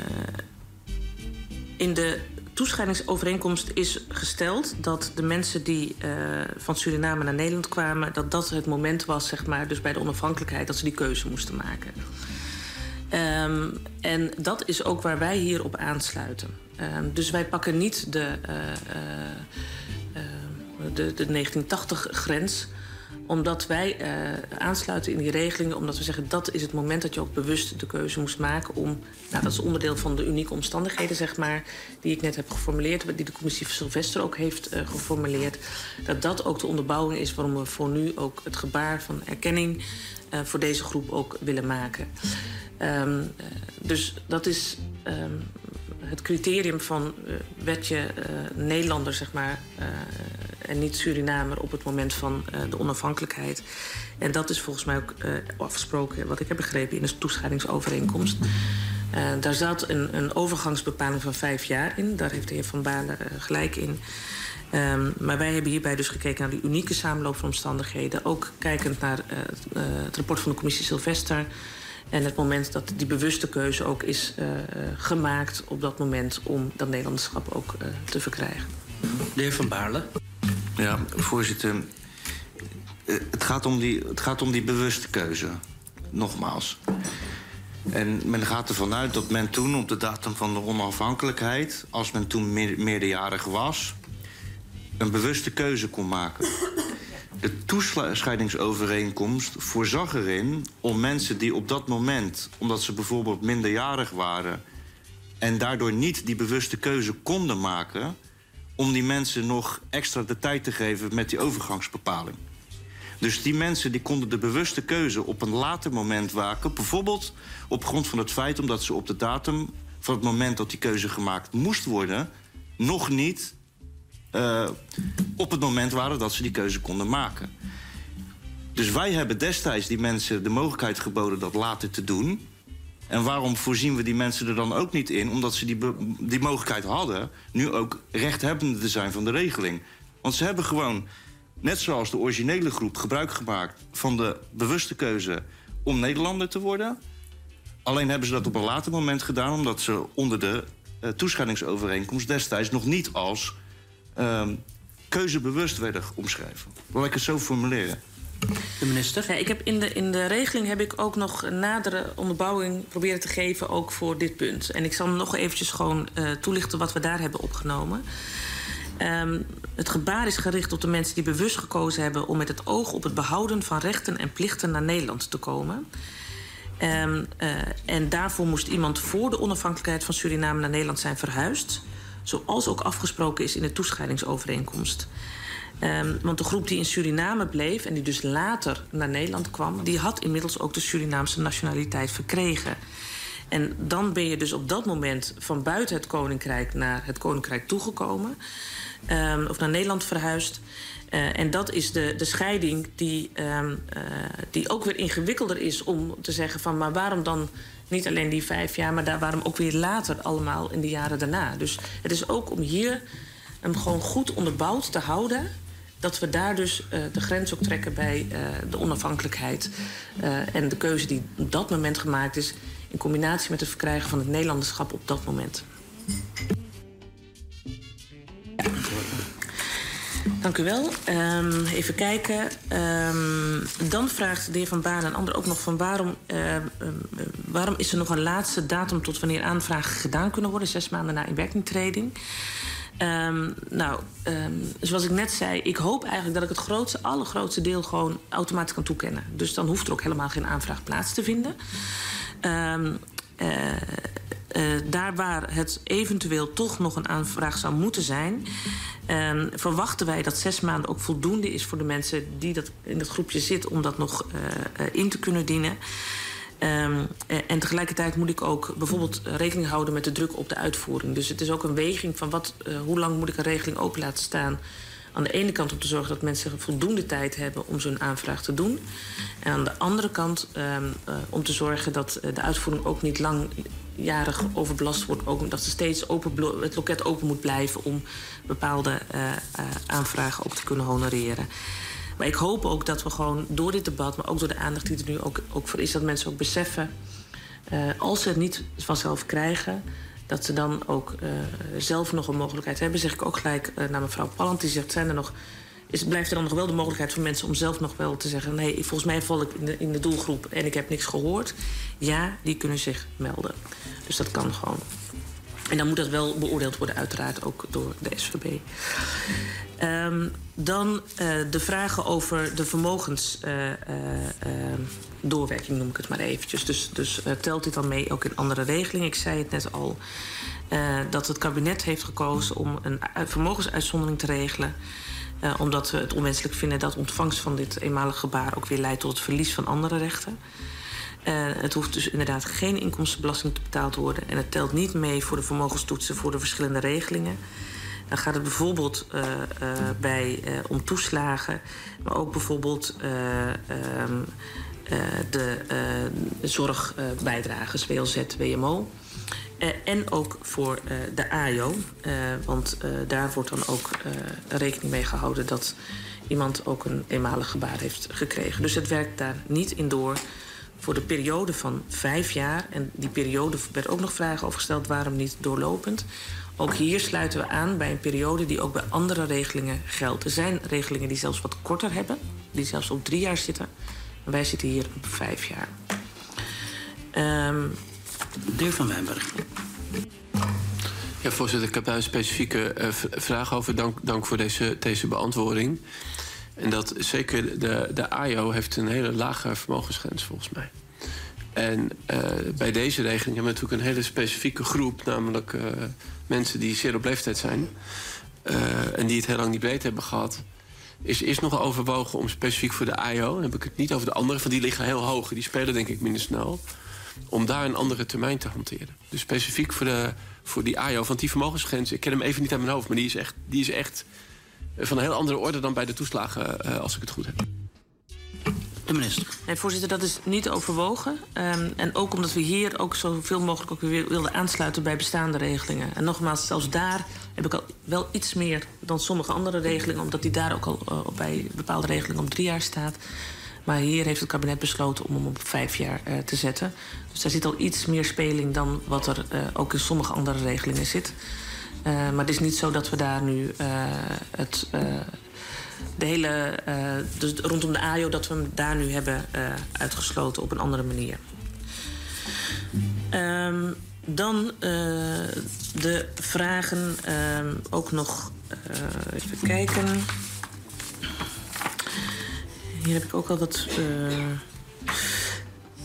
in de toescheidingsovereenkomst is gesteld dat de mensen die uh, van Suriname naar Nederland kwamen, dat dat het moment was, zeg maar, dus bij de onafhankelijkheid, dat ze die keuze moesten maken. Um, en dat is ook waar wij hier op aansluiten. Dus wij pakken niet de, uh, de, de 1980-grens omdat wij uh, aansluiten in die regelingen, omdat we zeggen dat is het moment dat je ook bewust de keuze moest maken om, nou, dat is onderdeel van de unieke omstandigheden, zeg maar, die ik net heb geformuleerd, die de commissie Sylvester ook heeft uh, geformuleerd, dat dat ook de onderbouwing is waarom we voor nu ook het gebaar van erkenning uh, voor deze groep ook willen maken. Um, dus dat is um, het criterium van uh, werd je uh, Nederlander, zeg maar, uh, en niet Surinamer op het moment van de onafhankelijkheid. En dat is volgens mij ook afgesproken, wat ik heb begrepen, in de toescheidingsovereenkomst. Eh, daar zat een, een overgangsbepaling van vijf jaar in. Daar heeft de heer Van Baalen eh, gelijk in. Ehm, maar wij hebben hierbij dus gekeken naar de unieke samenloop van omstandigheden. Ook kijkend naar eh, eh, het rapport van de commissie Sylvester. En het moment dat die bewuste keuze ook is eh, eh, gemaakt op dat moment om dat Nederlandschap ook eh, te verkrijgen. De heer Van Baarle. Ja, voorzitter. Het gaat om die, het gaat om die bewuste keuze. Nogmaals. En men gaat ervan uit dat men toen op de datum van de onafhankelijkheid... als men toen meer- meerderjarig was... een bewuste keuze kon maken. De toescheidingsovereenkomst voorzag erin om mensen die op dat moment... omdat ze bijvoorbeeld minderjarig waren... en daardoor niet die bewuste keuze konden maken... om die mensen nog extra de tijd te geven met die overgangsbepaling. Dus die mensen die konden de bewuste keuze op een later moment maken. Bijvoorbeeld op grond van het feit omdat ze op de datum van het moment dat die keuze gemaakt moest worden, nog niet eh, op het moment waren dat ze die keuze konden maken. Dus wij hebben destijds die mensen de mogelijkheid geboden dat later te doen. En waarom voorzien we die mensen er dan ook niet in? Omdat ze die, die mogelijkheid hadden, nu ook rechthebbende te zijn van de regeling. Want ze hebben gewoon, net zoals de originele groep, gebruik gemaakt van de bewuste keuze om Nederlander te worden. Alleen hebben ze dat op een later moment gedaan, omdat ze onder de toescheidingsovereenkomst destijds nog niet als ehm, keuzebewust werden omschreven. Laat ik het zo formuleren. De minister? Ja, ik heb in, de, in de regeling heb ik ook nog nadere onderbouwing proberen te geven, ook voor dit punt. En ik zal nog eventjes gewoon eh, toelichten wat we daar hebben opgenomen. Ehm, het gebaar is gericht op de mensen die bewust gekozen hebben om met het oog op het behouden van rechten en plichten naar Nederland te komen. Ehm, eh, en daarvoor moest iemand voor de onafhankelijkheid van Suriname naar Nederland zijn verhuisd. Zoals ook afgesproken is in de toescheidingsovereenkomst. Ehm, want de groep die in Suriname bleef en die dus later naar Nederland kwam, die had inmiddels ook de Surinaamse nationaliteit verkregen. En dan ben je dus op dat moment van buiten het koninkrijk naar het koninkrijk toegekomen. ehm, of naar Nederland verhuisd. Eh, en dat is de, de scheiding die, ehm, eh, die ook weer ingewikkelder is om te zeggen van... maar waarom dan niet alleen die vijf jaar, maar daar, waarom ook weer later allemaal in de jaren daarna. Dus het is ook om hier hem gewoon goed onderbouwd te houden... dat we daar dus eh, de grens ook trekken bij eh, de onafhankelijkheid... eh, en de keuze die op dat moment gemaakt is... in combinatie met het verkrijgen van het Nederlanderschap op dat moment. Dank u wel. Ehm, even kijken. Ehm, dan vraagt de heer Van Baan en anderen ook nog van waarom, ehm, ehm, waarom is er nog een laatste datum tot wanneer aanvragen gedaan kunnen worden, zes maanden na inwerkingtreding. Nou, zoals ik net zei, ik hoop eigenlijk dat ik het grootste, allergrootste deel gewoon automatisch kan toekennen. Dus dan hoeft er ook helemaal geen aanvraag plaats te vinden. Eh, eh, daar waar het eventueel toch nog een aanvraag zou moeten zijn, ehm, verwachten wij dat zes maanden ook voldoende is voor de mensen die dat in het groepje zitten om dat nog eh, eh, in te kunnen dienen. Ehm, eh, en tegelijkertijd moet ik ook bijvoorbeeld rekening houden met de druk op de uitvoering. Dus het is ook een weging van wat, eh, hoe lang moet ik een regeling open laten staan. Aan de ene kant om te zorgen dat mensen voldoende tijd hebben om zo'n aanvraag te doen. En aan de andere kant ehm, eh, om te zorgen dat eh, de uitvoering ook niet langjarig overbelast wordt. Ook dat ze steeds open, het loket open moet blijven om bepaalde eh, eh, aanvragen ook te kunnen honoreren. Maar ik hoop ook dat we gewoon door dit debat, maar ook door de aandacht die er nu ook, ook voor is, dat mensen ook beseffen, eh, als ze het niet vanzelf krijgen, dat ze dan ook zelf nog een mogelijkheid hebben. Zeg ik ook gelijk naar mevrouw Palland, die zegt, zijn er nog, is, blijft er dan nog wel de mogelijkheid voor mensen om zelf nog wel te zeggen, nee, volgens mij val ik in de, in de doelgroep en ik heb niks gehoord. Ja, die kunnen zich melden. Dus dat kan gewoon. En dan moet dat wel beoordeeld worden, uiteraard ook door de SVB. Ehm, dan eh, de vragen over de vermogensdoorwerking, noem ik het maar eventjes. Dus, dus eh, telt dit dan mee ook in andere regelingen? Ik zei het net al, eh, dat het kabinet heeft gekozen om een vermogensuitzondering te regelen. Eh, omdat we het onwenselijk vinden dat ontvangst van dit eenmalig gebaar ook weer leidt tot het verlies van andere rechten. Eh, het hoeft dus inderdaad geen inkomstenbelasting te betaald te worden. En het telt niet mee voor de vermogenstoetsen voor de verschillende regelingen. Dan gaat het bijvoorbeeld eh, bij, om toeslagen, maar ook bijvoorbeeld eh, ehm, eh, de zorgbijdrages, WLZ, WMO. Eh, en ook voor eh, de AIO. Eh, want daar wordt dan ook rekening mee gehouden dat iemand ook een eenmalig gebaar heeft gekregen. Dus het werkt daar niet in door voor de periode van vijf jaar. En die periode werd ook nog vragen over gesteld waarom niet doorlopend. Ook hier sluiten we aan bij een periode die ook bij andere regelingen geldt. Er zijn regelingen die zelfs wat korter hebben, die zelfs op drie jaar zitten. En wij zitten hier op vijf jaar. Ehm de heer Van Wijnberg. Ja, voorzitter, ik heb daar een specifieke eh, vraag over. Dank, dank voor deze, deze beantwoording. En dat zeker de, de AIO heeft een hele lage vermogensgrens volgens mij. En eh, bij deze regeling hebben we natuurlijk een hele specifieke groep, namelijk eh, mensen die zeer op leeftijd zijn en die het heel lang niet breed hebben gehad. Is eerst nog overwogen om specifiek voor de AIO, dan heb ik het niet over de anderen, want die liggen heel hoog, die spelen denk ik minder snel, om daar een andere termijn te hanteren. Dus specifiek voor, de, voor die AIO, want die vermogensgrens, ik ken hem even niet uit mijn hoofd, maar die is echt, die is echt van een heel andere orde dan bij de toeslagen, eh, als ik het goed heb. De minister. Nee, voorzitter, dat is niet overwogen. Ehm, en ook omdat we hier ook zoveel mogelijk ook weer wilden aansluiten bij bestaande regelingen. En nogmaals, zelfs daar heb ik al wel iets meer dan sommige andere regelingen, omdat die daar ook al eh, bij bepaalde regelingen op drie jaar staat. Maar hier heeft het kabinet besloten om hem op vijf jaar eh, te zetten. Dus daar zit al iets meer speling dan wat er eh, ook in sommige andere regelingen zit. Eh, maar het is niet zo dat we daar nu het, de hele, dus rondom de AIO, dat we hem daar nu hebben uitgesloten op een andere manier. Ehm, dan de vragen ehm, ook nog even kijken. Hier heb ik ook al wat. eh,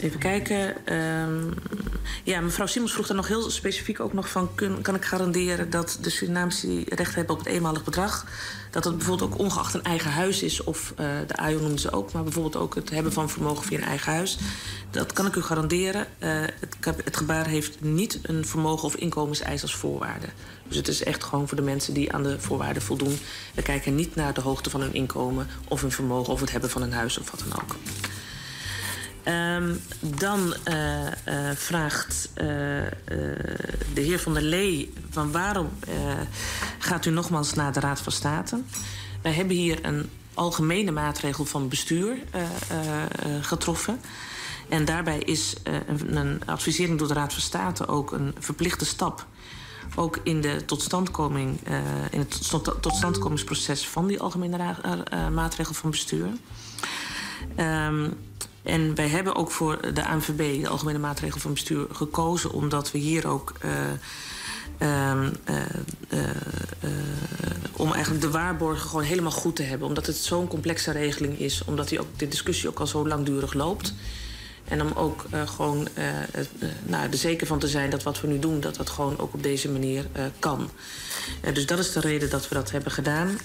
even kijken. ehm, ja, mevrouw Simons vroeg dan nog heel specifiek ook nog van... Kun, kan ik garanderen dat de Surinaamse die recht hebben op het eenmalig bedrag... dat het bijvoorbeeld ook ongeacht een eigen huis is... of eh, de AIO noemden ze ook, maar bijvoorbeeld ook het hebben van vermogen via een eigen huis. Dat kan ik u garanderen. Eh, het, het gebaar heeft niet een vermogen of inkomenseis als voorwaarde. Dus het is echt gewoon voor de mensen die aan de voorwaarden voldoen. We kijken niet naar de hoogte van hun inkomen of hun vermogen... of het hebben van een huis of wat dan ook. Ehm, dan eh, eh, vraagt eh, de heer Van der Lee... van waarom gaat u nogmaals naar de Raad van State? Wij hebben hier een algemene maatregel van bestuur getroffen. En daarbij is een advisering door de Raad van State ook een verplichte stap ook in de totstandkoming, eh, in het totstand- totstandkomingsproces van die algemene eh, eh, maatregel van bestuur. Ehm, en wij hebben ook voor de ANVB, de Algemene Maatregel van Bestuur, gekozen omdat we hier ook. eh, ehm, eh, eh, eh, om eigenlijk de waarborgen gewoon helemaal goed te hebben. Omdat het zo'n complexe regeling is. Omdat die ook, de discussie ook al zo langdurig loopt. En om ook eh, gewoon eh, nou, er zeker van te zijn dat wat we nu doen... dat dat gewoon ook op deze manier kan. Dus dat is de reden dat we dat hebben gedaan.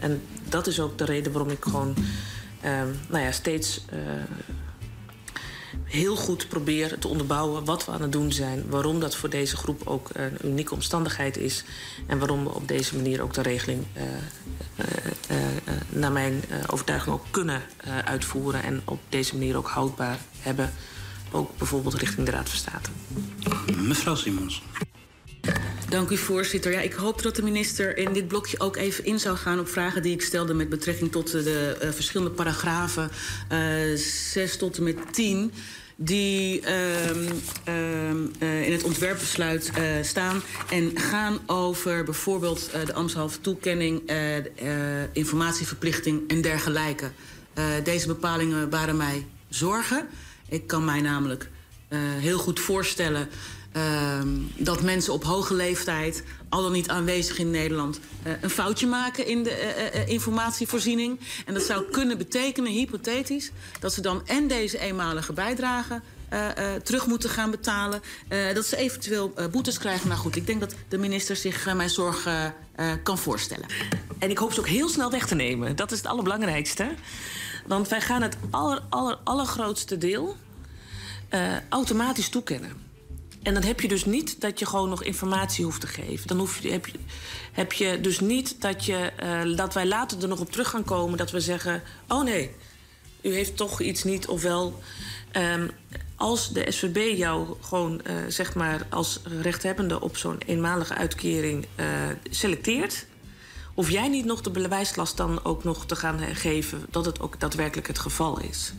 En dat is ook de reden waarom ik gewoon... ehm, nou ja, steeds heel goed probeer te onderbouwen wat we aan het doen zijn. Waarom dat voor deze groep ook een unieke omstandigheid is. En waarom we op deze manier ook de regeling eh, eh, eh, naar mijn overtuiging ook kunnen uitvoeren. En op deze manier ook houdbaar hebben. Ook bijvoorbeeld richting de Raad van State. Mevrouw Simons. Dank u, voorzitter. Ja, ik hoop dat de minister in dit blokje ook even in zou gaan op vragen die ik stelde met betrekking tot de eh, verschillende paragrafen eh 6 tot en met 10 die ehm, ehm, eh, in het ontwerpbesluit eh, staan en gaan over bijvoorbeeld eh, de ambtshalve toekenning, eh, eh, informatieverplichting en dergelijke. Eh, deze bepalingen waren mij zorgen. Ik kan mij namelijk eh, heel goed voorstellen ehm, dat mensen op hoge leeftijd, al dan niet aanwezig in Nederland, eh, een foutje maken in de eh, informatievoorziening. En dat zou kunnen betekenen, hypothetisch, dat ze dan en deze eenmalige bijdrage terug moeten gaan betalen. dat ze eventueel boetes krijgen. Nou goed, ik denk dat de minister zich mijn zorg kan voorstellen. En ik hoop ze ook heel snel weg te nemen. Dat is het allerbelangrijkste. Want wij gaan het aller, aller, allergrootste deel eh, automatisch toekennen. En dan heb je dus niet dat je gewoon nog informatie hoeft te geven. Dan hoef je, heb, je, heb je dus niet dat, je, eh, dat wij later er nog op terug gaan komen... dat we zeggen, oh nee, u heeft toch iets niet of wel... Ehm, als de SVB jou gewoon eh, zeg maar als rechthebbende op zo'n eenmalige uitkering selecteert, hoef jij niet nog de bewijslast dan ook nog te gaan geven dat het ook daadwerkelijk het geval is.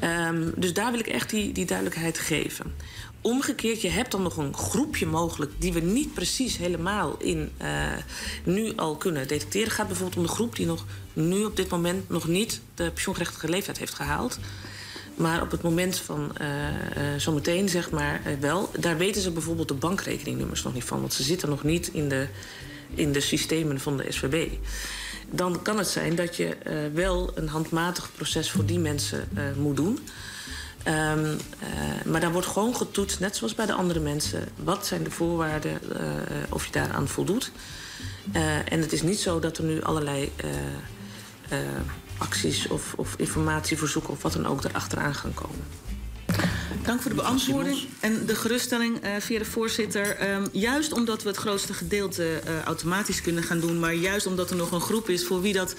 Ehm, dus daar wil ik echt die, die duidelijkheid geven. Omgekeerd, je hebt dan nog een groepje mogelijk die we niet precies helemaal in eh, nu al kunnen detecteren. Gaat bijvoorbeeld om de groep die nog nu op dit moment nog niet de pensioengerechtige leeftijd heeft gehaald. Maar op het moment van eh, eh, zometeen, zeg maar, wel. Daar weten ze bijvoorbeeld de bankrekeningnummers nog niet van. Want ze zitten nog niet in de, in de systemen van de SVB. Dan kan het zijn dat je eh, wel een handmatig proces voor die mensen eh, moet doen. Ehm, eh, maar daar wordt gewoon getoetst, net zoals bij de andere mensen. Wat zijn de voorwaarden, of je daaraan voldoet. En het is niet zo dat er nu allerlei acties of, of informatieverzoeken of wat dan ook erachteraan gaan komen. Dank voor de beantwoording en de geruststelling eh, via de voorzitter. Ehm, juist omdat we het grootste gedeelte eh, automatisch kunnen gaan doen, maar juist omdat er nog een groep is voor wie dat.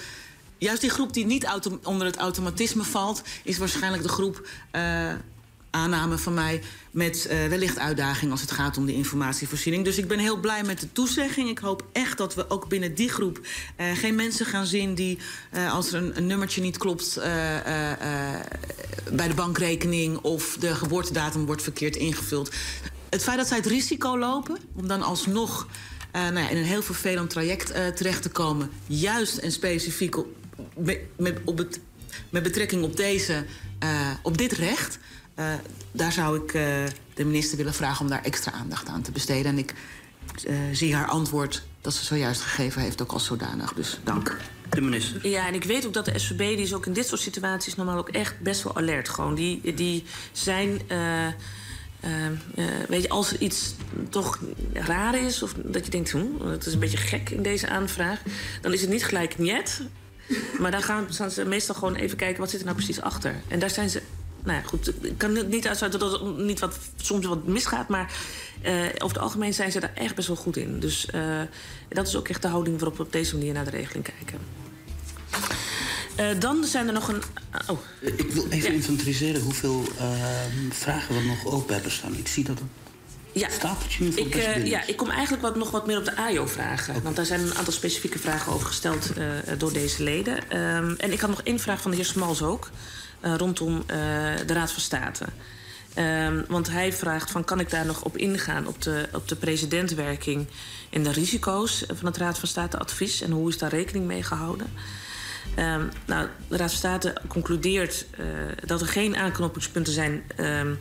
Juist die groep die niet onder het automatisme valt, is waarschijnlijk de groep. eh, aanname van mij met eh, wellicht uitdaging als het gaat om de informatievoorziening. Dus ik ben heel blij met de toezegging. Ik hoop echt dat we ook binnen die groep eh, geen mensen gaan zien die eh, als er een, nummertje niet klopt bij de bankrekening of de geboortedatum wordt verkeerd ingevuld. Het feit dat zij het risico lopen om dan alsnog nou ja, in een heel vervelend traject terecht te komen, juist en specifiek op, met, op het, met betrekking op, deze, op dit recht. Eh, daar zou ik eh, de minister willen vragen om daar extra aandacht aan te besteden. En ik eh, zie haar antwoord dat ze zojuist gegeven heeft ook als zodanig. Dus dank. De minister. Ja, en ik weet ook dat de SVB, die is ook in dit soort situaties normaal ook echt best wel alert. Gewoon. Die, die zijn. eh, eh, eh, weet je, als er iets toch raar is, of dat je denkt, hm, dat is een beetje gek in deze aanvraag, dan is het niet gelijk niet. Maar dan gaan, gaan ze meestal gewoon even kijken wat zit er nou precies achter. En daar zijn ze. Nou ja, goed, ik kan het niet uitsluiten dat er niet wat, soms wat misgaat, maar eh, over het algemeen zijn ze daar echt best wel goed in. Dus eh, dat is ook echt de houding waarop we op deze manier naar de regeling kijken. Eh, dan zijn er nog een. Oh. Ik wil even inventariseren hoeveel ehm, vragen we nog open hebben staan. Ik zie dat een Ja. stapeltje nu voor Ik, binnen ja, ik kom eigenlijk wat, nog wat meer op de AJO vragen. Want daar zijn een aantal specifieke vragen over gesteld door deze leden. Ehm, en ik had nog één vraag van de heer Smals ook. Eh, rondom eh, de Raad van State. Ehm, want hij vraagt van kan ik daar nog op ingaan op de, op de presidentwerking en de risico's van het Raad van State advies en hoe is daar rekening mee gehouden? Ehm, nou, de Raad van State concludeert eh, dat er geen aanknopingspunten zijn ehm,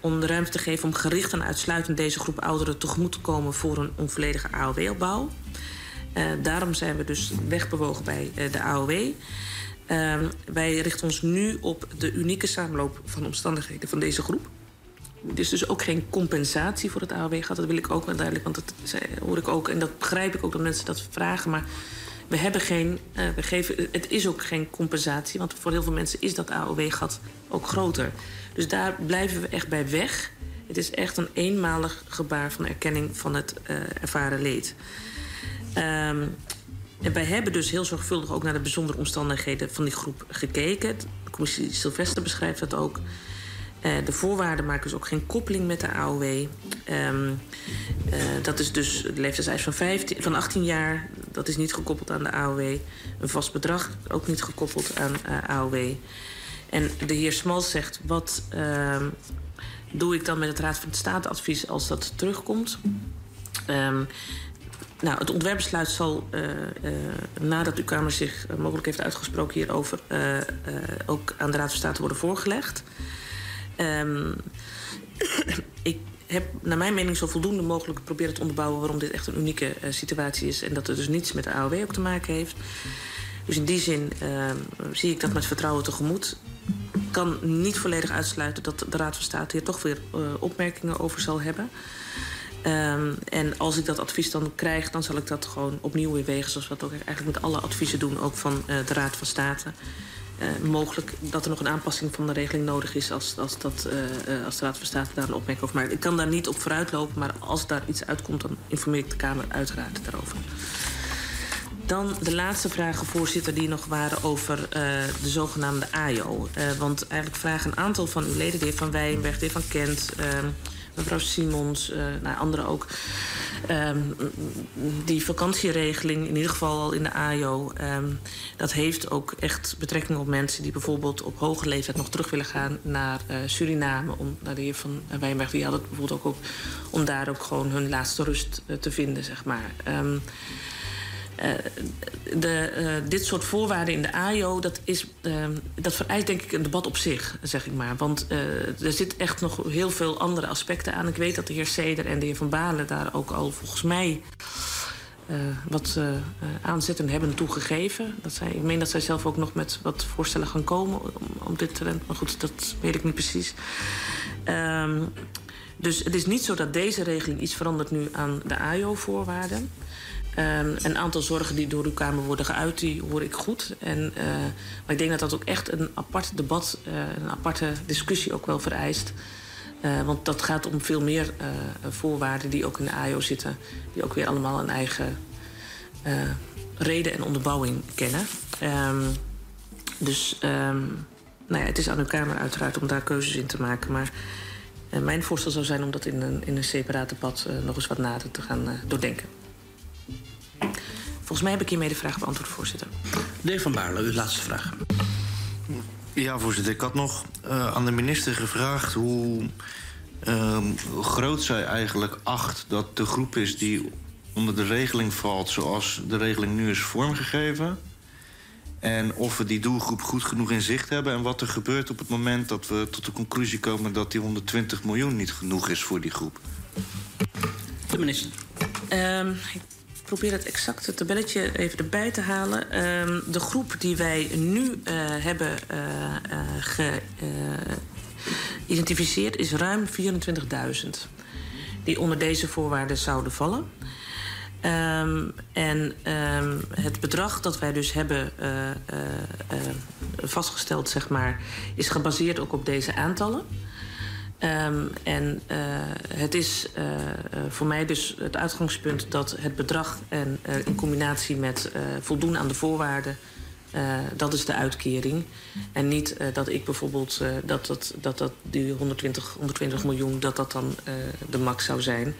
om de ruimte te geven om gericht en uitsluitend deze groep ouderen tegemoet te komen voor een onvolledige AOW-opbouw. Daarom zijn we dus wegbewogen bij de AOW. Ehm, wij richten ons nu op de unieke samenloop van omstandigheden van deze groep. Er is dus ook geen compensatie voor het AOW gehad. Dat wil ik ook wel duidelijk, want dat hoor ik ook en dat begrijp ik ook dat mensen dat vragen. Maar we hebben geen, eh, we geven, het is ook geen compensatie, want voor heel veel mensen is dat AOW-gat ook groter. Dus daar blijven we echt bij weg. Het is echt een eenmalig gebaar van erkenning van het eh, ervaren leed. Ehm, en wij hebben dus heel zorgvuldig ook naar de bijzondere omstandigheden van die groep gekeken. De commissie Sylvester beschrijft dat ook. Eh, de voorwaarden maken dus ook geen koppeling met de AOW. Ehm, eh, dat is dus de leeftijdseis van, 15, van 18 jaar. Dat is niet gekoppeld aan de AOW. Een vast bedrag ook niet gekoppeld aan eh, AOW. En de heer Smals zegt: wat ehm, doe ik dan met het Raad van State advies als dat terugkomt? Ehm, nou, het ontwerpbesluit zal, eh, eh, nadat uw Kamer zich eh, mogelijk heeft uitgesproken hierover, ook aan de Raad van State worden voorgelegd. Ehm, *coughs* ik heb naar mijn mening zo voldoende mogelijk geprobeerd te onderbouwen waarom dit echt een unieke situatie is en dat het dus niets met de AOW ook te maken heeft. Dus in die zin ehm, zie ik dat met vertrouwen tegemoet. Ik kan niet volledig uitsluiten dat de Raad van State hier toch weer opmerkingen over zal hebben. Ehm, en als ik dat advies dan krijg, dan zal ik dat gewoon opnieuw weer wegen. Zoals we dat ook eigenlijk met alle adviezen doen, ook van eh, de Raad van State. Eh, mogelijk dat er nog een aanpassing van de regeling nodig is als, als, dat, eh, als de Raad van State daar een opmerking over maakt. Ik kan daar niet op vooruitlopen, maar als daar iets uitkomt, dan informeer ik de Kamer uiteraard daarover. Dan de laatste vragen, voorzitter, die nog waren over uh, de zogenaamde. Uh, want eigenlijk vragen een aantal van uw leden, de heer Van Wijnberg, de heer Van Kent, uh, mevrouw Simons, nou, anderen ook. Um, die vakantieregeling, in ieder geval al in de AJO, um, dat heeft ook echt betrekking op mensen die bijvoorbeeld op hoge leeftijd nog terug willen gaan naar Suriname. Om, naar de heer Van Wijnberg, die had het bijvoorbeeld ook op, om daar ook gewoon hun laatste rust te vinden, zeg maar. Um, uh, de, uh, dit soort voorwaarden in de AIO, dat, is, uh, dat vereist denk ik een debat op zich, zeg ik maar. Want er zit echt nog heel veel andere aspecten aan. Ik weet dat de heer Seder en de heer Van Balen daar ook al volgens mij wat aanzetten hebben toegegeven. Dat zij, ik meen dat zij zelf ook nog met wat voorstellen gaan komen om, om dit trend. Maar goed, dat weet ik niet precies. Ehm, dus het is niet zo dat deze regeling iets verandert nu aan de AIO-voorwaarden. Um, een aantal zorgen die door uw Kamer worden geuit, die hoor ik goed. En, uh, maar ik denk dat dat ook echt een apart debat, uh, een aparte discussie ook wel vereist. Uh, want dat gaat om veel meer voorwaarden die ook in de AIO zitten. Die ook weer allemaal een eigen reden en onderbouwing kennen. Um, dus um, nou ja, het is aan uw Kamer uiteraard om daar keuzes in te maken. Maar mijn voorstel zou zijn om dat in een, in een separaat debat nog eens wat nader te gaan doordenken. Volgens mij heb ik hiermee de vraag beantwoord, voorzitter. De heer Van Baarle, uw laatste vraag. Ja, voorzitter. Ik had nog uh, aan de minister gevraagd hoe uh, groot zij eigenlijk acht dat de groep is die onder de regeling valt zoals de regeling nu is vormgegeven. En of we die doelgroep goed genoeg in zicht hebben en wat er gebeurt op het moment dat we tot de conclusie komen dat die 120 miljoen niet genoeg is voor die groep. De minister. Um, probeer het exacte tabelletje even erbij te halen. Um, de groep die wij nu uh, hebben uh, uh, geïdentificeerd is ruim 24.000. Die onder deze voorwaarden zouden vallen. Um, en um, het bedrag dat wij dus hebben vastgesteld, zeg maar, is gebaseerd ook op deze aantallen. Um, en uh, het is uh, voor mij dus het uitgangspunt dat het bedrag en uh, in combinatie met voldoen aan de voorwaarden, dat is de uitkering. En niet dat ik bijvoorbeeld dat, dat, dat, dat die 120, 120 miljoen, dat dat dan de max zou zijn.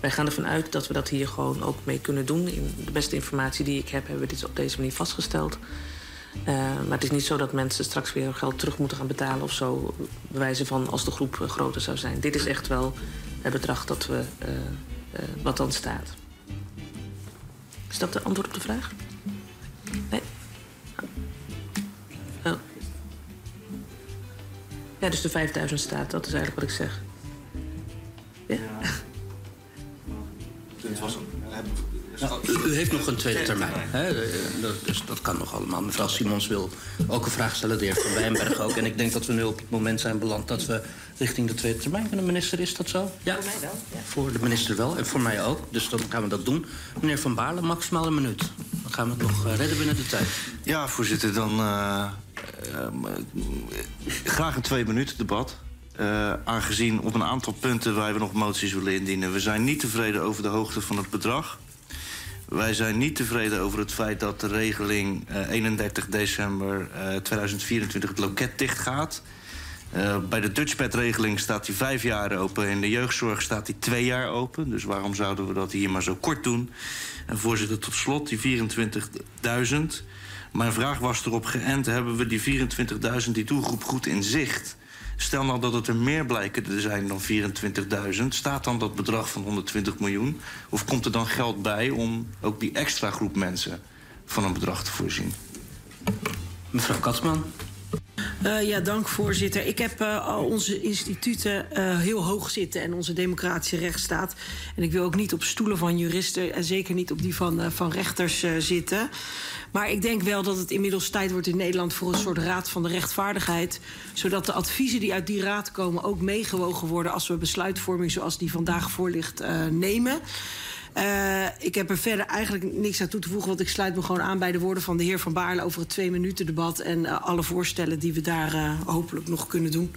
Wij gaan ervan uit dat we dat hier gewoon ook mee kunnen doen. In de beste informatie die ik heb, hebben we dit op deze manier vastgesteld. Uh, maar het is niet zo dat mensen straks weer geld terug moeten gaan betalen of zo. Bewijzen van als de groep uh, groter zou zijn. Dit is echt wel het bedrag dat we, uh, wat dan staat. Is dat de antwoord op de vraag? Nee? Oh. Ja, dus de 5000 staat, dat is eigenlijk wat ik zeg. Ja? ja. *laughs* Het was nou, u, u, heeft nog een tweede termijn. Hè? Dus dat kan nog allemaal. Mevrouw Simons wil ook een vraag stellen, de heer Van Wijnberg ook. En ik denk dat we nu op het moment zijn beland dat we richting de tweede termijn van de minister. Is dat zo? Ja. Voor mij wel. Ja. Voor de minister wel en voor mij ook. Dus dan gaan we dat doen. Meneer Van Baarle, maximaal een minuut. Dan gaan we het nog redden binnen de tijd. Ja, voorzitter. Dan uh, uh, graag een twee minuten debat. Uh, aangezien op een aantal punten wij we nog moties willen indienen. We zijn niet tevreden over de hoogte van het bedrag. Wij zijn niet tevreden over het feit dat de regeling uh, 31 december uh, 2024 het loket dicht gaat. Uh, bij de Dutchpad-regeling staat hij vijf jaar open. In de jeugdzorg staat hij twee jaar open. Dus waarom zouden we dat hier maar zo kort doen? En voorzitter, tot slot die 24.000. Mijn vraag was erop geënt: hebben we die 24.000 die doelgroep goed in zicht? Stel nou dat het er meer blijken te zijn dan 24.000. Staat dan dat bedrag van 120 miljoen? Of komt er dan geld bij om ook die extra groep mensen van een bedrag te voorzien? Mevrouw Katsman. Uh, ja, dank voorzitter. Ik heb uh, onze instituten uh, heel hoog zitten en onze democratische rechtsstaat. En ik wil ook niet op stoelen van juristen en zeker niet op die van, van rechters zitten. Maar ik denk wel dat het inmiddels tijd wordt in Nederland voor een soort raad van de rechtvaardigheid. Zodat de adviezen die uit die raad komen ook meegewogen worden als we besluitvorming zoals die vandaag voor ligt nemen. Uh, ik heb er verder eigenlijk niks aan toe te voegen, want ik sluit me gewoon aan bij de woorden van de heer Van Baarle over het twee minuten debat en uh, alle voorstellen die we daar uh, hopelijk nog kunnen doen.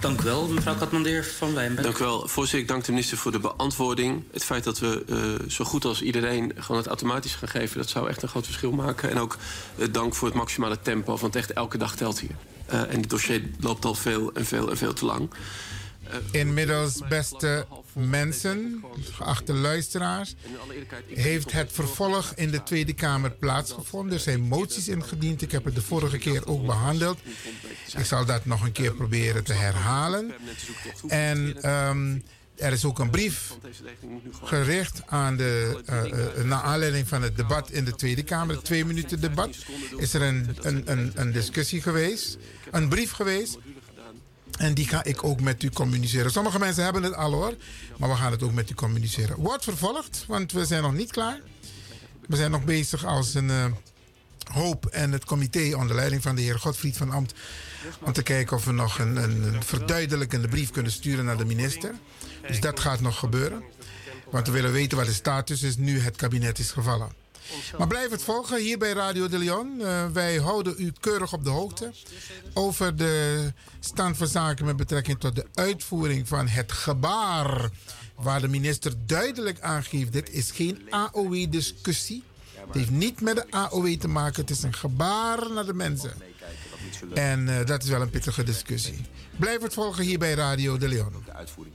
Dank u wel, mevrouw Katmandeer van Wijnberg. Dank u wel. Voorzitter, ik dank de minister voor de beantwoording. Het feit dat we uh, zo goed als iedereen gewoon het automatisch gaan geven... dat zou echt een groot verschil maken. En ook uh, dank voor het maximale tempo, want echt elke dag telt hier. Uh, en het dossier loopt al veel en veel en veel te lang. Inmiddels, beste mensen, geachte luisteraars, heeft het vervolg in de Tweede Kamer plaatsgevonden. Er zijn moties ingediend. Ik heb het de vorige keer ook behandeld. Ik zal dat nog een keer proberen te herhalen. En um, er is ook een brief gericht aan de, uh, naar aanleiding van het debat in de Tweede Kamer, het twee minuten debat, is er een, een, een, een discussie geweest, een brief geweest. En die ga ik ook met u communiceren. Sommige mensen hebben het al hoor, maar we gaan het ook met u communiceren. Wordt vervolgd, want we zijn nog niet klaar. We zijn nog bezig als een uh, hoop en het comité onder leiding van de heer Godfried van Amt. Om te kijken of we nog een, een, een verduidelijkende brief kunnen sturen naar de minister. Dus dat gaat nog gebeuren. Want we willen weten wat de status is nu het kabinet is gevallen. Maar blijf het volgen hier bij Radio de Leon. Uh, wij houden u keurig op de hoogte over de stand van zaken met betrekking tot de uitvoering van het gebaar. Waar de minister duidelijk aangeeft: dit is geen AOW-discussie. Het heeft niet met de AOW te maken. Het is een gebaar naar de mensen. En uh, dat is wel een pittige discussie. Blijf het volgen hier bij Radio de Leon. De uitvoering.